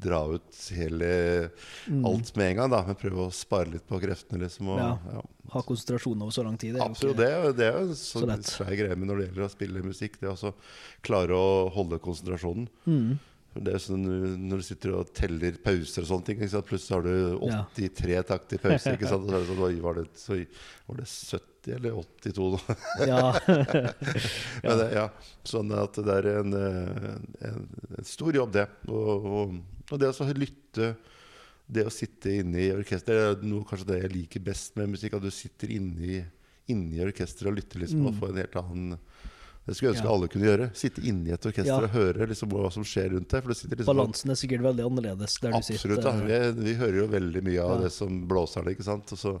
dra ut hele Mm. alt med en gang, da. Men prøve å spare litt på kreftene, liksom. Og, Ja. ja. Ha konsentrasjon over så lang tid. det Absolutt. Det er det er jo så sånn lett. svær greie når det gjelder å spille musikk. Det å klare å holde konsentrasjonen. Mm. Det er sånn Når du sitter og teller pauser og sånne ting, plutselig har du Ja. 83 takter pause. Ikke sant? Og så det sånn, var det, så, var det 70 eller 82 da. Ja. Men ja, sånn at det er en, en, en stor jobb, det. Og, og, og det å lytte Det å sitte inne i orkester er noe kanskje det jeg liker best med musikk. At du sitter inne i, inne i orkesteret og lytter liksom, og Mm. får en helt annen Det skulle jeg ønske Ja. alle kunne gjøre. Sitte inne i et orkester Ja. og høre liksom, hva som skjer rundt deg. Liksom Balansen er sikkert veldig annerledes der du Absolutt. sitter. Absolutt. Ja. Vi, vi hører jo veldig mye av det som blåser ikke sant. Og så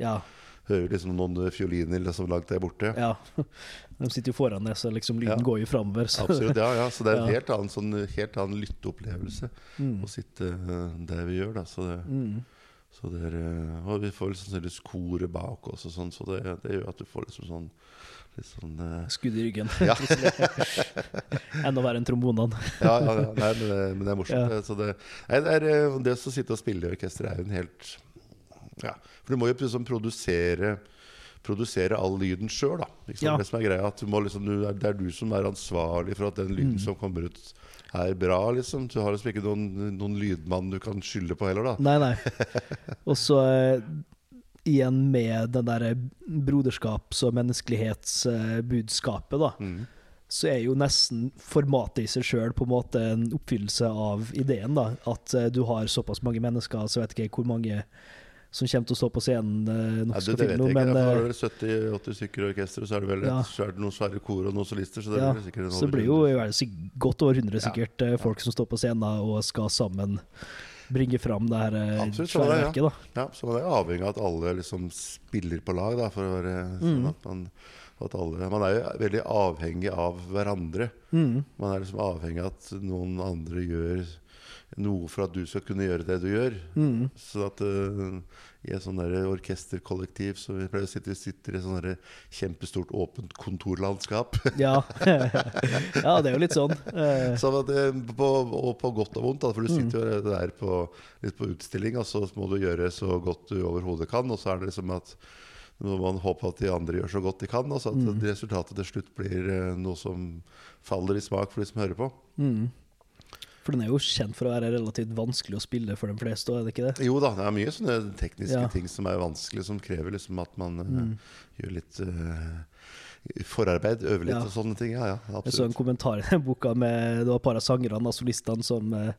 hører liksom noen fioliner liksom langt der borte. ja. De sitter jo foran deg, så liksom lyden Ja. går jo framover. Absolutt, ja, ja. Så det er en helt annen, sånn, helt annen lytteopplevelse Mm. å sitte eh, der vi gjør. Da. Så det, Mm. så det er, eh, og vi får liksom sannsynligvis koret bak oss, og sånn, så det, det gjør at du får liksom sånn litt sånn uh... Skudd i ryggen. Ja. Enda verre enn trombonene. Ja, ja, ja nei, men, det, men det er morsomt. Ja. Så det, nei, det, er, det å sitte og spille i orkester er jo en helt Ja, for du må jo liksom produsere produsere all lyden sjøl, da. Ikke? Ja. Det som er greia, at liksom, du, det er du som er ansvarlig for at den Mm. lyden som kommer ut, er bra, liksom. Du har liksom ikke noen, noen lydmann du kan skylde på heller, da. Nei, nei. Og så eh, igjen med den derre broderskaps- og menneskelighetsbudskapet, da. Mm. Så er jo nesten formatet i seg sjøl på en måte en oppfyllelse av ideen, da. At eh, du har såpass mange mennesker, så vet ikke hvor mange som kommer til å stå på scenen. Nok, ja, det, det vet nå, jeg ikke. men, Det eh, er vel 70-80 stykker i orkesteret, så er det vel Ja. så er det noen svære kor og noen solister. Så det Ja, blir, sikkert en Så det blir jo 100. i hvert fall sikk- godt over 100 sikkert ja. folk som står på scenen og skal sammen bringe fram det her eh, Absolutt, svære det, verket. da. Ja, så man er avhengig av at alle liksom spiller på lag, da, for å være sånn Mm. at man alle, Man er jo veldig avhengig av hverandre. Mm. Man er liksom avhengig av at noen andre gjør noe for at du skal kunne gjøre det du gjør. Mm. Så at uh, i et sånn orkesterkollektiv så vi pleier å sitte, vi sitter i et sånn kjempestort åpent kontorlandskap. Ja. ja, det er jo litt sånn. Eh, Så at det, på, og på godt og vondt, da, for du Mm. sitter jo der på, litt på utstilling, og så må du gjøre så godt du overhodet kan. Og så er det liksom at må man håpe at de andre gjør så godt de kan, og så at Mm. resultatet til slutt blir eh, noe som faller i smak for de som hører på. mm. For den er jo kjent for å være relativt vanskelig å spille for de fleste, er det ikke det? Jo da, det er mye sånne tekniske Ja. ting som er vanskelig, som krever liksom at man mm. uh, gjør litt eh, forarbeid, øve litt Ja. og sånne ting. Ja, ja, Jeg så en kommentar i den boka med det var et par av sangerne, og solistene, som eh,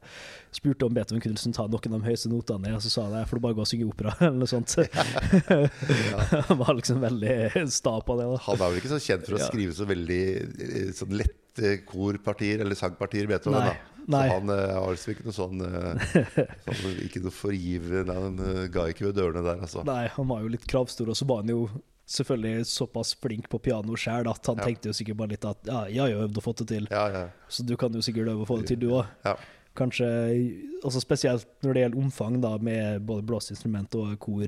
spurte om Beethoven kunne liksom ta noen av de høyeste notene, og så sa han får du bare gå og synge opera, eller noe sånt. Han var liksom veldig sta på det. da. Han er vel ikke så kjent for å skrive så veldig eh, sånn lette korpartier eller sangpartier, Beethoven. Nei, da. nei. Så han eh, har liksom ikke noe sånn, eh, sånn Ikke noe forgivende Han ga ikke ved dørene der, altså. Nei, han var jo litt kravstor, og så var han jo selvfølgelig såpass flink på piano sjøl at han Ja. tenkte jo sikkert bare litt at ja, jeg har jo øvd og fått det til, Ja, ja, så du kan jo sikkert øve og få det til, du òg. Kanskje altså spesielt når det gjelder omfang, da, med både blåseinstrument og kor,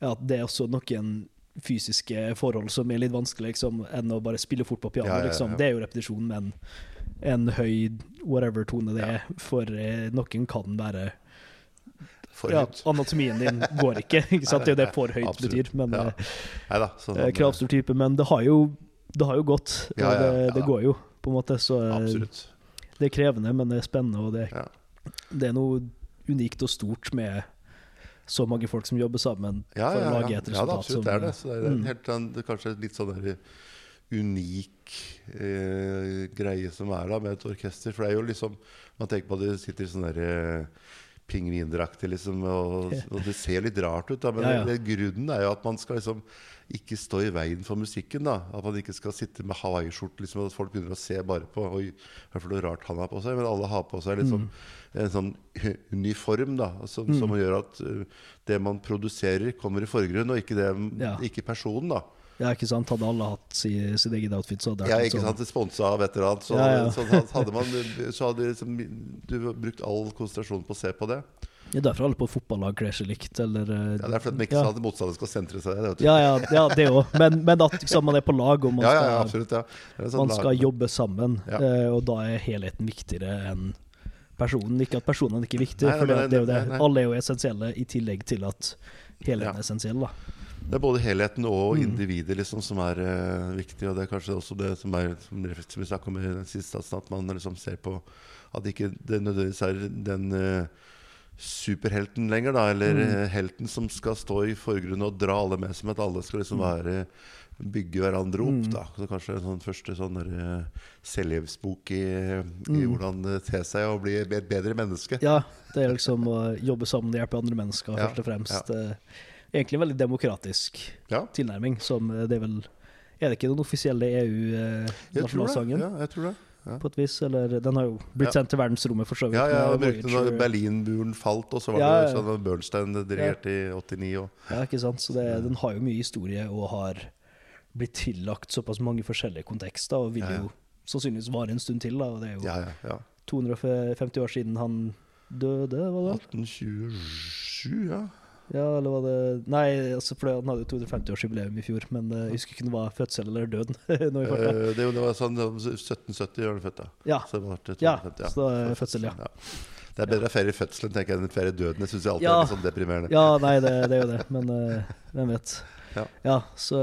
ja, at det er også noen fysiske forhold som er litt vanskelig liksom, enn å bare spille fort på piano. Liksom. Det er jo repetisjon, men en høy whatever tone det er, for eh, noen kan være For ja, høyt. Anatomien din går ikke, ikke sant? Det er jo det for høyt Absolutt. betyr. Men Ja. Neida, sånn, eh, han, kravstor type. Men det har jo, det har jo gått. Ja, ja, det, ja. det går jo, på en måte. Så eh, eh, Absolutt. det er krevende, men det er spennende. Og det, Ja. det er noe unikt og stort med så mange folk som jobber sammen Ja, for å lage et ja, resultat. det, absolutt, som, det er det. Så det er Mm. helt, det er kanskje litt sånn der unik eh, greie som er da med et orkester. For det er jo liksom Man tenker på at det sitter sånn derre pingvindrakter, liksom, og, og det ser litt rart ut. da Men Ja, ja. grunnen er jo at man skal liksom ikke stå i veien for musikken. da At man ikke skal sitte med hawaiiskjorte, liksom, og at folk begynner å se bare på Oi, hva er det rart han har på seg? Men alle har på seg liksom en sånn uniform da som, som gjør at uh, det man produserer, kommer i forgrunn, og ikke, det, Ja. ikke personen. da Ja, ikke sant? Hadde alle hatt si, sitt eget outfit, så hadde det Ja, ikke sånn. sant, Sponsa av et eller annet. Så, Ja, ja. så hadde- man Så hadde liksom, du brukt all konsentrasjon på å se på det. Ja, er derfor alle på fotballag kler seg likt, eller eh, Ja, Det er fordi de ikke ja. at motstanderen skal sentre seg. Det, ja, ja, ja, det òg. Men, men at liksom, man er på lag, og man ja, ja, skal, absolutt. Sånn man lag- skal jobbe sammen. Eh, og da er helheten viktigere enn personen. Ikke at personene ikke er viktige, for det, det er jo det. Alle er jo essensielle, i tillegg til at helheten er essensiell. da. Det er både helheten og Mm. individet liksom, som er uh, viktig. Og det er kanskje også det som, er, som, vi snakket om i den siste at man liksom ser på at ikke det nødvendigvis er den uh, superhelten lenger, da, eller Mm. eh, helten som skal stå i forgrunnen og dra alle med, som at alle skal liksom være bygge hverandre opp. Mm. da Så Kanskje en sånn første sånn selvhjelpsbok i, i Mm. hvordan te seg og bli et bedre menneske. Ja, det er liksom å jobbe sammen og hjelpe andre mennesker, Ja, først og fremst. Eh, Egentlig veldig demokratisk Ja, tilnærming, som eh, det er vel Er det ikke den offisielle. EU-nasjonalsangen? Ja, jeg tror det. På et vis, eller Den har jo blitt Ja. sendt til verdensrommet, for så vidt. Ja, ja, når. Berlinmuren falt, og så var Ja, det sånn at Bernstein dirigerte i 89. Og, Ja, ikke sant? Så det, den har jo mye historie og har blitt tillagt såpass mange forskjellige kontekster, og vil Ja, ja. jo sannsynligvis vare en stund til. da, og Det er jo ja, ja, ja. 250 år siden han døde, var det 1827, ja. Ja, eller var det Nei, altså, for han hadde jo 250-årsjubileum i fjor, men eh, jeg husker ikke om det var fødsel eller i. Eh, det, det var sånn 1770 gjør han født, da. Ja, Så det var Ja, 250, så det fødsel, ja. Det er bedre å feire fødselen tenker jeg, enn feire døden. Det syns jeg alltid Ja. er litt sånn deprimerende. ja nei, det, det er jo det, men uh, hvem vet. Ja. Ja, så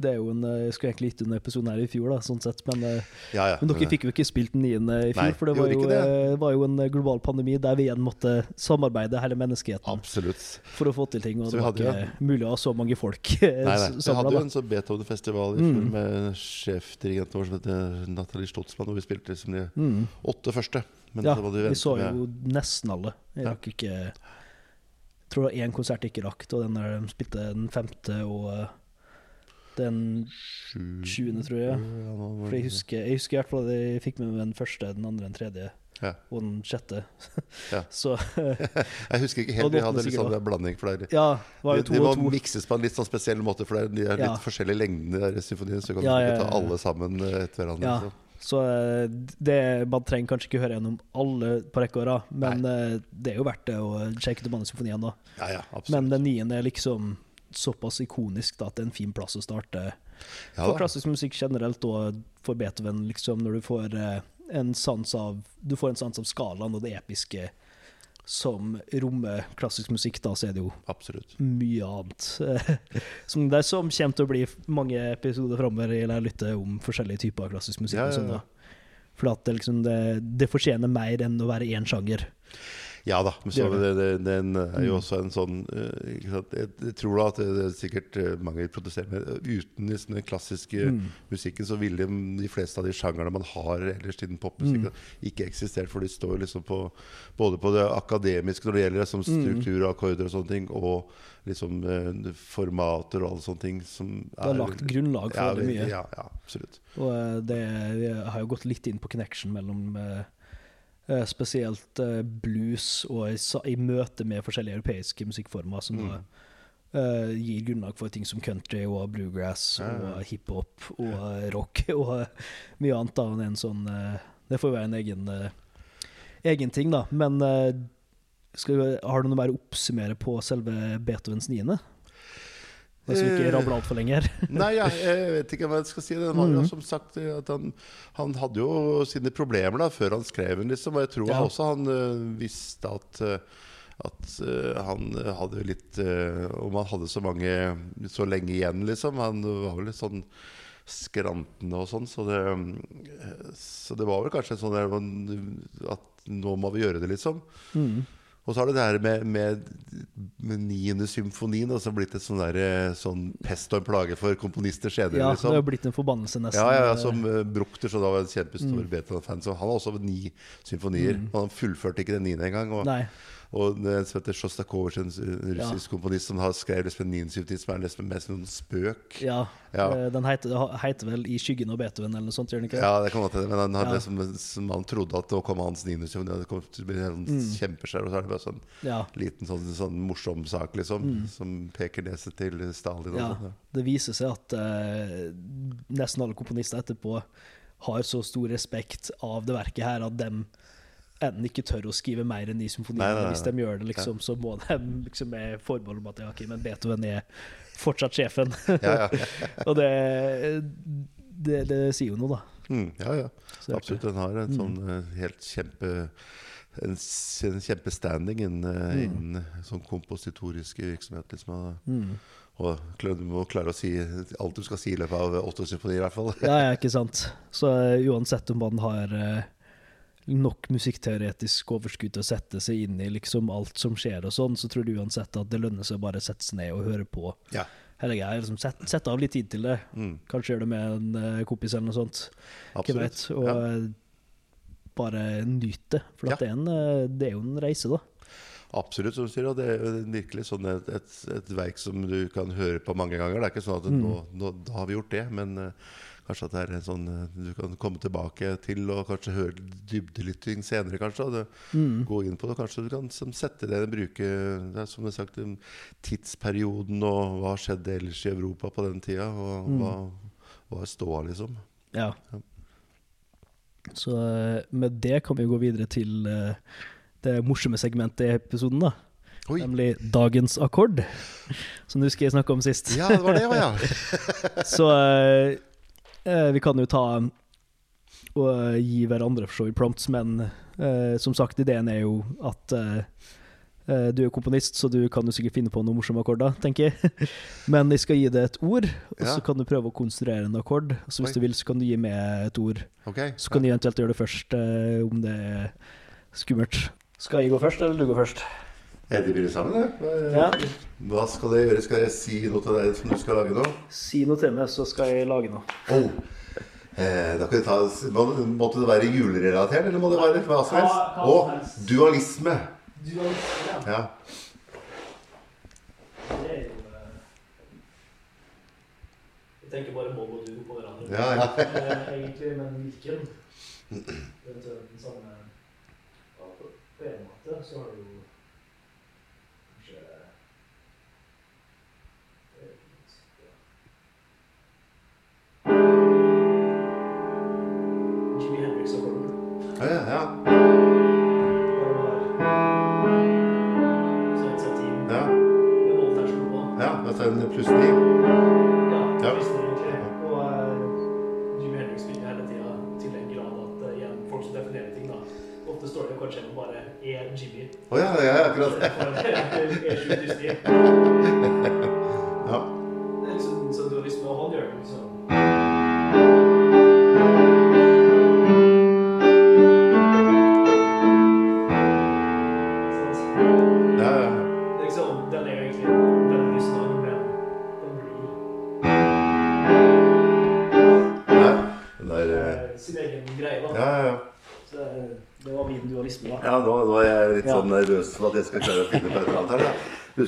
det er jo en Jeg skulle egentlig gitt ut en episode her i fjor, da, sånn sett, men, eh, Ja, ja. men dere fikk jo ikke spilt den niende i fjor, Nei, for det var jo, det. eh, var jo en global pandemi der vi igjen måtte samarbeide, hele menneskeheten, Absolutt. for å få til ting. Og Så det var jo ikke mulig å ha så mange folk Nei, nei. Vi hadde jo en sånn Beethoven-festival i fjor med sjefdirigenten vår som heter Nathalie Stotsmann, hvor vi spilte liksom de Mm. åtte første. Men Ja, vi så så med jo nesten alle. Jeg rakk ikke Jeg tror det var én konsert jeg ikke rakk, og den der de spilte den femte og eh, den sju sjuende, tror jeg. For jeg husker, jeg husker i hvert fall at jeg fikk med meg den første, den andre, den tredje Ja. og den sjette. Ja. Så Jeg husker ikke helt, vi hadde litt sånn blanding. For det er, ja, det var de, jo de to må to. mikses på en litt sånn spesiell måte, for det er, litt Ja. forskjellige lengder, de der symfoniene. Så kan Ja, ja, ta alle sammen eh, etter hverandre. Ja. Så. Eh, det, man trenger kanskje ikke høre gjennom alle på rekke og rad, men Nei. det er jo verdt det å sjekke ut Symfonien da. Ja, ja. Men den niende er liksom såpass ikonisk da, at det er en fin plass å starte. ja, for klassisk musikk generelt og for Beethoven, liksom, når du får eh, en sans av Du får en sans av skalaen og det episke som rommer klassisk musikk, da, så er det jo Absolutt. mye annet. som det er som kommer til å bli mange episoder framover i å lytte om forskjellige typer av klassisk musikk. Ja, ja, sånn ja. For at det, liksom, det, det fortjener mer enn å være én sjanger. Ja da, men Det så det, det, den er jo Mm. også en sånn eh? Jeg, tror da at det, er sikkert mange mange protesterer med Uten liksom den klassiske Mm. musikken så ville de fleste av de sjangrene man har ellers innen popmusikk, Mm. ikke eksistert. For de står liksom på både på det akademiske når det gjelder som Mm. struktur og akkorder og sånne ting, og liksom eh, formater og alle sånne ting som Det har lagt grunnlag for ja, veldig mye. Ja, ja, absolutt. Og eh, det har jo gått litt inn på connection mellom eh, eh, spesielt eh, blues og i, i møte med forskjellige europeiske musikkformer som Mm. da, uh, gir grunnlag for ting som country og bluegrass Ja, ja. og hiphop og ja. rock og uh, mye annet. da, enn en sånn, uh, det får være en egen, eh, egen ting, da. Men eh, skal, har du noe mer å oppsummere på selve Beethovens niende? Hvis vi ikke Eh, rabler altfor lenge her. Nei, ja, jeg vet ikke hva jeg skal si. Det var jo Mhm. som sagt at han, han hadde jo sine problemer da før han skrev den, liksom. Og jeg tror Ja. også han øh, visste at øh, at uh, han hadde litt uh, Om han hadde så mange så lenge igjen, liksom. Han var vel litt sånn skrantende og sånn. Så det, så det var vel kanskje sånn at nå må vi gjøre det, liksom. Mm. Og så har det det her med, med, med niende symfonien altså blitt et sånn, der, sånn pest og en plage for komponister senere. Ja, det liksom. har blitt en forbannelse, nesten. Ja, ja, ja, eh, som uh, Bruchter, så da var en kjempestor Mm. Beethoven-fan. Så han har også ni symfonier. Mm. Han fullførte ikke den niende engang. Og, Nei. Og en som heter Sjostakovitsj, en russisk russisk komponist, som har skrevet liksom en som er nesten mest noen spøk. Ja, Ja. eh, den heter, heter vel 'I skyggen av Beethoven' eller noe sånt, gjør den ikke? Ja, det kan godt hende, men han hadde Ja. som, som han trodde at det kom hans symfoni. Det kom å en Mm. kjempeskjær, og så er det bare sånn Ja, liten sånn, sånn morsom sak, liksom, Mm. som peker neset til Stalin. Ja. ja. det viser seg at eh, nesten alle komponister etterpå har så stor respekt av det verket her at de enten ikke tør å skrive mer enn ni symfonier. Hvis de gjør det, liksom, så må de liksom med forbehold om at ja, ok, men Beethoven er fortsatt sjefen. Ja, ja. Og det, det, det sier jo noe, da. Mm, ja, ja. Så Absolutt. Den har en Mm. sånn mm. helt kjempe En, en kjempestanding innen, eh, Mm. innen sånn kompositoriske virksomhet. Liksom, Mm. og du må klare å si alt du skal si i løpet av åtte symfonier, i hvert fall. Ja, ja, ikke sant. Så uansett om man har nok musikkteoretisk overskudd til å sette seg inn i liksom alt som skjer og sånn, så tror du uansett at det lønner seg å bare sette seg ned og høre på Ja. hele greia. Liksom sette, sette av litt tid til det. Mm, Kanskje gjøre det med en eh, kompis eller noe sånt. Absolutt. Og Ja. eh, bare nyte det. For Ja. det, er en, eh, det er jo en reise, da. Absolutt, som du sier. Og det er virkelig sånn et, et, et verk som du kan høre på mange ganger. Det er ikke sånn at Mm. nå, nå, da har vi gjort det, men eh, kanskje at det er en sånn eh, du kan komme tilbake til og kanskje høre dybdelytting senere, kanskje. Og det, Mm. gå inn på det. Kanskje du kan som, sette det bruke det er som jeg sagt, tidsperioden og hva skjedde ellers i Europa på den tida. Og Mm. hva, hva er ståa, liksom. Ja. Ja. Så eh, med det kan vi gå videre til eh, det morsomme segmentet i episoden, da. Oi! Nemlig dagens akkord, som du husker jeg snakka om sist. Ja, det var det, ja. Så eh, vi kan jo ta og gi hverandre for så vidt prompts, men eh, som sagt, ideen er jo at eh, Eh, Du er komponist, så du kan jo sikkert finne på noen morsomme akkorder, tenker jeg. Men jeg skal gi deg et ord, og så kan du prøve å konstruere en akkord. Så hvis Oi. du vil, så kan du gi meg et ord. Okay. Så kan du eventuelt gjøre det først, eh, om det er skummelt. Skal jeg gå først, eller du gå først? Ja, de begynner sammen, det. Ja. Hva skal jeg gjøre? Skal jeg si noe til deg som du skal lage nå? Si noe til meg, så skal jeg lage noe. Oh. Eh, da kan ta, må, måtte det være julerelatert, eller må det være hva som helst? Og helst. dualisme. ja. Ja. Det er jo Jeg tenker bare mål og du på hverandre. Ja, ja. Eh, Egentlig, men hvilken? Eventuelt den samme på en måte så har du jo ja,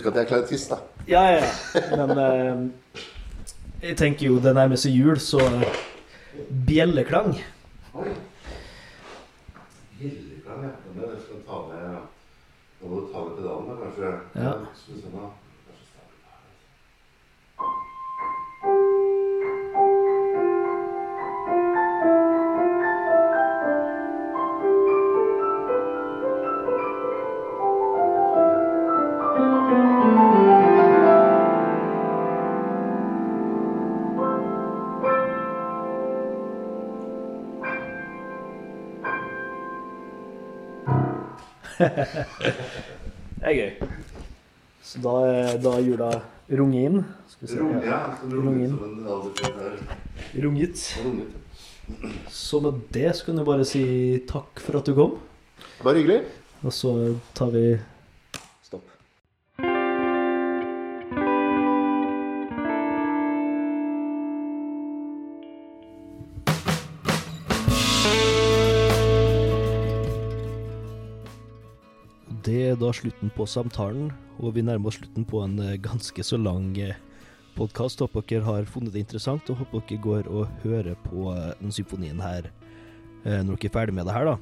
At jeg er klaritist, da. Ja, ja. Men eh, jeg tenker jo det nærmer seg jul, så bjelleklang. bjelleklang Oi. Gildeklang, ja. Den skal ta med Nå må du ta med pedalen, da, kanskje. Ja. Det er gøy. Så da er da jula runget inn. Skal vi se. Rom, Ja. her. Runget. Runget. Så med det så kan du bare si takk for at du kom. Bare hyggelig. Og så tar vi da slutten på samtalen, og vi nærmer oss slutten på en eh, ganske så lang podkast. Håper dere har funnet det interessant, og håper dere går og hører på eh, den symfonien her eh, når dere er ferdig med det her, da.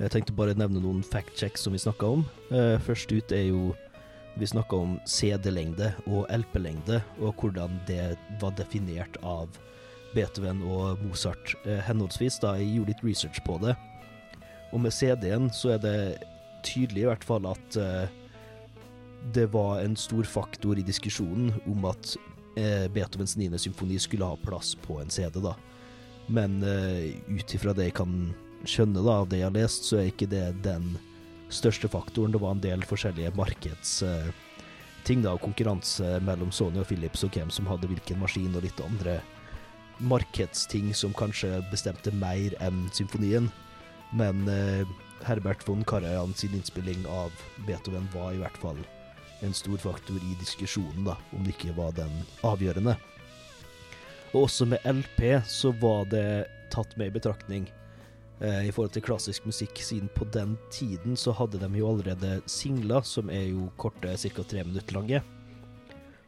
Jeg tenkte bare nevne noen fact-checks som vi snakka om. Eh, Først ut er jo Vi snakka om CD-lengde og LP-lengde, og hvordan det var definert av Beethoven og Mozart eh, henholdsvis. da Jeg gjorde litt research på det. Og med CD-en så er det tydelig i hvert fall at eh, det var en stor faktor i diskusjonen om at eh, Beethovens 9. symfoni skulle ha plass på en CD, da. Men uh, ut ifra det jeg kan skjønne da, av det jeg har lest, så er ikke det den største faktoren. Det var en del forskjellige markedsting, ting da, konkurranse mellom Sony og Philips, og hvem som hadde hvilken maskin, og litt andre markedsting som kanskje bestemte mer enn symfonien. Men eh, Herbert von Karajan sin innspilling av Beethoven var i hvert fall en stor faktor i diskusjonen, da, om det ikke var den avgjørende. Og også med LP så var det tatt med i betraktning eh, i forhold til klassisk musikk, siden på den tiden så hadde de jo allerede singler, som er jo korte, ca. tre minutter lange.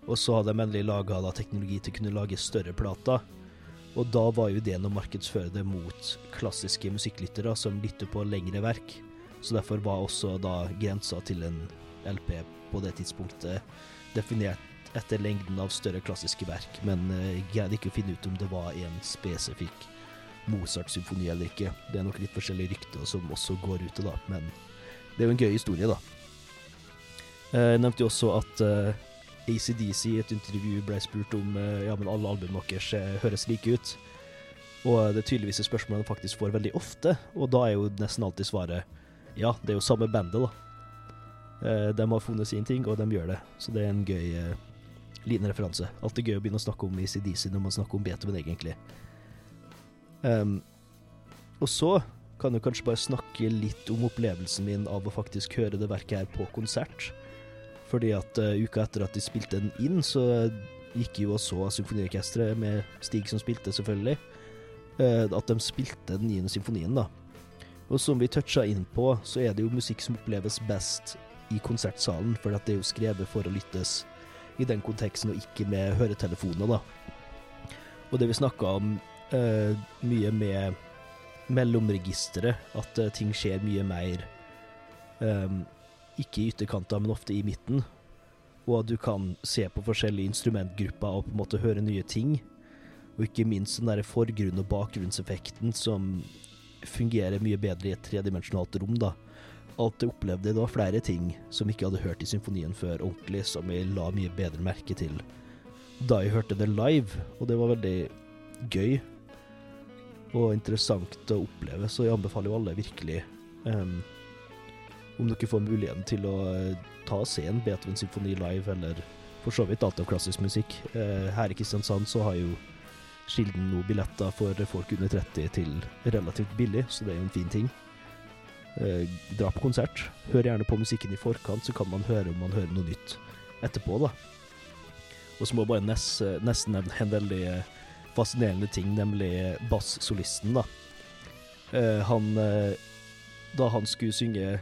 Og så hadde de endelig laga teknologi til å kunne lage større plater. Og da var jo ideen å markedsføre det mot klassiske musikklyttere som lytter på lengre verk. Så derfor var også da grensa til en LP på det tidspunktet definert etter lengden av større klassiske verk, men eh, jeg greide ikke å finne ut om det var en spesifikk Mozart-symfoni eller ikke. Det er nok litt forskjellige rykter som også går ute, da, men det er jo en gøy historie, da. Eh, Jeg nevnte jo også at eh, ACDC i et intervju ble spurt om eh, ja, men alle albumene deres eh, høres like ut. Og eh, det er tydeligvis et spørsmål de faktisk får veldig ofte, og da er jo nesten alltid svaret ja, det er jo samme bandet, da. De har funnet sin ting, og de gjør det. Så det er en gøy liten referanse. Alltid gøy å begynne å snakke om ACDC når man snakker om Beethoven, egentlig. Um, og så kan du kanskje bare snakke litt om opplevelsen min av å faktisk høre det verket her på konsert. Fordi at uh, uka etter at de spilte den inn, så gikk jo og så symfoniorkesteret med Stig som spilte, selvfølgelig. Uh, at de spilte den niende symfonien, da. Og som vi toucha inn på, så er det jo musikk som oppleves best i konsertsalen, for det er jo skrevet for å lyttes i den konteksten, og ikke med høretelefoner, da. Og det vi snakka om uh, mye med mellomregisteret, at ting skjer mye mer um, ikke i ytterkanter, men ofte i midten. Og at du kan se på forskjellige instrumentgrupper og på en måte høre nye ting. Og ikke minst den der forgrunn- og bakgrunnseffekten som fungerer mye bedre i et tredimensjonalt rom, da. Alt jeg opplevde, det var flere ting som ikke hadde hørt i symfonien før ordentlig, som jeg la mye bedre merke til da jeg hørte det live, og det var veldig gøy og interessant å oppleve, så jeg anbefaler jo alle virkelig um, om dere får muligheten til å uh, ta og se en Beethoven-symfoni live, eller for så vidt alt av klassisk musikk. Uh, her i Kristiansand så har jo Skilden nå billetter for folk under 30 til relativt billig, så det er jo en fin ting. Uh, dra på konsert. Hør gjerne på musikken i forkant, så kan man høre om man hører noe nytt etterpå, da. Og så må jeg bare nest, nesten nevne en veldig fascinerende ting, nemlig bassolisten, da. Han Da han skulle synge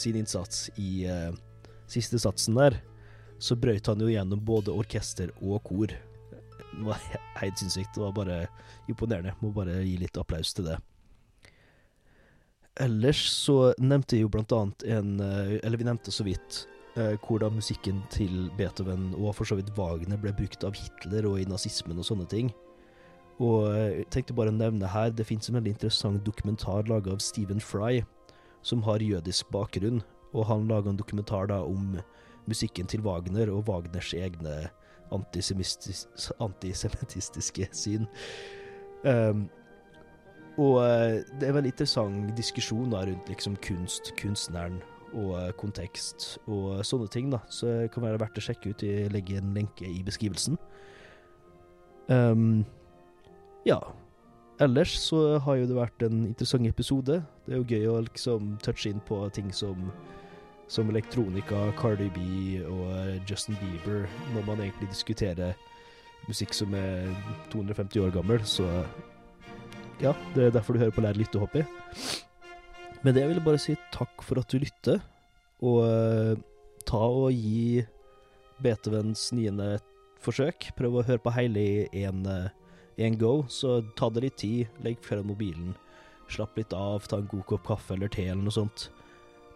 sin innsats i siste satsen der, så brøyt han jo gjennom både orkester og kor. Det var helt sinnssykt. Det var bare imponerende. Må bare gi litt applaus til det. Ellers så nevnte jeg jo blant annet en Eller vi nevnte så vidt hvordan musikken til Beethoven og for så vidt Wagner ble brukt av Hitler og i nazismen og sånne ting. Og jeg tenkte bare å nevne her, det fins en veldig interessant dokumentar laga av Stephen Fry, som har jødisk bakgrunn. Og han laga en dokumentar da om musikken til Wagner og Wagners egne antisemittistiske syn. Um, og det er veldig interessant diskusjon da rundt liksom kunst, kunstneren og kontekst og sånne ting, da. Så det kan være verdt å sjekke ut. Jeg legger en lenke i beskrivelsen. Um, ja. Ellers så har jo det vært en interessant episode. Det er jo gøy å liksom touche inn på ting som, som elektronika, Cardi B og Justin Bieber, når man egentlig diskuterer musikk som er 250 år gammel, så ja, det er derfor du hører på Lær lytte, håper jeg. Men det jeg bare si takk for at du lytter, og uh, ta og gi Beethovens niende forsøk. Prøv å høre på hele i en uh, en go, så ta det litt tid, legg fra mobilen, slapp litt av, ta en god kopp kaffe eller te eller noe sånt.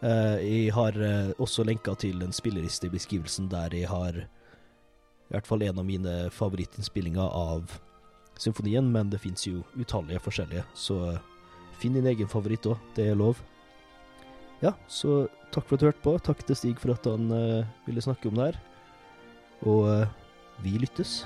Uh, jeg har uh, også lenka til en spilleriste i beskrivelsen der jeg har i hvert fall en av mine favorittinnspillinger av symfonien, men det fins jo utallige forskjellige, så finn din egen favoritt òg, det er lov. Ja, så takk for at du hørte på. Takk til Stig for at han ville snakke om det her. Og vi lyttes.